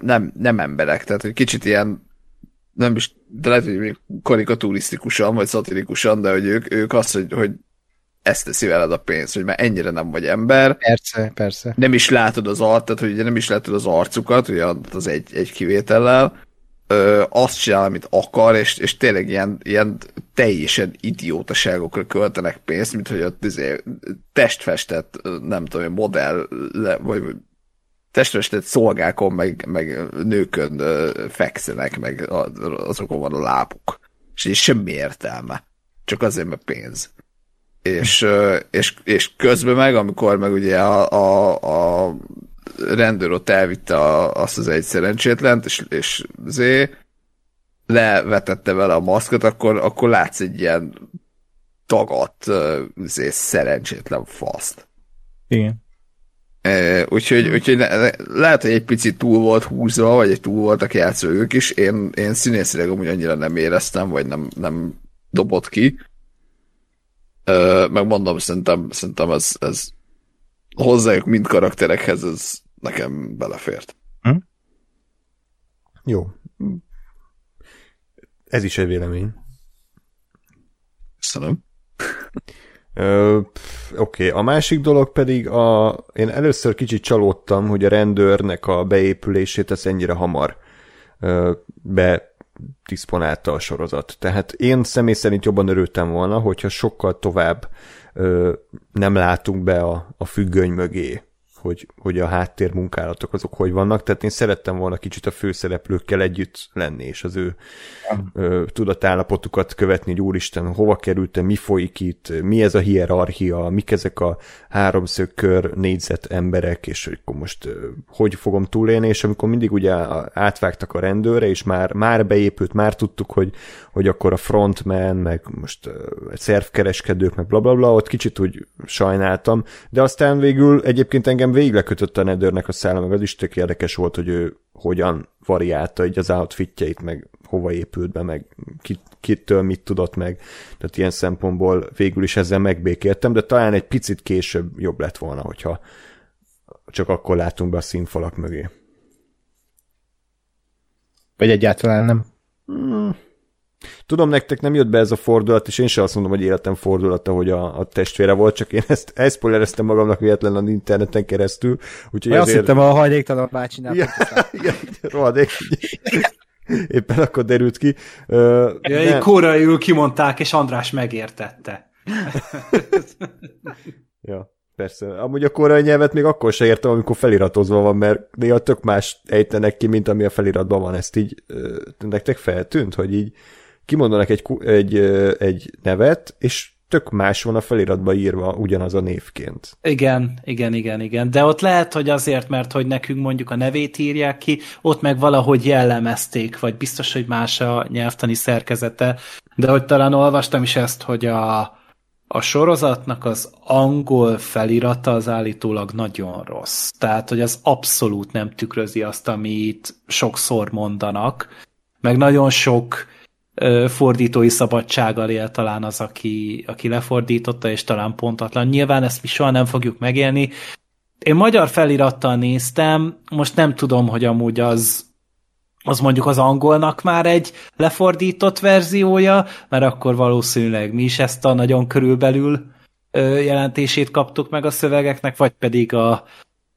nem, nem emberek, tehát hogy kicsit ilyen nem is, de lehet, hogy karikaturisztikusan, vagy szatirikusan, de hogy ők, ők azt, hogy, hogy ezt teszi veled a pénzt, hogy már ennyire nem vagy ember, Persze, persze. nem is látod az art, tehát hogy ugye nem is látod az arcukat, ugye az egy, egy kivétellel, ö, azt csinál, amit akar, és, és tényleg ilyen, ilyen teljesen idiótaságokra költenek pénzt, mint hogy ott izé, testfestett, nem tudom, modell, vagy testfestett szolgákon, meg, meg nőkön fekszenek, meg azokon van a lábuk. És így semmi értelme. Csak azért, mert pénz és, és, és közben meg, amikor meg ugye a, a, a rendőr ott elvitte a, azt az egy szerencsétlent, és, és zé, levetette vele a maszkot, akkor, akkor látsz egy ilyen tagadt zé, szerencsétlen faszt. Igen. E, úgyhogy, úgyhogy le- lehet, hogy egy picit túl volt húzva, vagy egy túl voltak játszva ők is. Én, én színészileg amúgy annyira nem éreztem, vagy nem, nem dobott ki. Ö, meg mondom, szerintem, szerintem ez, ez hozzájuk mind karakterekhez, ez nekem belefért. Jó. Ez is egy vélemény. Köszönöm. Oké, okay. a másik dolog pedig a, én először kicsit csalódtam, hogy a rendőrnek a beépülését ez ennyire hamar ö, bedisponálta a sorozat. Tehát én személy szerint jobban örültem volna, hogyha sokkal tovább ö, nem látunk be a, a függöny mögé, hogy, hogy a háttérmunkálatok azok hogy vannak, tehát én szerettem volna kicsit a főszereplőkkel együtt lenni, és az ő ö, tudatállapotukat követni, hogy úristen, hova kerültem, mi folyik itt, mi ez a hierarchia, mik ezek a háromszögkör négyzet emberek, és hogy akkor most ö, hogy fogom túlélni, és amikor mindig ugye átvágtak a rendőre, és már, már beépült, már tudtuk, hogy, hogy akkor a frontman, meg most ö, szervkereskedők, meg blablabla, bla, bla, ott kicsit úgy sajnáltam, de aztán végül egyébként engem végig lekötött a nedőrnek a szála, meg az is tök érdekes volt, hogy ő hogyan variálta így az outfitjeit, meg hova épült be, meg ki, kitől mit tudott meg. Tehát ilyen szempontból végül is ezzel megbékéltem, de talán egy picit később jobb lett volna, hogyha csak akkor látunk be a színfalak mögé. Vagy egyáltalán nem. Tudom, nektek nem jött be ez a fordulat, és én sem azt mondom, hogy életem fordulata, hogy a, a testvére volt, csak én ezt elszpoilereztem magamnak véletlen az interneten keresztül. Úgyhogy Én azt hittem, a hajléktalan bácsinál. Ja, igen, rohadék. Éppen akkor derült ki. Ö, Ja, nem- koreaiul kimondták, és András megértette. Ja, persze. Amúgy a koreai nyelvet még akkor se értem, amikor feliratozva van, mert néha tök más ejtenek ki, mint ami a feliratban van. Ezt így ö, nektek feltűnt, hogy így kimondanak egy, egy, egy nevet, és tök más van a feliratban írva ugyanaz a névként. Igen, igen, igen, igen. De ott lehet, hogy azért, mert hogy nekünk mondjuk a nevét írják ki, ott meg valahogy jellemezték, vagy biztos, hogy más a nyelvtani szerkezete. De hogy talán olvastam is ezt, hogy a, a sorozatnak az angol felirata az állítólag nagyon rossz. Tehát, hogy az abszolút nem tükrözi azt, amit sokszor mondanak, meg nagyon sok fordítói szabadsággal él talán az, aki, aki lefordította, és talán pontatlan. Nyilván ezt mi soha nem fogjuk megélni. Én magyar felirattal néztem, most nem tudom, hogy amúgy az az mondjuk az angolnak már egy lefordított verziója, mert akkor valószínűleg mi is ezt a nagyon körülbelül jelentését kaptuk meg a szövegeknek, vagy pedig a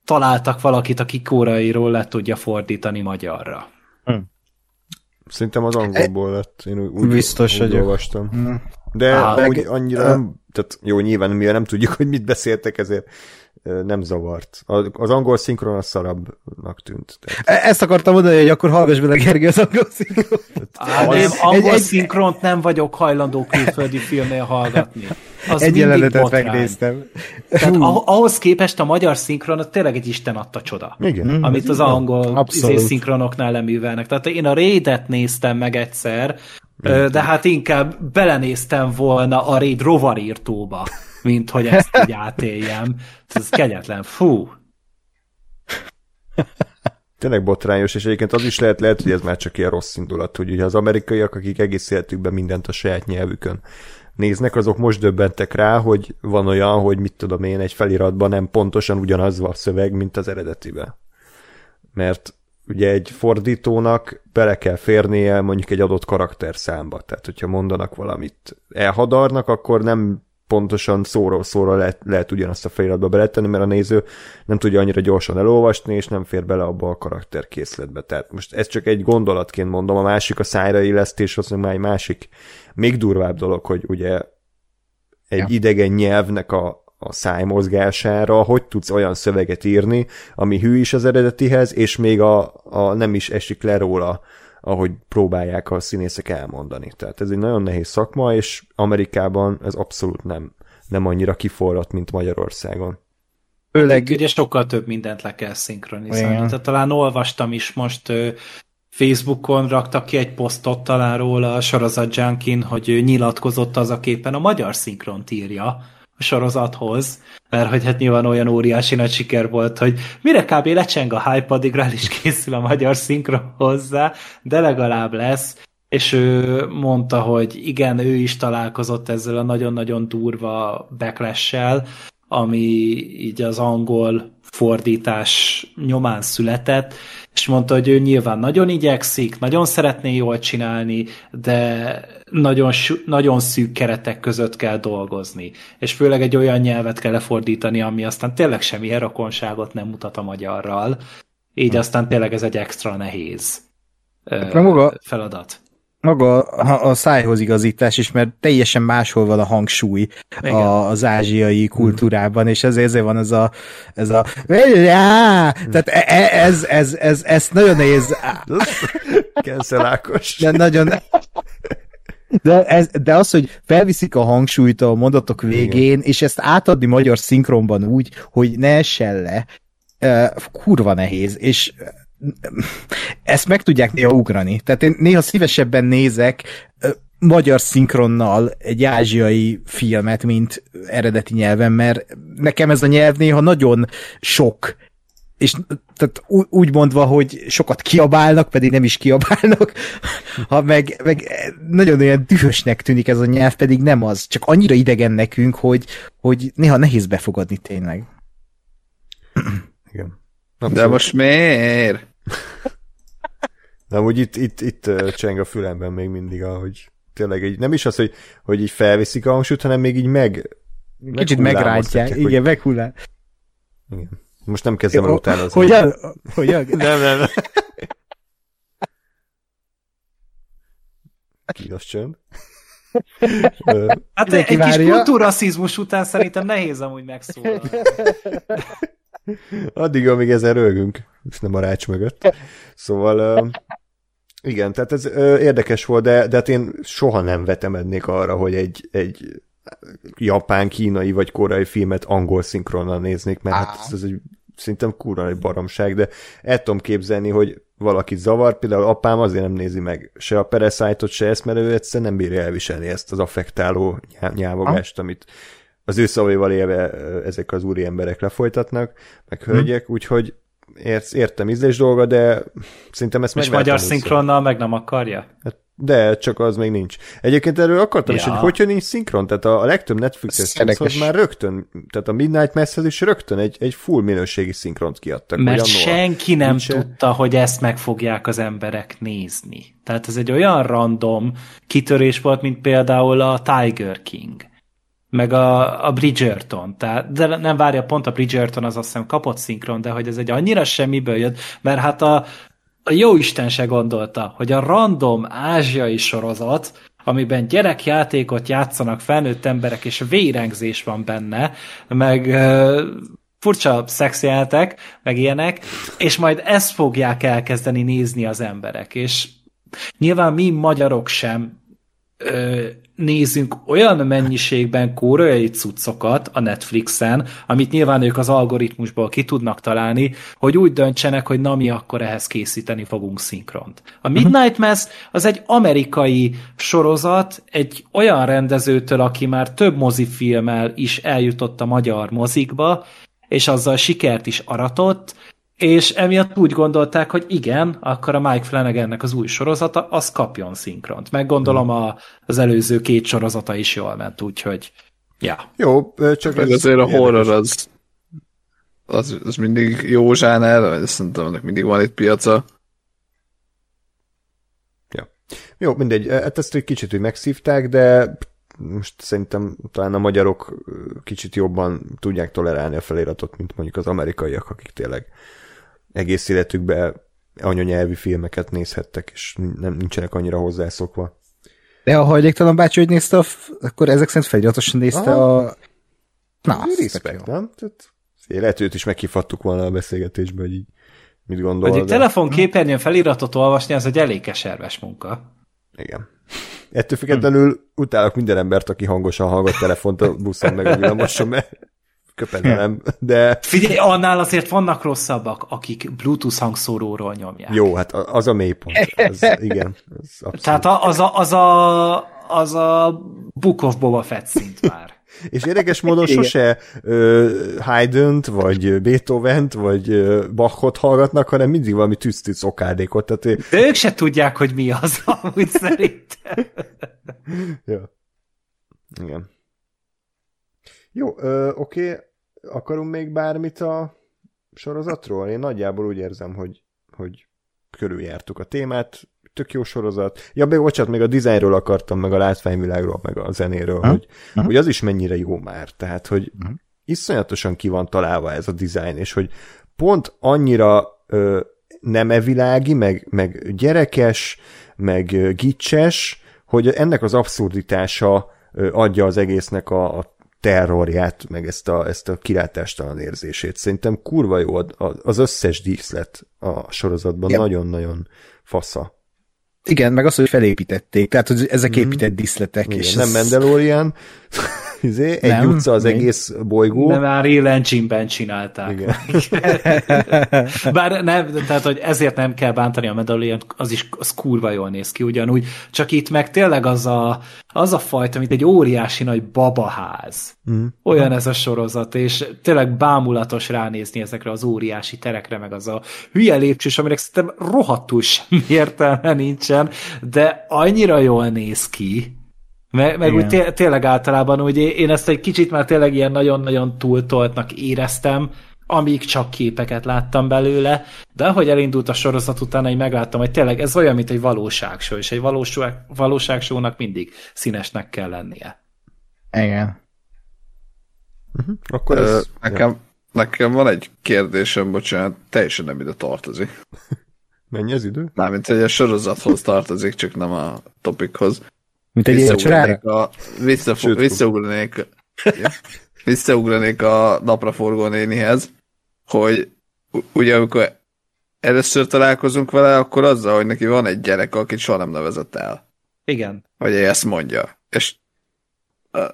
találtak valakit, aki kórairól le tudja fordítani magyarra. Hm. Szerintem az angolból lett. Én úgy, Biztos úgy olvastam. Hm. De Á, úgy annyira nem, tehát jó, nyilván mi nem tudjuk, hogy mit beszéltek, ezért nem zavart. Az angol szinkron a szarabbnak tűnt. Tehát. E- ezt akartam mondani, hogy akkor hallgass bele, Gergő, az angol szinkront. Á, nem, angol egy, szinkront nem vagyok hajlandó külföldi filmnél hallgatni. Az egy jelenetet megnéztem. Tehát ahhoz képest a magyar szinkron tényleg egy Isten adta csoda. Igen. Mm, amit az angol izé szinkronoknál leművelnek. Tehát én a Raidet néztem meg egyszer, de hát inkább belenéztem volna a Raid rovarírtóba mint hogy ezt így átéljem. Ez kegyetlen. Fú. Tényleg botrányos, és egyébként az is lehet, lehet, hogy ez már csak ilyen rossz indulat, hogy ugye az amerikaiak, akik egész életükben mindent a saját nyelvükön néznek, azok most döbbentek rá, hogy van olyan, hogy mit tudom én, egy feliratban nem pontosan ugyanaz van a szöveg, mint az eredetiben. Mert ugye egy fordítónak bele kell férnie mondjuk egy adott karakterszámba. Tehát, hogyha mondanak valamit elhadarnak, akkor nem pontosan szóról szóra lehet, lehet ugyanazt a feliratba beletenni, mert a néző nem tudja annyira gyorsan elolvasni, és nem fér bele abba a karakterkészletbe. Tehát most ez csak egy gondolatként mondom, a másik a szájra illesztés, az már egy másik, még durvább dolog, hogy ugye egy ja. idegen nyelvnek a, a szájmozgására, hogy tudsz olyan szöveget írni, ami hű is az eredetihez, és még a, a nem is esik le róla ahogy próbálják a színészek elmondani. Tehát ez egy nagyon nehéz szakma, és Amerikában ez abszolút nem, nem annyira kiforrott, mint Magyarországon. Főleg... Ugye sokkal több mindent le kell szinkronizálni. Igen. Tehát talán olvastam is most Facebookon raktak ki egy posztot talán róla a sorozat Junkin, hogy ő nyilatkozott az a képen a magyar szinkront írja, sorozathoz, mert hogy hát nyilván olyan óriási nagy siker volt, hogy mire kb. lecseng a hype, addigra is készül a magyar szinkron hozzá, de legalább lesz, és ő mondta, hogy igen, ő is találkozott ezzel a nagyon-nagyon durva backlash ami így az angol fordítás nyomán született, és mondta, hogy ő nyilván nagyon igyekszik, nagyon szeretné jól csinálni, de nagyon, nagyon szűk keretek között kell dolgozni. És főleg egy olyan nyelvet kell lefordítani, ami aztán tényleg semmi rokonságot nem mutat a magyarral. Így aztán tényleg ez egy extra nehéz hát maga, feladat maga a szájhoz igazítás is, mert teljesen máshol van a hangsúly a, az ázsiai kultúrában, és ezért, ezért van ez a, ez a tehát e, e, ez, ez, ez, ez nagyon nehéz. Kenszelákos. De nagyon, de, ez, de az, hogy felviszik a hangsúlyt a mondatok végén, Igen. és ezt átadni magyar szinkronban úgy, hogy ne essen le, kurva nehéz, és ezt meg tudják néha ugrani. Tehát én néha szívesebben nézek magyar szinkronnal egy ázsiai filmet, mint eredeti nyelven, mert nekem ez a nyelv néha nagyon sok, és tehát úgy mondva, hogy sokat kiabálnak, pedig nem is kiabálnak, ha meg, meg nagyon olyan dühösnek tűnik ez a nyelv, pedig nem az. Csak annyira idegen nekünk, hogy, hogy néha nehéz befogadni tényleg. Igen. De most miért? De amúgy itt, itt, itt cseng a fülemben még mindig, ahogy tényleg így, nem is az, hogy, hogy így felviszik a hangsúlyt, hanem még így meg Kicsit megrántják, igen, hogy... meghullál. Igen. Most nem kezdem el utána az. Hogyan? Hogyan? nem, nem, nem. Kínos csönd. hát egy kis kultúraszizmus után szerintem nehéz amúgy megszólalni. Addig, amíg ezen rögünk, és nem a rács mögött. Szóval igen, tehát ez érdekes volt, de, de hát én soha nem vetemednék arra, hogy egy, egy japán, kínai vagy koreai filmet angol szinkronnal néznék, mert hát ez, ez egy szerintem kurva egy baromság, de el tudom képzelni, hogy valaki zavar, például apám azért nem nézi meg se a Parasite-ot, se ezt, mert ő egyszerűen nem bírja elviselni ezt az affektáló nyávogást, amit az ő szavaival élve ezek az úri emberek lefolytatnak, meg hm. hölgyek, hmm. úgyhogy ért, értem ízlés dolga, de szerintem ezt meg És magyar szinkronnal meg nem akarja? Hát De, csak az még nincs. Egyébként erről akartam ja. is, hogy hogyha nincs szinkron, tehát a, a legtöbb Netflixes cucchoz már rögtön, tehát a Midnight Mass-hez is rögtön egy, egy full minőségi szinkront kiadtak. Mert senki nem nincs- tudta, hogy ezt meg fogják az emberek nézni. Tehát ez egy olyan random kitörés volt, mint például a Tiger King, meg a, a Bridgerton. Tehát, de nem várja, pont a Bridgerton az azt hiszem kapott szinkron, de hogy ez egy annyira semmiből jött, mert hát a, a jó Isten se gondolta, hogy a random ázsiai sorozat, amiben gyerekjátékot játszanak felnőtt emberek, és vérengzés van benne, meg ö, furcsa szexjelentek, meg ilyenek, és majd ezt fogják elkezdeni nézni az emberek, és nyilván mi magyarok sem ö, nézünk olyan mennyiségben koreai cuccokat a Netflixen, amit nyilván ők az algoritmusból ki tudnak találni, hogy úgy döntsenek, hogy na mi akkor ehhez készíteni fogunk szinkront. A Midnight Mass az egy amerikai sorozat, egy olyan rendezőtől, aki már több mozifilmmel is eljutott a magyar mozikba, és azzal sikert is aratott, és emiatt úgy gondolták, hogy igen, akkor a Mike Flanagannek az új sorozata, az kapjon szinkront. Meg gondolom a, az előző két sorozata is jól ment, úgyhogy ja. Jó, csak ez azért a horror érdekes. az, az, az mindig jó zsáner, szerintem ennek mindig van itt piaca. Jó, mindegy, hát ezt egy kicsit úgy megszívták, de most szerintem talán a magyarok kicsit jobban tudják tolerálni a feliratot, mint mondjuk az amerikaiak, akik tényleg egész életükben anyanyelvi filmeket nézhettek, és nem nincsenek annyira hozzászokva. De a hajléktalan bácsi, hogy nézte, a f- akkor ezek szerint feliratosan nézte Aha. a... Na, Respekt, jó. nem? Tehát, lehet őt is megkifattuk volna a beszélgetésbe, hogy így mit gondol. Hogy egy de- telefonképernyőn feliratot olvasni, az egy elég keserves munka. Igen. Ettől függetlenül utálok minden embert, aki hangosan hallgat telefont a buszon meg a villamoson, mert köpedelem, de Figyelj, annál azért vannak rosszabbak, akik Bluetooth hangszóróról nyomják. jó, hát az a mélypont. Az, igen, az abszolút. Tehát a- az a, az a, az a Book of Boba Fett szint már. És érdekes módon sose ö, Haydn-t, vagy Beethoven-t, vagy Bachot hallgatnak, hanem mindig valami tűz-tűz okádékot. Tehát, De ők se tudják, hogy mi az, amúgy szerintem. ja. Igen. Jó, ö, oké, akarunk még bármit a sorozatról? Én nagyjából úgy érzem, hogy, hogy körüljártuk a témát, tök jó sorozat. Ja, még bocsánat, még a dizájnról akartam, meg a látványvilágról, meg a zenéről, Ha? hogy, Aha. hogy az is mennyire jó már. Tehát, hogy Mhm. iszonyatosan ki van találva ez a dizájn, és hogy pont annyira ö, nem evilági, meg, meg gyerekes, meg ö, gicses, hogy ennek az abszurditása ö, adja az egésznek a, a terrorját, meg ezt a, ezt a kilátástalan érzését. Szerintem kurva jó az összes díszlet a sorozatban, nagyon-nagyon fasza. Igen, meg az, hogy felépítették, tehát hogy ezek épített díszletek. Igen, és nem ez- Mandalorian, izé, egy Nem, utca az még. egész bolygó. Nem már Real Engine-ben csinálták. Igen. Bár nem, tehát, hogy ezért nem kell bántani a Mandalorian, az is az kurva jól néz ki ugyanúgy, csak itt meg tényleg az a, az a fajta, mint egy óriási nagy babaház. Mm. Olyan ez a sorozat, és tényleg bámulatos ránézni ezekre az óriási terekre, meg az a hülye lépcsős, aminek szerintem rohadtul semmi értelme nincsen, de annyira jól néz ki, meg, meg Igen. úgy té- tényleg általában, úgy én ezt egy kicsit már tényleg ilyen nagyon-nagyon túltoltnak éreztem, amíg csak képeket láttam belőle, de ahogy elindult a sorozat utána, így megláttam, hogy tényleg ez olyan, mint egy valóságshow, és egy valóság, valóságshow-nak mindig színesnek kell lennie. Igen. Akkor Ö, ez... nekem, nekem van egy kérdésem, bocsánat, teljesen nem ide tartozik. Mennyi az idő? Mármint, hogy a sorozathoz tartozik, csak nem a topikhoz. Mint egy. Visszaugranék a, vissza, Sőt, visszaugranék, visszaugranék a napraforgó nénihez, hogy ugye amikor először találkozunk vele, akkor azzal, hogy neki van egy gyerek, akit soha nem nevezett el. Igen. Hogy ezt mondja. És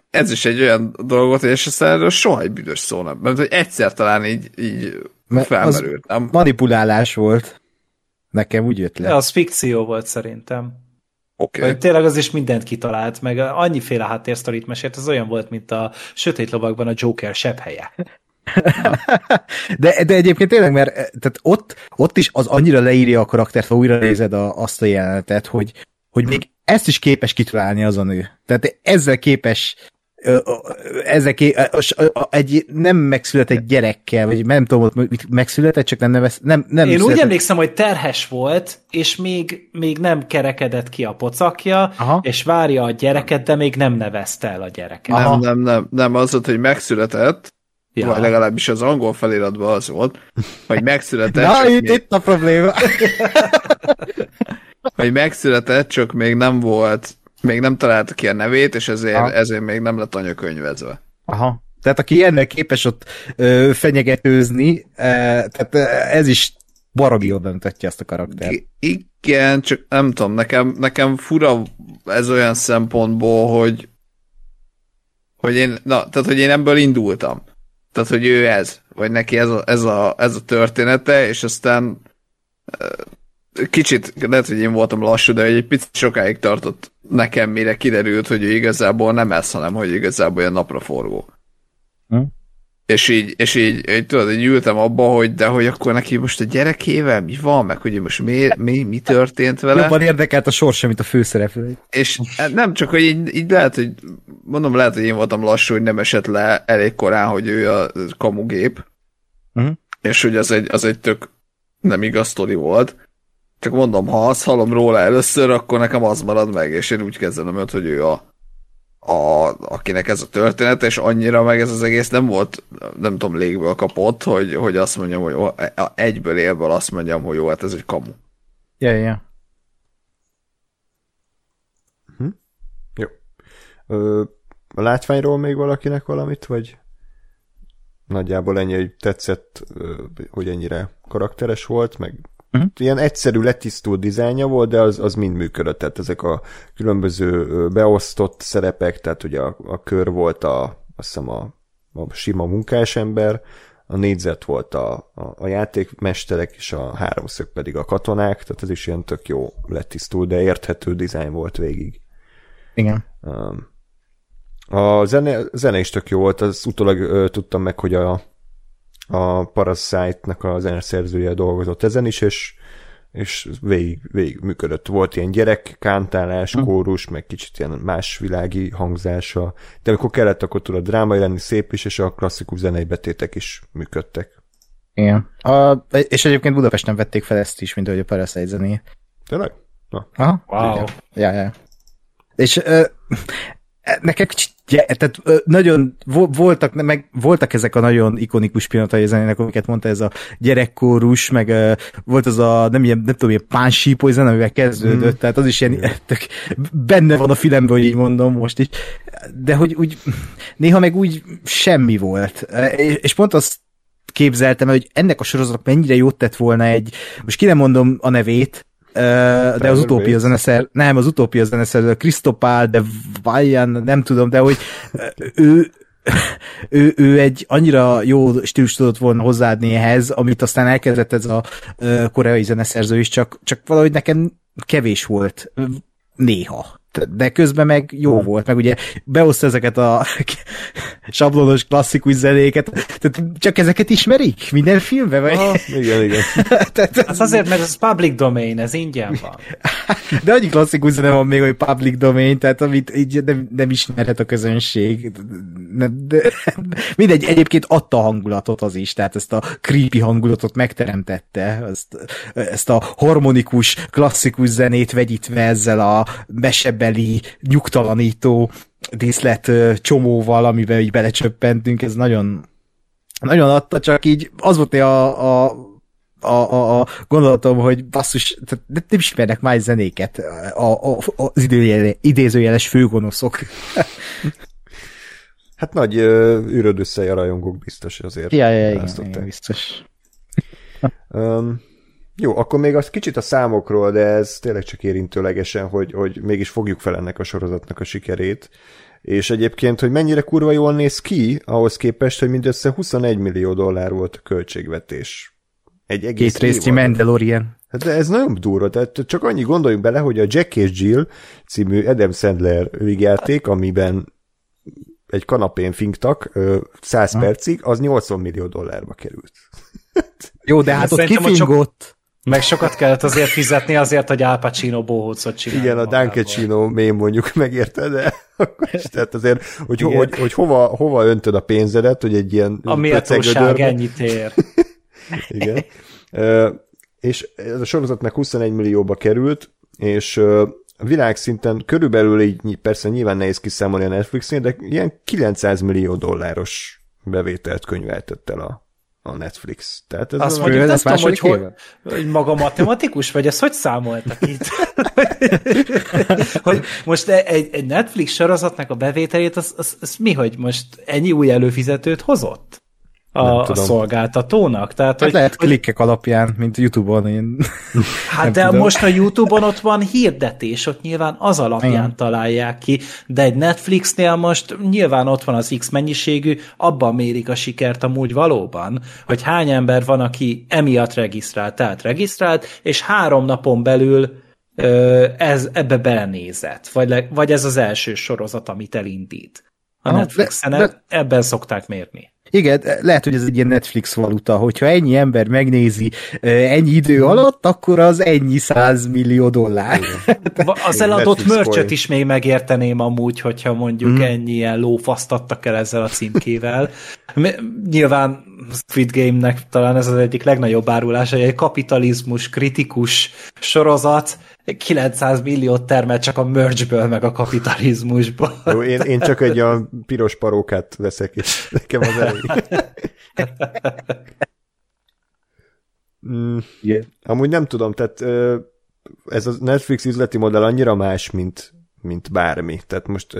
ez is egy olyan hogy és aztán erről soha egy büdös szó nem. Mert hogy egyszer talán így, így Mert felmerült, nem? Manipulálás volt. Nekem úgy jött De le. az fikció volt szerintem. Oké. Okay. Tényleg az is mindent kitalált, meg annyiféle háttérsztorit mesélt, ez olyan volt, mint a Sötét Lovakban a Joker sebb helye. De, de egyébként tényleg, mert eh, tehát ott, ott is az annyira leírja a karaktert, ha újra nézed a, azt a jelenetet, hogy, hogy még ezt is képes kitalálni az a nő. Tehát ezzel képes ö, egy nem megszületett gyerekkel, vagy nem tudom, hogy megszületett, csak nem nevez, nem, nem Én úgy született- emlékszem, hogy terhes volt, és még, még nem kerekedett ki a pocakja, Aha. és várja a gyereket, de még nem nevezte el a gyereket. Aha. Nem, nem, nem, nem, az volt, hogy megszületett, Ja. vagy legalábbis az angol feliratban az volt, hogy megszületett, Na, itt, még, itt a probléma. hogy megszületett, csak még nem volt, még nem találta ki a nevét, és ezért, Aha. ezért még nem lett anyakönyvezve. Aha. Tehát aki ennek képes ott ö, fenyegetőzni, ö, tehát ö, ez is baromi jól bemutatja azt a karaktert. I- igen, csak nem tudom, nekem, nekem fura ez olyan szempontból, hogy hogy én, na, tehát, hogy én ebből indultam. Tehát, hogy ő ez, vagy neki ez a, ez a, ez a története, és aztán kicsit, lehet, hogy én voltam lassú, de egy picit sokáig tartott nekem, mire kiderült, hogy ő igazából nem ez, hanem hogy igazából olyan napraforgó. Hm? És így, és így, így tudod, így ültem abba, hogy de hogy akkor neki most a gyerekével mi van, meg hogy most mi, mi, mi történt vele. Jobban érdekelt a sorsa, mint a főszereplő. És nem csak, hogy így, így lehet, hogy mondom, lehet, hogy én voltam lassú, hogy nem esett le elég korán, hogy ő a kamugép, Mhm. és hogy az egy, az egy tök nem igaz sztori volt. Csak mondom, ha azt hallom róla először, akkor nekem az marad meg, és én úgy kezdem őt, hogy ő a, a, akinek ez a történet, és annyira meg ez az egész nem volt, nem tudom, légből kapott, hogy, hogy azt mondjam, hogy ó, egyből élből azt mondjam, hogy jó, hát ez egy kamu. Ja, ja. Jó. Ö, a látványról még valakinek valamit, vagy nagyjából ennyi, hogy tetszett, hogy ennyire karakteres volt, meg Mhm. ilyen egyszerű, letisztult dizájnja volt, de az, az mind működött, tehát ezek a különböző beosztott szerepek, tehát ugye a, a kör volt a, azt hiszem a, a sima munkásember, a négyzet volt a, a, a játékmesterek, és a háromszög pedig a katonák, tehát ez is ilyen tök jó letisztult, de érthető dizájn volt végig. Igen. Um, a zene, zene is tök jó volt, az utólag ö, tudtam meg, hogy a, a Parasite-nak a zeneszerzője dolgozott ezen is, és, és végig, végig működött. Volt ilyen gyerek, kántálás, Hm. kórus, meg kicsit ilyen más világi hangzása, de amikor kellett, akkor tudott drámai lenni szép is, és a klasszikus zenei betétek is működtek. Igen. A, és egyébként Budapesten vették fel ezt is, mint ahogy a Parasite zenét. Tényleg? Na, Aha. Wow. Ja, ja. És ö, nekem kicsit, ja, tehát nagyon vo- voltak, meg voltak ezek a nagyon ikonikus pillanatai a zenének, amiket mondta ez a gyerekkórus, meg ö, volt az a, nem, ilyen, nem tudom, ilyen pánsípoly zene, amivel kezdődött, mm. tehát az is ilyen, tök, benne van a filmben, hogy így mondom most is, de hogy úgy, néha meg úgy semmi volt. És, pont azt képzeltem, el, hogy ennek a sorozatnak mennyire jót tett volna egy, most ki nem mondom a nevét, de az utópia zeneszer, nem, az utópia zeneszer, Kristopál, de Vajan, nem tudom, de hogy ő, ő, ő egy annyira jó stílus tudott volna hozzáadni ehhez, amit aztán elkezdett ez a koreai zeneszerző is, csak, csak valahogy nekem kevés volt néha. De közben meg jó volt, meg ugye behozta ezeket a sablonos klasszikus zenéket, tehát csak ezeket ismerik minden filmben, vagy? ah, igen, igen. tehát, Az azért, mert ez public domain, ez ingyen van. de annyi klasszikus zene van még, hogy public domain, tehát amit így nem, nem ismerhet a közönség. Nem, de, mindegy, egyébként adta a hangulatot az is, tehát ezt a creepy hangulatot megteremtette, ezt, ezt a harmonikus, klasszikus zenét vegyítve ezzel a mesebeli, nyugtalanító díszlet csomóval, amiben így belecsöppentünk, ez nagyon nagyon adta, csak így az volt a, a a, a, a gondolatom, hogy basszus, tehát nem ismernek más zenéket a, a, az időjele, idézőjeles főgonoszok. Hát nagy ö, űröd össze a rajongók biztos azért. Ja, ja, igen, igen, biztos. Um, jó, akkor még az kicsit a számokról, de ez tényleg csak érintőlegesen, hogy, hogy mégis fogjuk fel ennek a sorozatnak a sikerét. És egyébként, hogy mennyire kurva jól néz ki, ahhoz képest, hogy mindössze 21 millió dollár volt a költségvetés. Egy egész Két részti. Mandalorian. Hát de ez nagyon durva, tehát csak annyi gondoljunk bele, hogy a Jack és Jill című Adam Sandler vígjáték, amiben egy kanapén finktak ö, 100 Ha. percig, az 80 millió dollárba került. Jó, de hát ott kifingott. Meg sokat kellett azért fizetni azért, hogy Al Pacino bohócot csinálja. Igen, a Dunkecino mém mondjuk megérte, de akkor is, tehát azért, hogy, hogy, hogy, hogy hova, hova öntöd a pénzedet, hogy egy ilyen A méltóság ennyit ér. Igen. és ez a sorozatnak 21 millióba került, és világszinten körülbelül így, persze nyilván nehéz kiszámolni a Netflixnél, de ilyen 900 millió dolláros bevételt könyveltett el a, a Netflix. Tehát ez Azt mondjuk, nem tudom, hogy, hogy, hogy maga matematikus, vagy ezt hogy számoltak itt? hogy most egy, egy Netflix sorozatnak a bevételét, az, az, az mi, hogy most ennyi új előfizetőt hozott? A, a szolgáltatónak. Tehát, hát hogy, lehet klikkek alapján, mint YouTube-on. Én hát de tudom. most a YouTube-on ott van hirdetés, ott nyilván az alapján Igen. találják ki, de egy Netflixnél most nyilván ott van az X mennyiségű, abban mérik a sikert amúgy valóban, hogy hány ember van, aki emiatt regisztrált, tehát regisztrált, és három napon belül ez, ebbe belenézett, vagy, le, vagy ez az első sorozat, amit elindít. A Netflixen de, de, ebben szokták mérni. Igen, lehet, hogy ez egy ilyen Netflix valuta, hogyha ennyi ember megnézi ennyi idő alatt, akkor az ennyi millió dollár. Az eladott mörcsöt is még megérteném amúgy, hogyha mondjuk mm. ennyi ilyen lófaszt adtak el ezzel a címkével. Nyilván Squid Game-nek talán ez az egyik legnagyobb árulása, egy kapitalizmus kritikus sorozat 900 milliót termel csak a merchből, meg a kapitalizmusból. Jó, én, én csak egy a piros parókát veszek, és nekem az elég. mm, yeah. Amúgy nem tudom, tehát ez a Netflix üzleti modell annyira más, mint, mint bármi. Tehát most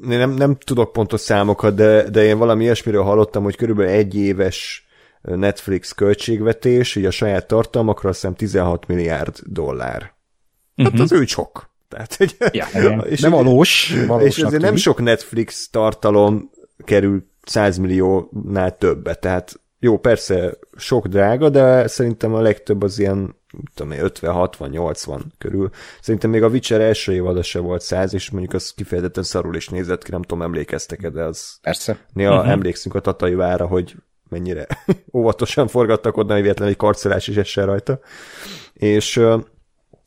nem, nem tudok pontos számokat, de, de én valami ilyesmiről hallottam, hogy körülbelül egy éves Netflix költségvetés, így a saját tartalmakra azt hiszem 16 milliárd dollár. Uh-huh. Hát az ő sok. Tehát, hogy, ja, és, nem valós. És azért nem sok Netflix tartalom kerül 100 milliónál többet, tehát jó, persze sok drága, de szerintem a legtöbb az ilyen tudom én, 50, 60, 80 körül. Szerintem még a Witcher első évada se volt 100, és mondjuk az kifejezetten szarul is nézett ki, nem tudom, emlékeztek-e, de az... Persze. Néha uh-huh. emlékszünk a Tatai vára, hogy mennyire óvatosan forgattak oda, hogy véletlenül egy karcolás is essen rajta. És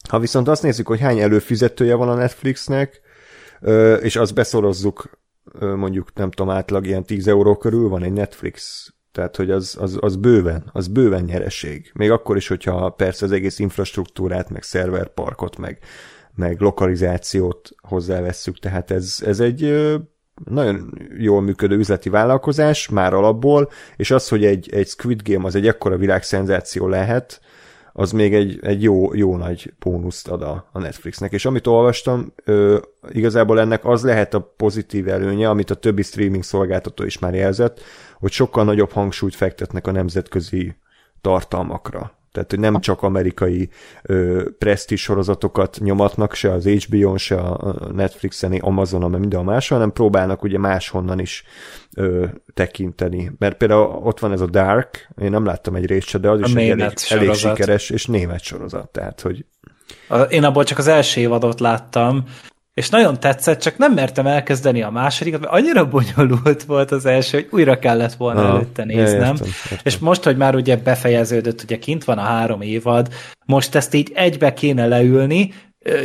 ha viszont azt nézzük, hogy hány előfizetője van a Netflixnek, és azt beszorozzuk mondjuk nem tudom, átlag ilyen 10 euró körül van egy Netflix tehát, hogy az, az, az bőven, az bőven nyereség. Még akkor is, hogyha persze az egész infrastruktúrát, meg szerverparkot, meg, meg lokalizációt hozzávesszük. Tehát ez, ez egy nagyon jól működő üzleti vállalkozás, már alapból, és az, hogy egy, egy Squid Game az egy ekkora világszenzáció lehet, az még egy, egy jó, jó nagy bónuszt ad a, a Netflixnek. És amit olvastam, ö, igazából ennek az lehet a pozitív előnye, amit a többi streaming szolgáltató is már jelzett, hogy sokkal nagyobb hangsúlyt fektetnek a nemzetközi tartalmakra. Tehát, hogy nem csak amerikai presztis sorozatokat nyomatnak, se az HBO-n, se a Netflixen, Amazonon, meg minden máshol, hanem próbálnak ugye máshonnan is ö, tekinteni. Mert például ott van ez a Dark, én nem láttam egy részt se, de az a is egy elég, elég sikeres és német sorozat. Tehát, hogy én abból csak az első évadot láttam, és nagyon tetszett, csak nem mertem elkezdeni a másodikat, mert annyira bonyolult volt az első, hogy újra kellett volna Aha, előtte néznem. Értem, értem. És most, hogy már ugye befejeződött, ugye kint van a három évad, most ezt így egybe kéne leülni,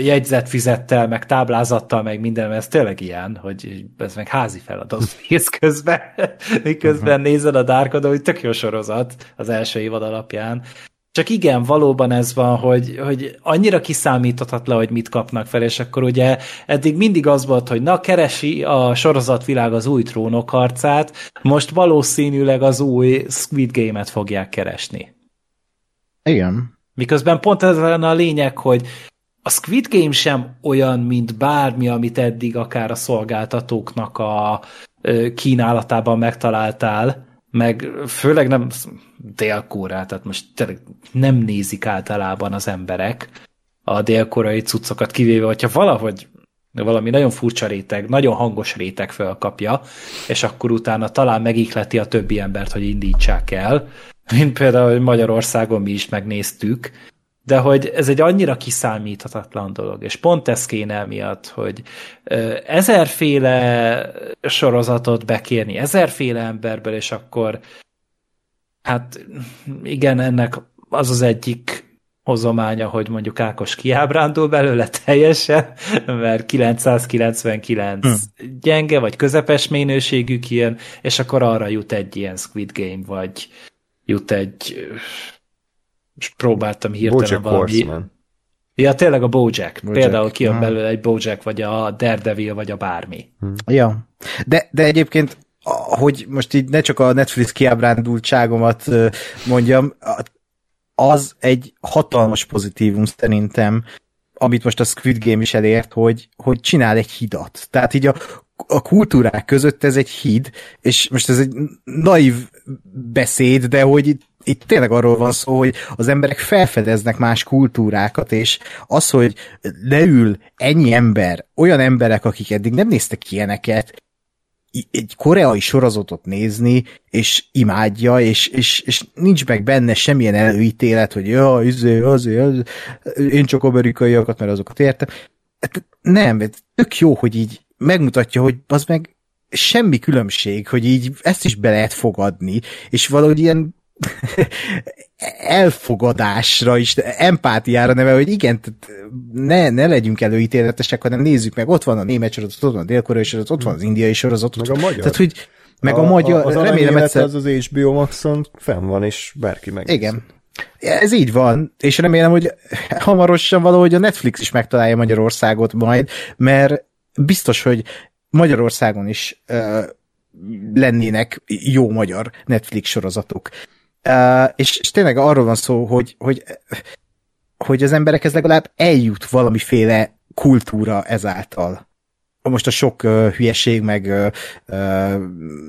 jegyzetfizettel, meg táblázattal, meg minden, ez tényleg ilyen, hogy ez meg házi feladat néz közben, miközben uh-huh. nézed a Darkodó, hogy tök jó sorozat az első évad alapján, csak igen, valóban ez van, hogy, hogy annyira kiszámíthatatlan, hogy mit kapnak fel, és akkor ugye eddig mindig az volt, hogy na, keresi a sorozatvilág az új trónok harcát, most valószínűleg az új Squid Game-et fogják keresni. Igen. Miközben pont ez a lényeg, hogy a Squid Game sem olyan, mint bármi, amit eddig akár a szolgáltatóknak a kínálatában megtaláltál, meg főleg nem dél-kórát, tehát most tényleg nem nézik általában az emberek a dél-koreai cuccokat, kivéve, hogyha valahogy valami nagyon furcsa réteg, nagyon hangos réteg felkapja, és akkor utána talán megikleti a többi embert, hogy indítsák el, mint például hogy Magyarországon mi is megnéztük, de hogy ez egy annyira kiszámíthatatlan dolog, és pont ez kéne emiatt, hogy ezerféle sorozatot bekérni, ezerféle emberből, és akkor hát igen, ennek az az egyik hozománya, hogy mondjuk Ákos kiábrándul belőle teljesen, mert 999 hmm. gyenge, vagy közepes minőségű kijön, és akkor arra jut egy ilyen Squid Game, vagy jut egy és próbáltam hirtelen Bojack valami... Horseman. Ja, tényleg a Bojack. Bojack. Például kijön Ah. belőle egy Bojack, vagy a Daredevil, vagy a bármi. Ja. De, de egyébként, hogy most így ne csak a Netflix kiábrándultságomat mondjam, az egy hatalmas pozitívum szerintem, amit most a Squid Game is elért, hogy, hogy csinál egy hidat. Tehát így a, a kultúrák között ez egy híd, és most ez egy naív beszéd, de hogy itt, tényleg arról van szó, hogy az emberek felfedeznek más kultúrákat, és az, hogy leül ennyi ember, olyan emberek, akik eddig nem néztek ilyeneket, egy koreai sorozatot nézni, és imádja, és, és, és nincs meg benne semmilyen előítélet, hogy ja, izé, azért, az, én csak amerikaiakat, mert azokat értem. Hát Nem, tök jó, hogy így megmutatja, hogy az meg semmi különbség, hogy így ezt is be lehet fogadni, és valahogy ilyen elfogadásra is, empátiára neve, hogy igen, ne, ne legyünk előítéletesek, hanem nézzük meg, ott van a német sorozat, ott van a dél-koreai sorozat, ott van az indiai sorozat, Meg a magyar. Tehát, hogy meg a, a magyar, az remélem remélem egyszer... az az HBO Maxon fenn van, és bárki meg. Igen. Ez így van, és remélem, hogy hamarosan valahogy a Netflix is megtalálja Magyarországot majd, mert biztos, hogy Magyarországon is uh, lennének jó magyar Netflix sorozatok. És, és tényleg arról van szó, hogy, hogy, hogy az emberekhez legalább eljut valamiféle kultúra ezáltal. Most a sok uh, hülyeség, meg uh,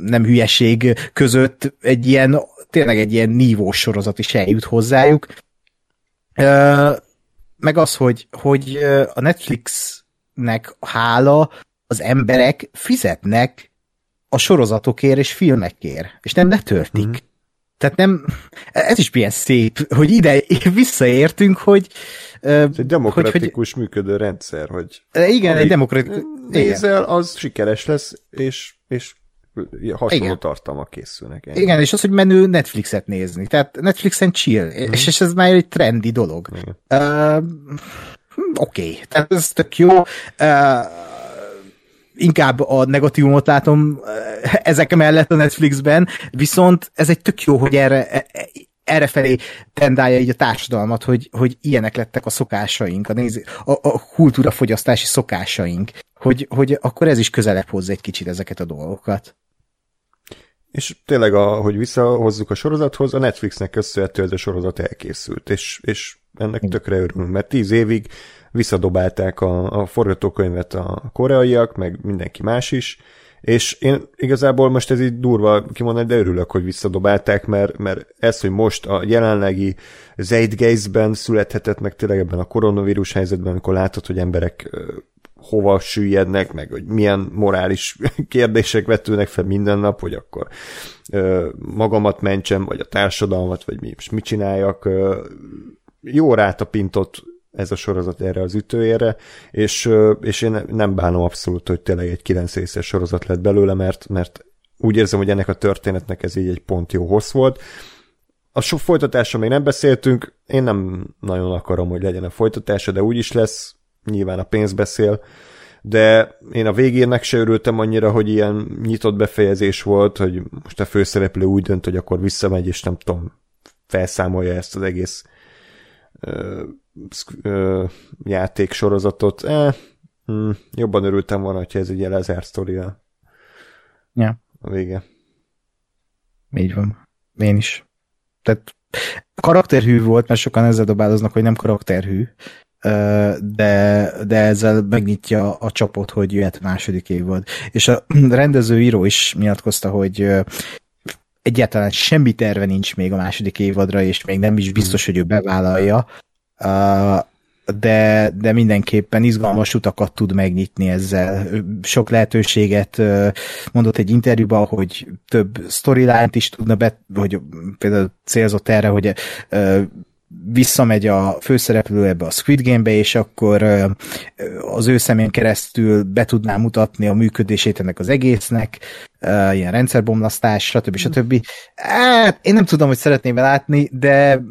nem hülyeség között egy ilyen, tényleg egy ilyen nívós sorozat is eljut hozzájuk. Uh, meg az, hogy, hogy a Netflixnek hála az emberek fizetnek a sorozatokért és filmekért, és nem letörtik. Mm. Tehát nem, ez is milyen szép, hogy ide visszaértünk, hogy Ez egy demokratikus hogy, működő rendszer, hogy igen, egy demokratikus nézel, az sikeres lesz, és, és hasonló igen. tartalmak készülnek. Ennyi. Igen, és az, hogy menő Netflixet nézni. Tehát Netflixen chill, mm. és, és ez már egy trendi dolog. Uh, Oké, okay. tehát ez tök jó. Uh, inkább a negatívumot látom ezek mellett a Netflixben, viszont ez egy tök jó, hogy erre, erre felé tendálja így a társadalmat, hogy, hogy ilyenek lettek a szokásaink, a, néz, a, a kultúrafogyasztási szokásaink, hogy, hogy akkor ez is közelebb hozza egy kicsit ezeket a dolgokat. És tényleg, a, hogy visszahozzuk a sorozathoz, a Netflixnek köszönhető ez a sorozat elkészült, és, és ennek tökre örülünk, mert tíz évig visszadobálták a, a forgatókönyvet a koreaiak, meg mindenki más is, és én igazából most ez így durva kimondani, de örülök, hogy visszadobálták, mert, mert ez, hogy most a jelenlegi Zeitgeistben születhetett meg tényleg ebben a koronavírus helyzetben, amikor látod, hogy emberek hova süllyednek, meg hogy milyen morális kérdések vetőnek fel minden nap, hogy akkor ö, magamat mentsem, vagy a társadalmat, vagy mi, mit csináljak. Ö, jó rátapintott ez a sorozat erre az ütőére, és, és én nem bánom abszolút, hogy tényleg egy 9 részes sorozat lett belőle, mert, mert úgy érzem, hogy ennek a történetnek ez így egy pont jó hossz volt. A sok folytatásra még nem beszéltünk, én nem nagyon akarom, hogy legyen a folytatása, de úgy is lesz, nyilván a pénz beszél, de én a végének se örültem annyira, hogy ilyen nyitott befejezés volt, hogy most a főszereplő úgy dönt, hogy akkor visszamegy, és nem tudom, felszámolja ezt az egész ö, ö, játék sorozatot. Eh, hm, jobban örültem volna, hogyha ez egy ilyen lezárt sztoria. Ja. A vége. Így van. Én is. Tehát karakterhű volt, mert sokan ezzel dobáloznak, hogy nem karakterhű, de, de ezzel megnyitja a csapot, hogy jöhet második évad. És a rendező író is nyilatkozta, hogy egyáltalán semmi terve nincs még a második évadra, és még nem is biztos, hogy ő bevállalja, de, de mindenképpen izgalmas utakat tud megnyitni ezzel. Sok lehetőséget mondott egy interjúban, hogy több storyline-t is tudna be, hogy például célzott erre, hogy visszamegy a főszereplő ebbe a Squid Game-be, és akkor az ő szemén keresztül be tudná mutatni a működését ennek az egésznek, ilyen rendszerbomlasztás, stb. stb. Hát, én nem tudom, hogy szeretném látni, de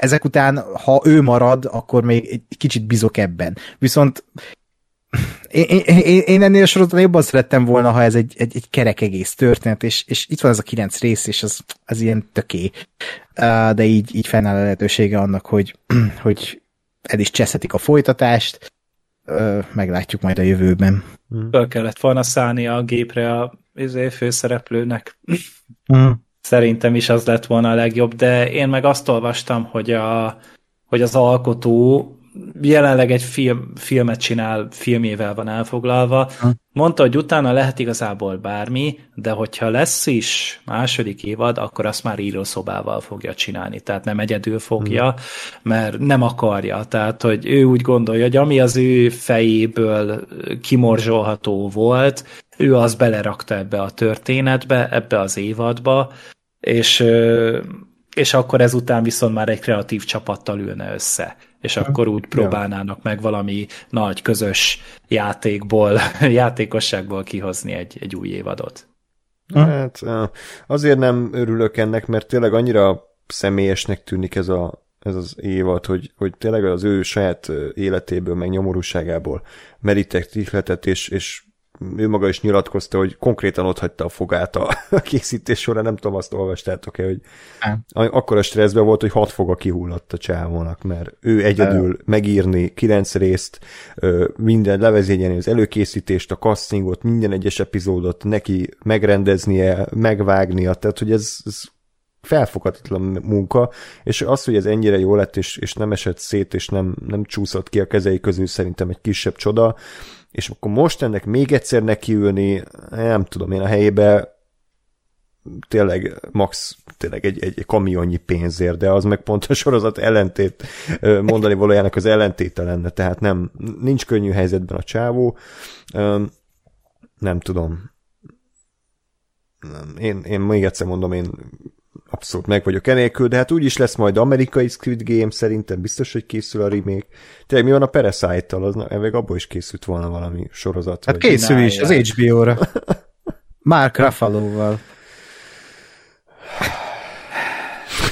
ezek után, ha ő marad, akkor még egy kicsit bizok ebben. Viszont én, én, én ennél a sorozatban jobban szerettem volna, ha ez egy, egy, egy kerek egész történet, és, és itt van ez a kilenc rész, és az, az ilyen töké. De így, így fennáll a lehetősége annak, hogy, hogy el is cseszhetik a folytatást, meglátjuk majd a jövőben. Föl kellett volna szállni a gépre a izé, főszereplőnek. Mm. Szerintem is az lett volna a legjobb, de én meg azt olvastam, hogy, a, hogy az alkotó jelenleg egy film, filmet csinál, filmjével van elfoglalva. Mondta, hogy utána lehet igazából bármi, de hogyha lesz is második évad, akkor azt már írószobával fogja csinálni, tehát nem egyedül fogja, mert nem akarja. Tehát, hogy ő úgy gondolja, hogy ami az ő fejéből kimorzsolható volt, ő az belerakta ebbe a történetbe, ebbe az évadba, és, és akkor ezután viszont már egy kreatív csapattal ülne össze és akkor úgy próbálnának meg valami nagy közös játékból, játékosságból kihozni egy, egy új évadot. Hát azért nem örülök ennek, mert tényleg annyira személyesnek tűnik ez, a, ez az évad, hogy, hogy tényleg az ő saját életéből, meg nyomorúságából merítek ihletet, és, és ő maga is nyilatkozta, hogy konkrétan ott hagyta a fogát a készítés során, nem tudom, azt olvastátok-e, hogy akkor a stresszben volt, hogy hat foga kihullott a csávónak, mert ő egyedül megírni kilenc részt, minden levezényelni az előkészítést, a castingot, minden egyes epizódot neki megrendeznie, megvágnia, tehát hogy ez, ez felfoghatatlan munka, és az, hogy ez ennyire jó lett, és, és nem esett szét, és nem, nem csúszott ki a kezei közül szerintem egy kisebb csoda, és akkor most ennek még egyszer nekiülni, nem tudom, én a helyébe tényleg max tényleg egy, egy kamionnyi pénzért, de az meg pont a sorozat ellentét mondani valójának az ellentéte lenne, tehát nem, nincs könnyű helyzetben a csávó. Nem tudom. Én, én még egyszer mondom, én abszolút meg vagyok enélkül, de hát úgyis lesz majd amerikai Squid Game, szerintem biztos, hogy készül a remake. Tényleg mi van a Parasite-tal? Az, meg abból is készült volna valami sorozat. Hát készül is, az HBO-ra. Mark Ruffalo-val.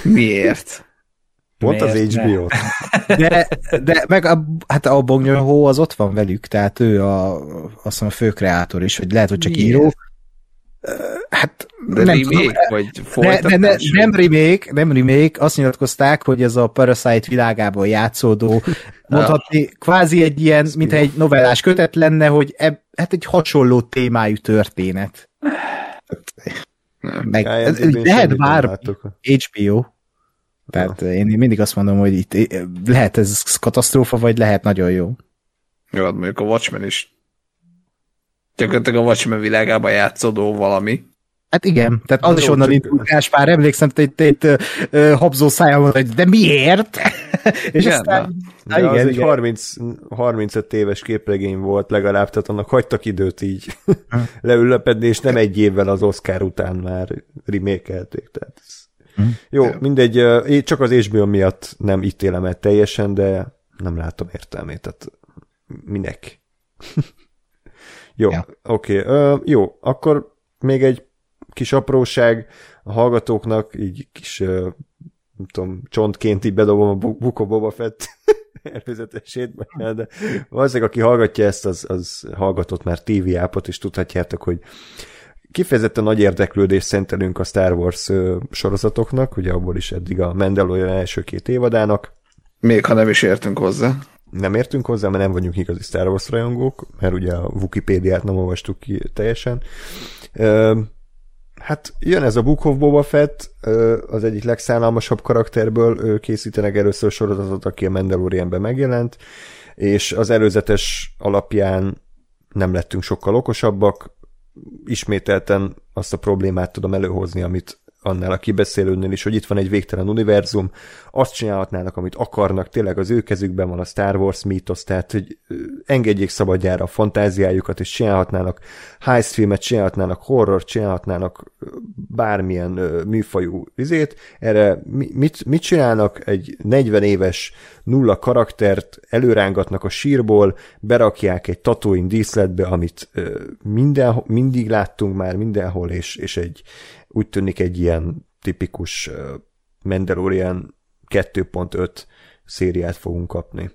Miért? Pont Miért az hbo De, de meg a, hát a Bong Ho az ott van velük, tehát ő a, azt hiszem a főkreátor is, hogy lehet, hogy csak Miért? író, Hát de nem remake, tudom, vagy folytatás? Ne, ne, ne, nem remake, nem remake, azt nyilatkozták, hogy ez a Parasite világában játszódó, mondhatni, kvázi egy ilyen, mint egy novellás kötet lenne, hogy eb, hát egy hasonló témájú történet. Meg, lehet bár HBO. Tehát ja. én mindig azt mondom, hogy itt lehet ez katasztrófa, vagy lehet nagyon jó. Jó, hát mondjuk a Watchmen is gyakorlatilag a Watchmen világában játszódó valami. Hát igen, tehát az Jó, is onnan indult pár emlékszem, hogy itt, itt uh, habzó száján mondta, hogy de miért? és igen, aztán... Na, de igen, az igen. egy 30, 35 éves képregény volt legalább, tehát annak hagytak időt így leülepedni, és nem egy évvel az Oscar után már remékelték. Tehát ez... hm. Jó, mindegy, csak az HBO miatt nem ítélem el teljesen, de nem látom értelmét, tehát minek? Jó, ja. oké. Okay. Jó, akkor még egy kis apróság a hallgatóknak, így kis, uh, nem tudom, csontként így bedobom a Buko Boba Fett előzetesét, de valószínűleg aki hallgatja ezt, az, az hallgatott már TV ápot, és tudhatjátok, hogy kifejezetten nagy érdeklődést szentelünk a Star Wars sorozatoknak, ugye abból is eddig a Mandalorian első két évadának. Még ha nem is értünk hozzá nem értünk hozzá, mert nem vagyunk igazi Star Wars rajongók, mert ugye a Wikipédiát nem olvastuk ki teljesen. Hát jön ez a Book of Boba Fett, az egyik legszállalmasabb karakterből készítenek először sorozatot, aki a Mandalorianben megjelent, és az előzetes alapján nem lettünk sokkal okosabbak, ismételten azt a problémát tudom előhozni, amit annál a kibeszélőnél is, hogy itt van egy végtelen univerzum, azt csinálhatnának, amit akarnak, tényleg az ő kezükben van a Star Wars mítosz, tehát hogy engedjék szabadjára a fantáziájukat, és csinálhatnának heist filmet, csinálhatnának horror, csinálhatnának bármilyen műfajú izét. Erre mit, mit csinálnak? Egy 40 éves nulla karaktert előrángatnak a sírból, berakják egy Tatooine díszletbe, amit minden, mindig láttunk már mindenhol, és, és egy, úgy tűnik egy ilyen tipikus Mandalorian 2.5 szériát fogunk kapni.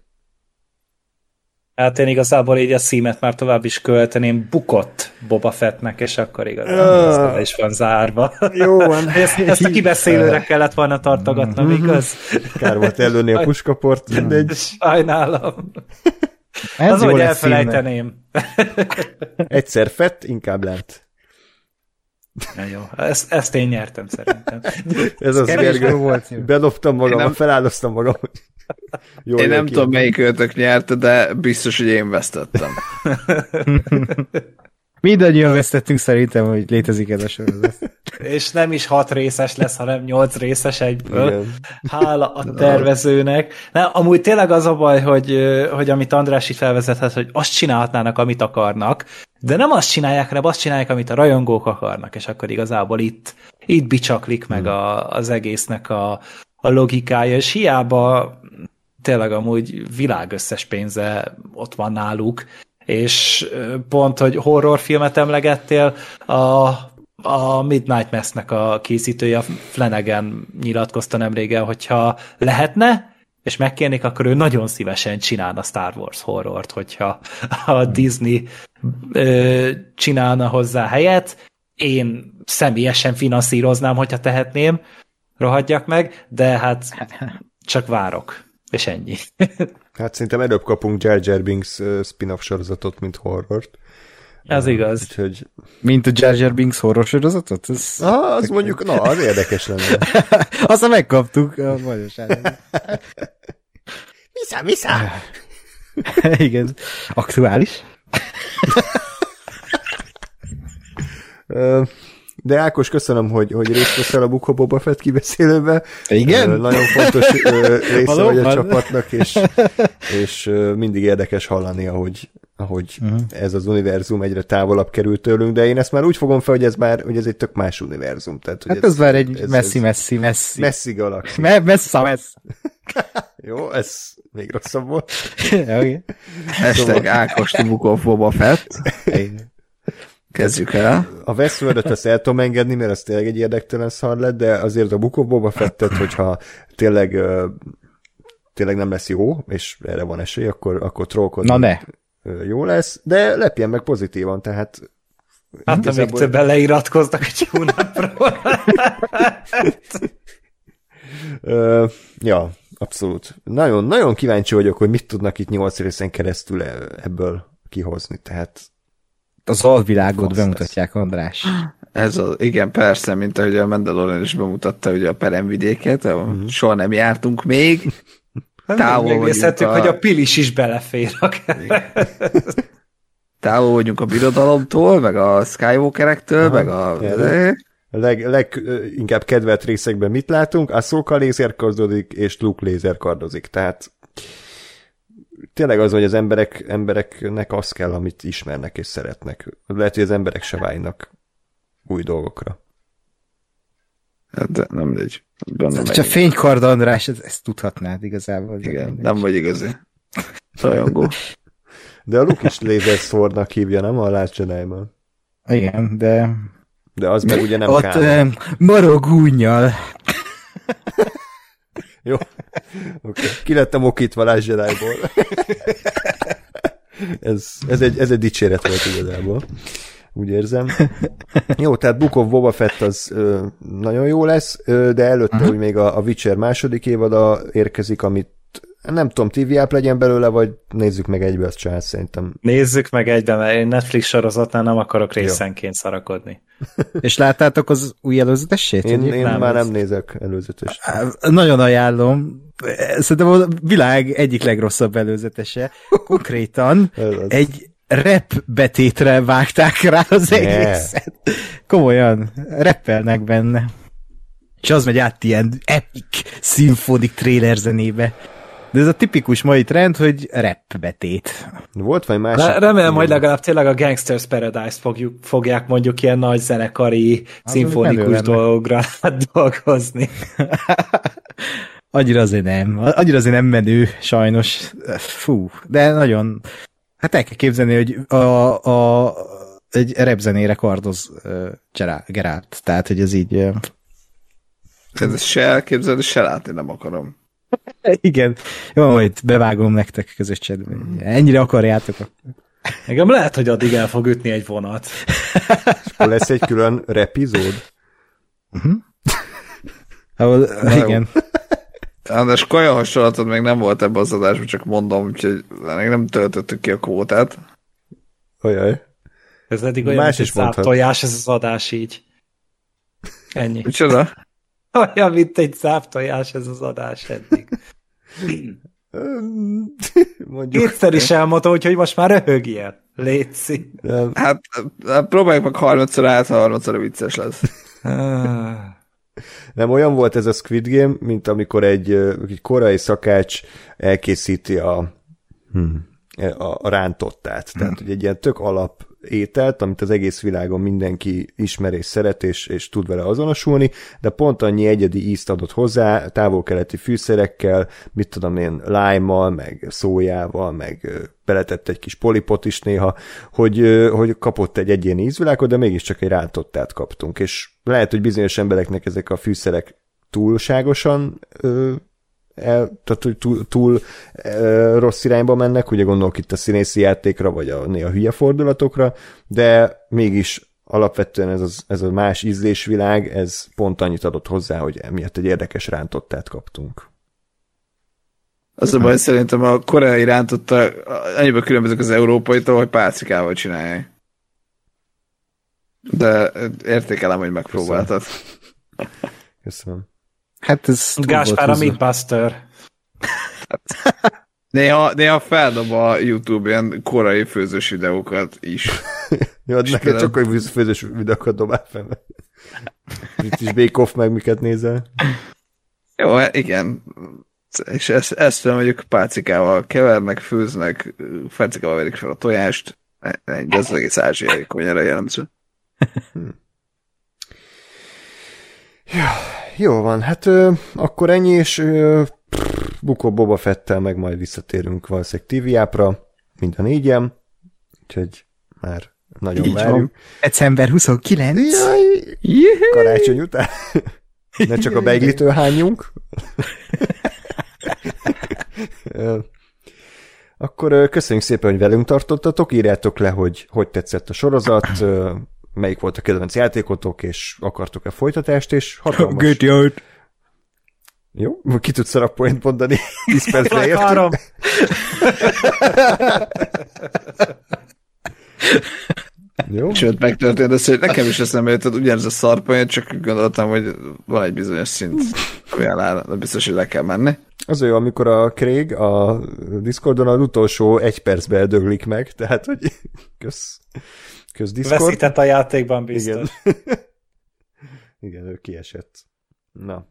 Hát én igazából így a szímet már tovább is költeném bukott Boba Fettnek, és akkor igazából uh, is van zárva. Jó van. ezt, ezt a kibeszélőre kellett volna tartogatnom, mm-hmm. igaz? Kár volt előni a puskaport, mindegy. Sajnálom. Ez az, hogy elfelejteném. Egyszer fett, inkább lent. Na jó, ezt, ezt én nyertem szerintem. Ez az Gergő. Bedobtam magam, nem... feláldoztam magam. Jó, én nem tudom, melyik őtök nyerte, de biztos, hogy én vesztettem. Mindannyian vesztettünk szerintem, hogy létezik ez a sorozat. És nem is hat részes lesz, hanem nyolc részes egyből. Igen. Hála a tervezőnek. Nem, amúgy tényleg az a baj, hogy, hogy amit András itt felvezethet, hogy azt csinálhatnának, amit akarnak, de nem azt csinálják, hanem azt csinálják, amit a rajongók akarnak, és akkor igazából itt, itt bicsaklik meg hmm. a, az egésznek a, a logikája, és hiába tényleg amúgy világösszes pénze ott van náluk, és pont, hogy horrorfilmet emlegettél, a, a Midnight Mass-nek a készítője, Flanagan nyilatkozta nemrégen, hogyha lehetne, és megkérnék, akkor ő nagyon szívesen csinálna Star Wars horrort, hogyha a Disney ö, csinálna hozzá helyet. Én személyesen finanszíroznám, hogyha tehetném, rohadjak meg, de hát csak várok. És ennyi. hát szerintem előbb kapunk Jar Jar Binks spin-off sorozatot, mint horrort. Ez igaz. Úgyhogy... Mint a Jar Jar Binks horror sorozatot? Ez... Ah, az mondjuk, na, az érdekes lenne. Azt megkaptuk a magyarságban. Vissza, vissza! Igen. Aktuális? De Ákos, köszönöm, hogy, hogy részt veszel a Bukó Boba Fett kibeszélőbe. Igen? Nagyon fontos része vagy a csapatnak, és, és mindig érdekes hallani, ahogy, ahogy uh-huh. ez az univerzum egyre távolabb kerül tőlünk, de én ezt már úgy fogom fel, hogy ez már hogy ez egy tök más univerzum. Tehát, hogy hát ez, ez már egy ez, messzi, messzi, messzi. Messzi galaxis. Me- messza, messz. Jó, ez még rosszabb volt. okay. Hashtag Ákos Bukó Boba Fett. Kezdjük el. A Westworld-öt ezt el tudom engedni, mert az tényleg egy érdektelen szar lett, de azért a Book of Boba Fettet, hogyha tényleg tényleg nem lesz jó, és erre van esély, akkor, akkor trollkodni Na ne. jó lesz, de lepjen meg pozitívan, tehát Hát igazából... még többen leiratkoznak egy hónapra. ja, abszolút. Nagyon, nagyon kíváncsi vagyok, hogy mit tudnak itt nyolc részen keresztül e- ebből kihozni, tehát az alvilágot Fasz bemutatják, András. Ez az, igen, persze, mint ahogy a Mandalorian is bemutatta ugye a peremvidéket, uh-huh. soha nem jártunk még. Távol vagyunk a... hogy a pilis is belefér. Távol vagyunk a birodalomtól, meg a Skywalkerektől, meg a... A leg, leginkább kedvelt részekben mit látunk? A Szóka lézerkardozik, és Luke lézerkardozik. Tehát tényleg az, hogy az emberek, embereknek az kell, amit ismernek és szeretnek. Lehet, hogy az emberek se válnak új dolgokra. Hát de nem mindegy. Hát, csak fénykard András, ezt, ezt tudhatnád igazából. Igen, nem vagy igazi. Rajongó. De a Luke is Laser Swordnak hívja, nem a Last jedi Igen, de... De az meg ugye nem Ott kár. marogúnyjal. Jó. Okay. Ki lettem okítva Last Jedi-ból. ez, ez, egy, ez egy dicséret volt igazából. Úgy érzem. Jó, tehát Book of Boba Fett az ö, nagyon jó lesz, ö, de előtte, uh-huh. hogy még a, a Witcher második évada érkezik, amit nem tudom, TV app legyen belőle, vagy nézzük meg egybe azt csinál, szerintem. Nézzük meg egybe, mert én Netflix sorozatnál nem akarok részenként Jó. szarakodni. És láttátok az új előzetesét? Én, én nem, már nem nézek előzetes. Nagyon ajánlom. Szerintem a világ egyik legrosszabb előzetese. Konkrétan egy rep betétre vágták rá az egészet. Komolyan, reppelnek benne. És az megy át ilyen epic, szimfonik trailer zenébe. De ez a tipikus mai trend, hogy rap betét. Volt vagy? Re- remélem, hogy legalább tényleg a Gangsters Paradise fogjuk, fogják mondjuk ilyen nagy zenekari, az szimfonikus dolgra dolgozni. annyira azért nem. Annyira azért nem menő, sajnos. Fú, de nagyon... Hát el kell képzelni, hogy a, a, egy repzenére kardoz uh, Gerált. Tehát, hogy ez így... Uh... Ez se elképzelni, se látni nem akarom. Igen. Jó, majd bevágom nektek közös csetbe. Ennyire akarjátok. Engem lehet, hogy addig el fog ütni egy vonat. Akkor lesz egy külön repizód? Ahol, igen. András, kaja hasonlatod még nem volt ebben az adásban, csak mondom, úgyhogy még nem töltöttük ki a kvótát. Ajaj. Ez eddig olyan, Más mint is záptojás, ez az adás így. Ennyi. Micsoda? Olyan, mint egy záptojás ez az adás eddig. Mondjuk. Kétszer is elmondta, úgyhogy most már röhögjél. Létszi. Hát, hát próbáljuk meg 30-szor át, ha 30 vicces lesz. Ah. Nem olyan volt ez a Squid Game, mint amikor egy, egy korai szakács elkészíti a, hm, a, a rántottát. Tehát, hogy egy ilyen tök alap ételt, amit az egész világon mindenki ismer és szeret, és, és tud vele azonosulni, de pont annyi egyedi ízt adott hozzá, távol-keleti fűszerekkel, mit tudom én, lime meg szójával, meg beletett egy kis polipot is néha, hogy, hogy kapott egy egyéni ízvilágot, de mégiscsak egy rántottát kaptunk, és lehet, hogy bizonyos embereknek ezek a fűszerek túlságosan ö, el, tehát, hogy túl, túl e, rossz irányba mennek, ugye gondolok itt a színészi játékra, vagy a néha hülye fordulatokra, de mégis alapvetően ez, az, ez a más ízlésvilág, ez pont annyit adott hozzá, hogy emiatt egy érdekes rántottát kaptunk. Az a baj, szerintem a koreai rántotta annyiba különbözik az európaitól, hogy pácikával csinálják. De értékelem, hogy megpróbáltad. Köszönöm. Hát ez Gáspár a. Meatbuster. Néha, néha feldob a YouTube ilyen korai főzős videókat is. Jó, hát neked Istenem. csak hogy főzős videókat dobál fel. Itt is Bake Off meg miket nézel. Jó, hát igen. És ezt, ezt tudom, hogy pácikával kevernek, főznek, pácikával verik fel a tojást. Egy, ez az egész ázsiai konyára jellemző. Jó van, hát ö, akkor ennyi, és ö, pff, Bukó Boba Fettel meg majd visszatérünk valószínűleg TV-ápra, mind a négyen, úgyhogy már nagyon Így várjuk. van. December 29. Jaj, karácsony után. Ne csak a beiglitől hányjunk. Ö, Akkor köszönjük szépen, hogy velünk tartottatok, írjátok le, hogy hogy tetszett a sorozat, melyik volt a kedvenc játékotok, és akartok-e folytatást, és hatalmas... Good jót. Jó, ki tudsz a point mondani? 10 percre értünk? Akarom. Jó? Sőt, megtörtént az, hogy nekem is eszembe jutott ugyanez a szarpoint, csak gondoltam, hogy van egy bizonyos szint, ami alá de biztos, hogy le kell menni. Az olyan, amikor a Craig a Discordon az utolsó egy percbe eldöglik meg, tehát, hogy kösz, kösz Discord. Veszített a játékban biztos. Igen. Igen, ő kiesett. Na,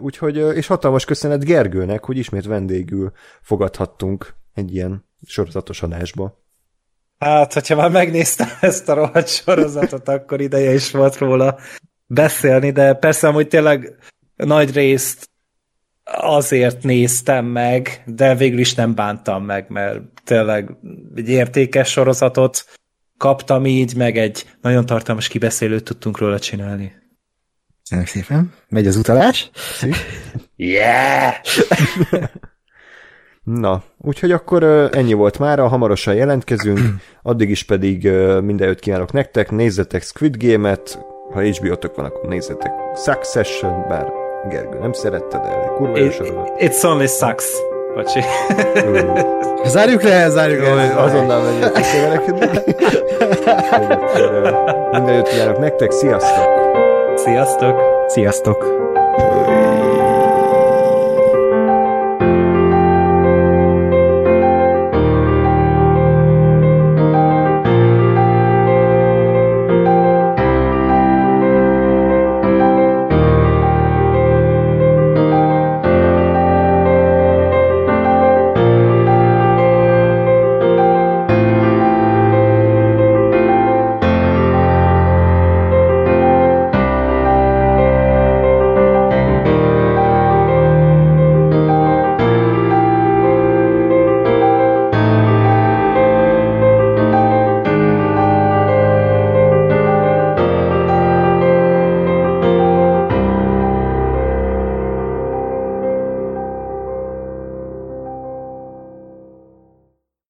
úgyhogy, és hatalmas köszönet Gergőnek, hogy ismét vendégül fogadhattunk egy ilyen sorozatos adásba. Hát, hogyha már megnéztem ezt a rohadt sorozatot, akkor ideje is volt róla beszélni, de persze amúgy tényleg nagy részt azért néztem meg, de végül is nem bántam meg, mert tényleg egy értékes sorozatot kaptam így, meg egy nagyon tartalmas kibeszélőt tudtunk róla csinálni. Köszönöm szépen. Megy az utalás. Yeah! Na, úgyhogy akkor ennyi volt már, hamarosan jelentkezünk, addig is pedig minden jót kívánok nektek, nézzetek Squid Game-et, ha HBO-tok van, akkor nézzetek Succession, bár Gergő nem szerette, de kurva jó It, sorozat. it's only sucks. Bocsi. Zárjuk le, zárjuk Jó, le. azonnal megyek Minden jót kívánok nektek, sziasztok! Sziasztok! Sziasztok.